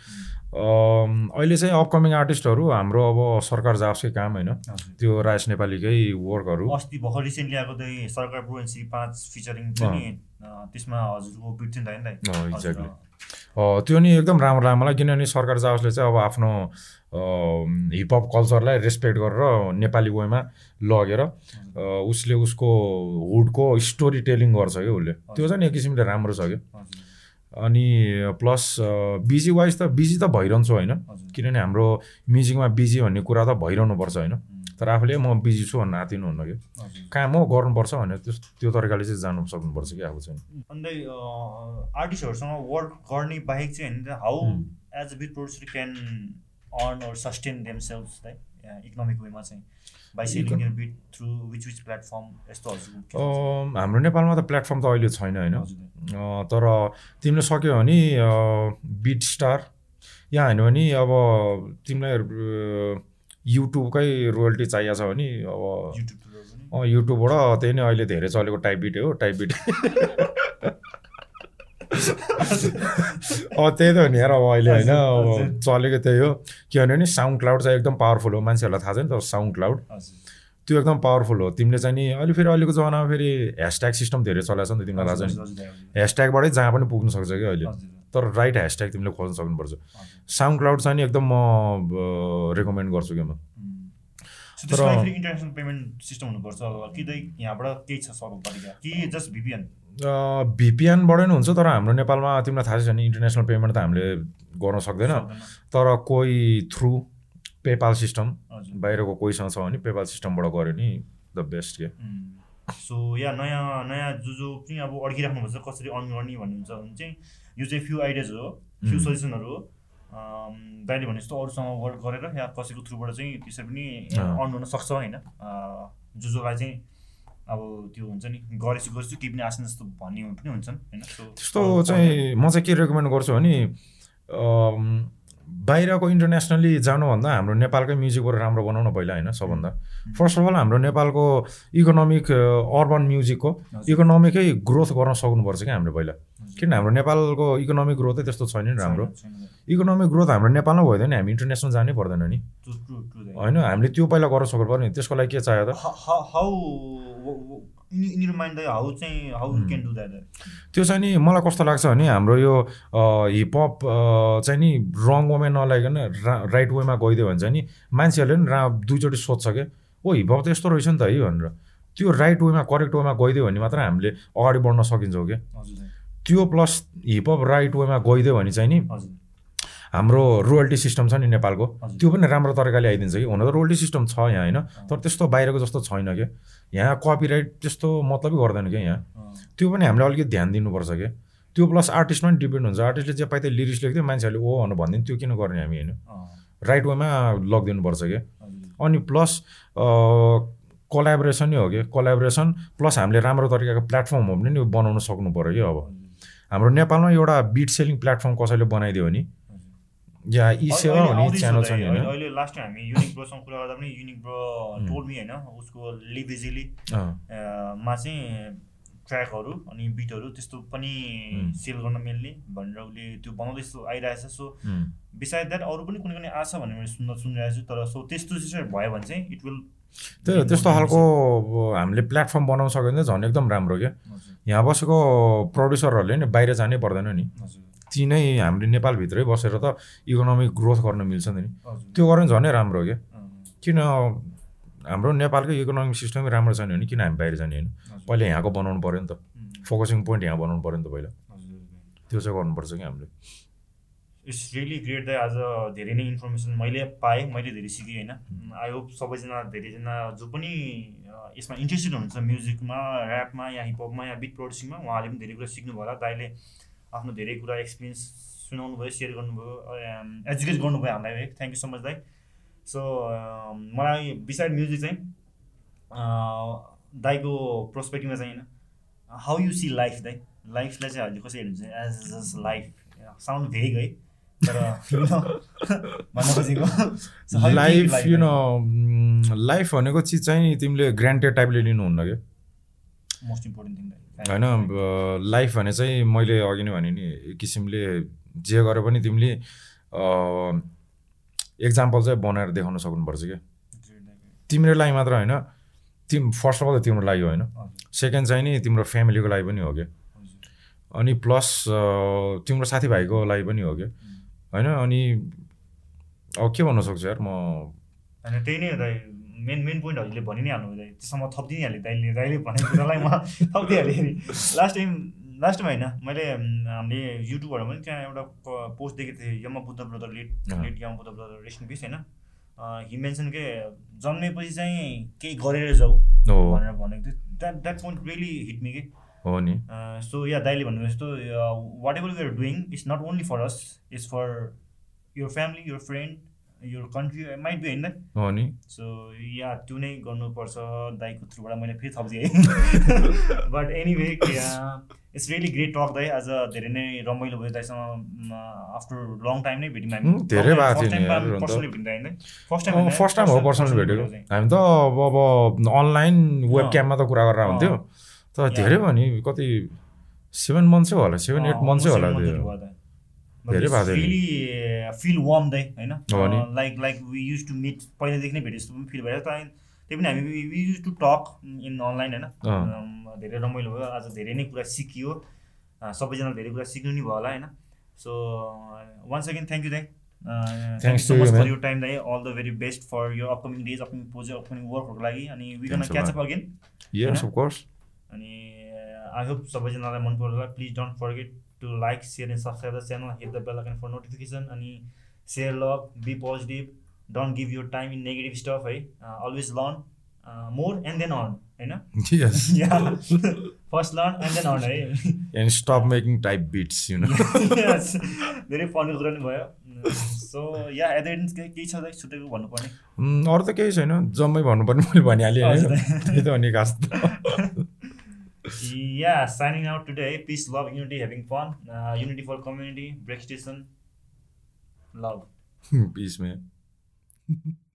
अहिले चाहिँ अपकमिङ आर्टिस्टहरू हाम्रो अब सरकार जाओस् काम होइन। त्यो राजेश नेपालीकै वर्कहरू। अस्ति भर्खर रिसेन्टली आएको चाहिँ सरकार पाँच फिचरिङ त्यसमा हजुरको एक्ज्याक्टली त्यो नि एकदम राम्रो लाग्यो। मलाई किनभने सरकार जाओसले चाहिँ अब आफ्नो हिपहप कल्चरलाई रेस्पेक्ट गरेर नेपाली वेमा लगेर उसले उसको हुडको स्टोरी टेलिङ गर्छ क्या उसले। त्यो चाहिँ एक किसिमले राम्रो छ क्या। अनि प्लस बिजी वाइज त बिजी त भइरहन्छु होइन। किनभने हाम्रो म्युजिकमा बिजी भन्ने कुरा त भइरहनुपर्छ होइन। तर आफूले म बिजी छु भन्नु आतिनु हुन्न कि। काम हो गर्नुपर्छ भनेर त्यो त्यो तरिकाले चाहिँ जानु सक्नुपर्छ कि आफू चाहिँ। अन्त आर्टिस्टहरूसँग वर्क गर्ने बाहेक चाहिँ होइन how as a beat producer can earn or sustain themselves है इकोनोमिक वेमा चाहिँ हाम्रो नेपालमा त प्लेटफर्म त अहिले छैन होइन। तर तिमीले सक्यो भने बिट स्टार या होइन भने अब तिमीलाई युट्युबकै रोयल्टी चाहिएको छ भने अब युट्युबबाट त्यही नै अहिले धेरै चलेको टाइप बिट हो टाइप बिट अब त्यही त हो नि यार अब अहिले होइन अब चलेको त्यही हो। किनभने साउन्ड क्लाउड चाहिँ एकदम पावरफुल हो मान्छेहरूलाई थाहा छ नि त साउन्ड क्लाउड त्यो एकदम पावरफुल हो। तिमीले चाहिँ नि अहिले फेरि अहिलेको जमानामा फेरि ह्यासट्याग सिस्टम धेरै चलाएको छ नि त तिमीलाई थाहा छ नि। ह्यासट्यागबाटै जहाँ पनि पुग्नु सक्छ कि अहिले। तर राइट ह्यासट्याग तिमीले खोज्न सक्नुपर्छ। साउन्ड क्लाउड चाहिँ नि एकदम म रेकमेन्ड गर्छु कि म। तर इन्टरनेसनल पेमेन्ट सिस्टम हुनुपर्छ कि यहाँबाट केही छ सर्व तरिका कि जस्ट भिपिएन भिपिएनबाटै नै हुन्छ तर हाम्रो नेपालमा तिमीलाई थाहा छ नि इन्टरनेसनल पेमेन्ट त हामीले गर्न सक्दैन। तर कोही थ्रु पेपाल सिस्टम बाहिरको कोहीसँग छ भने पेपाल सिस्टमबाट गऱ्यो नि द बेस्ट के। सो या नयाँ नयाँ जो जो पनि अब अड्किराख्नुपर्छ कसरी अर्न गर्ने भन्नुहुन्छ भने चाहिँ यो चाहिँ फ्यु आइडियाजहरू हो फ्यु सजेसनहरू हो। दाइले भने जस्तो अरूसँग वर्क गरेर या कसैको थ्रुबाट चाहिँ त्यसरी पनि अर्न हुन सक्छ होइन। जो जोलाई चाहिँ अब त्यो हुन्छ नि गरेछु गर्छु केही पनि आसन जस्तो भन्ने पनि हुन्छन् होइन। त्यस्तो चाहिँ म चाहिँ के रेकमेन्ड गर्छु भने बाहिरको इन्टरनेसनली जानुभन्दा हाम्रो नेपालकै म्युजिकबाट राम्रो बनाउन पहिला होइन सबभन्दा। फर्स्ट अफ अल हाम्रो नेपालको इकोनोमिक अर्बन म्युजिकको इकोनोमिकै ग्रोथ गर्न सक्नुपर्छ क्या हाम्रो पहिला। किन हाम्रो नेपालको इकोनोमिक ग्रोथै त्यस्तो छैन नि राम्रो। इकोनोमिक ग्रोथ हाम्रो नेपालमा भयो भने हामी इन्टरनेसनल जानै पर्दैन नि। होइन हामीले त्यो पहिला गर्न सक्नु पऱ्यो नि त्यसको लागि के चाहियो त? त्यो चाहिँ नि मलाई कस्तो लाग्छ भने हाम्रो यो हिपहप चाहिँ नि रङ वेमा नलाइकन राइट वेमा गइदियो भने चाहिँ नि मान्छेहरूले पनि रा दुईचोटि सोध्छ क्या ओ हिपहप त यस्तो रहेछ नि त है? भनेर। त्यो राइट वेमा करेक्ट वेमा गइदियो भने मात्र हामीले अगाडि बढ्न सकिन्छौँ क्या त्यो प्लस हिपहप राइट वेमा गइदियो भने चाहिँ नि हाम्रो रोयल्टी सिस्टम छ नि नेपालको त्यो पनि राम्रो तरिकाले आइदिन्छ कि? हुन त रोयल्टी सिस्टम छ यहाँ होइन? तर त्यस्तो बाहिरको जस्तो छैन क्या। यहाँ कपिराइट त्यस्तो मतलबै गर्दैन क्या यहाँ। त्यो पनि हामीले अलिकति ध्यान दिनुपर्छ क्या। त्यो प्लस आर्टिस्टमा पनि डिपेन्ड हुन्छ। आर्टिस्टले जे पाइ लिरिक्स लेख्थ्यो मान्छेहरूले ओ भनेर भनिदिनु त्यो किन गर्ने हामी होइन? राइट वेमा लगिदिनुपर्छ क्या। अनि प्लस कोलाबोरेसन नै हो कि कोलाबोरेसन प्लस हामीले राम्रो तरिकाको प्लेटफर्म हो भने नि बनाउन सक्नु पऱ्यो कि अब। हाम्रो नेपालमा एउटा बिट सेलिङ प्लेटफर्म कसैले बनाइदियो भने या ई सेवा भन्ने च्यानल छ नि होइन अहिले लास्ट टाइम हामी युनिक ब्रोसँग कुरा गर्दा पनि युनिक ब्रो टोल होइन उसको लिभ इजिली मा चाहिँ ट्र्याकहरू अनि बिटहरू त्यस्तो पनि सेल गर्न मिल्ने भनेर उसले त्यो बनाउँदै आइरहेछ सो बिसाइड द्याट अरू पनि कुनै कुनै आछ भनेर मैले सुन्न सुनिरहेको छु तर सो त्यस्तो चाहिँ भयो भने चाहिँ इट विल त्यो त्यस्तो खालको हामीले प्लेटफर्म बनाउन सक्यो भने झन् एकदम राम्रो क्या यहाँ बसेको प्रड्युसरहरूले नि बाहिर जानै पर्दैन नि ती नै हामीले नेपालभित्रै बसेर त इकोनोमिक ग्रोथ गर्न मिल्छ नि। त्यो भने झनै राम्रो हो क्या। किन हाम्रो नेपालको इकोनोमिक सिस्टमै राम्रो छैन भने किन हामी बाहिर जाने होइन? पहिला यहाँको बनाउनु पऱ्यो नि त। फोकसिङ पोइन्ट यहाँ बनाउनु पऱ्यो नि त पहिला। त्यो चाहिँ गर्नुपर्छ कि हामीले। इट्स रियली ग्रेट द आज धेरै नै इन्फर्मेसन मैले पाएँ मैले धेरै सिकेँ होइन। आई होप सबैजना धेरैजना जो पनि यसमा इन्ट्रेस्टेड हुनुहुन्छ म्युजिकमा ऱ्यापमा या हिपहपमा या बिट प्रड्युसिङमा उहाँले पनि धेरै कुरा सिक्नुभयो होला। दाइले आफ्नो धेरै कुरा एक्सपिरियन्स सुनाउनु भयो सेयर गर्नुभयो एजुकेट गर्नुभयो हामीलाई है. थ्याङ्क यू सो मच दाई सो मलाई बिसाइड म्युजिक चाहिँ दाईको प्रोस्पेक्टिभमा चाहिँ होइन हाउ यु सी लाइफ दाई? लाइफलाई चाहिँ अहिले कसरी हेर्नुहुन्छ? एज एज लाइफ साउन्ड भेग है लाइफ यु नो लाइफ भनेको चिज चाहिँ तिमीले ग्रान्टेड टाइपले लिनुहुन्न क्या? मोस्ट इम्पोर्टेन्ट थिङ होइन लाइफ भने चाहिँ मैले अघि नै भने नि एक किसिमले जे गरे पनि तिमीले इक्जाम्पल चाहिँ बनाएर देखाउन सक्नुपर्छ क्या। तिम्रो लागि मात्र होइन तिम फर्स्ट अफ अल त तिम्रो लागि होइन। सेकेन्ड चाहिँ नि तिम्रो फ्यामिलीको लागि पनि हो क्या। अनि प्लस तिम्रो साथीभाइको लागि पनि हो क्या। होइन अनि अब के भन्न सक्छु यार म त्यही नै मेन मेन पोइन्ट हजुरले भनि नै हाल्नु त्यसमा थपिदिइ हालेँ दाइले दाइले भनेको कुरालाई म [laughs] थपिदिइहालेँ लास्ट टाइम लास्ट टाइम होइन मैले हामीले युट्युबबाट पनि त्यहाँ एउटा पोस्ट देखेको थिएँ यमा बुद्ध ब्रदर लेट लेट यमा बुद्ध ब्रदर रेसन पिस होइन? हि मेन्सन के जन्मेपछि चाहिँ केही गरेर जाऊ भनेर भनेको थियो। That that point really hit me के? हो नि। सो या दाइले भन्नु जस्तो whatever you're doing it's not only for us it's for your family your friend your country might be होइन हो नि। सो या त्यो नै गर्नुपर्छ दाईको थ्रुबाट मैले फेरि थपिदिएँ but anyway it's really great talk दाई। आज धेरै नै रमाइलो भयो दाइसँग आफ्टर लङ टाइम नै भेट्यौँ हामी धेरै भएको थियो फर्स्ट टाइम फर्स्ट टाइम हो पर्सनल भेटेको। हामी त अब अब अनलाइन वेब क्याममा त कुरा गरेर हुन्थ्यो तर धेरै भयो नि। कति सेभेन मन्थ्सै होला। सेभेन एट मन्थ्सै होला धेरै रियली फिल वार्म दे होइन? Like like we use to meet पहिलादेखि नै भेटे जस्तो पनि फिल भइरहेको त्यही पनि हामी we use to talk in online होइन? धेरै रमाइलो भयो। आज धेरै नै कुरा सिकियो। सबैजना धेरै कुरा सिक्नु नि भयो होला होइन? So one second thank you दाइ thank so much for your time दाइ all the very best for your upcoming days upcoming project upcoming वर्कहरूको लागि अनि we gonna catch up again अनि आई होप सबैजनालाई मन पर्छ please don't forget to like share and subscribe the channel hit the bell icon for notification अनि share love be positive don't give your time in negative stuff है always learn more and then earn होइन first learn and then earn है स्टप मेकिङ टाइप बिट्स धेरै फर्ने कुरा पनि भयो सो या एडेन्स केही केही छ त छुट्टै भन्नुपर्ने अरू त केही छैन जम्मै भन्नुपर्ने मैले भनिहालेँ त्यही त अनि खास [laughs] yeah, signing out today. Peace, love, unity, having fun. Uh, unity for community, break station. Love. Peace, man. [laughs]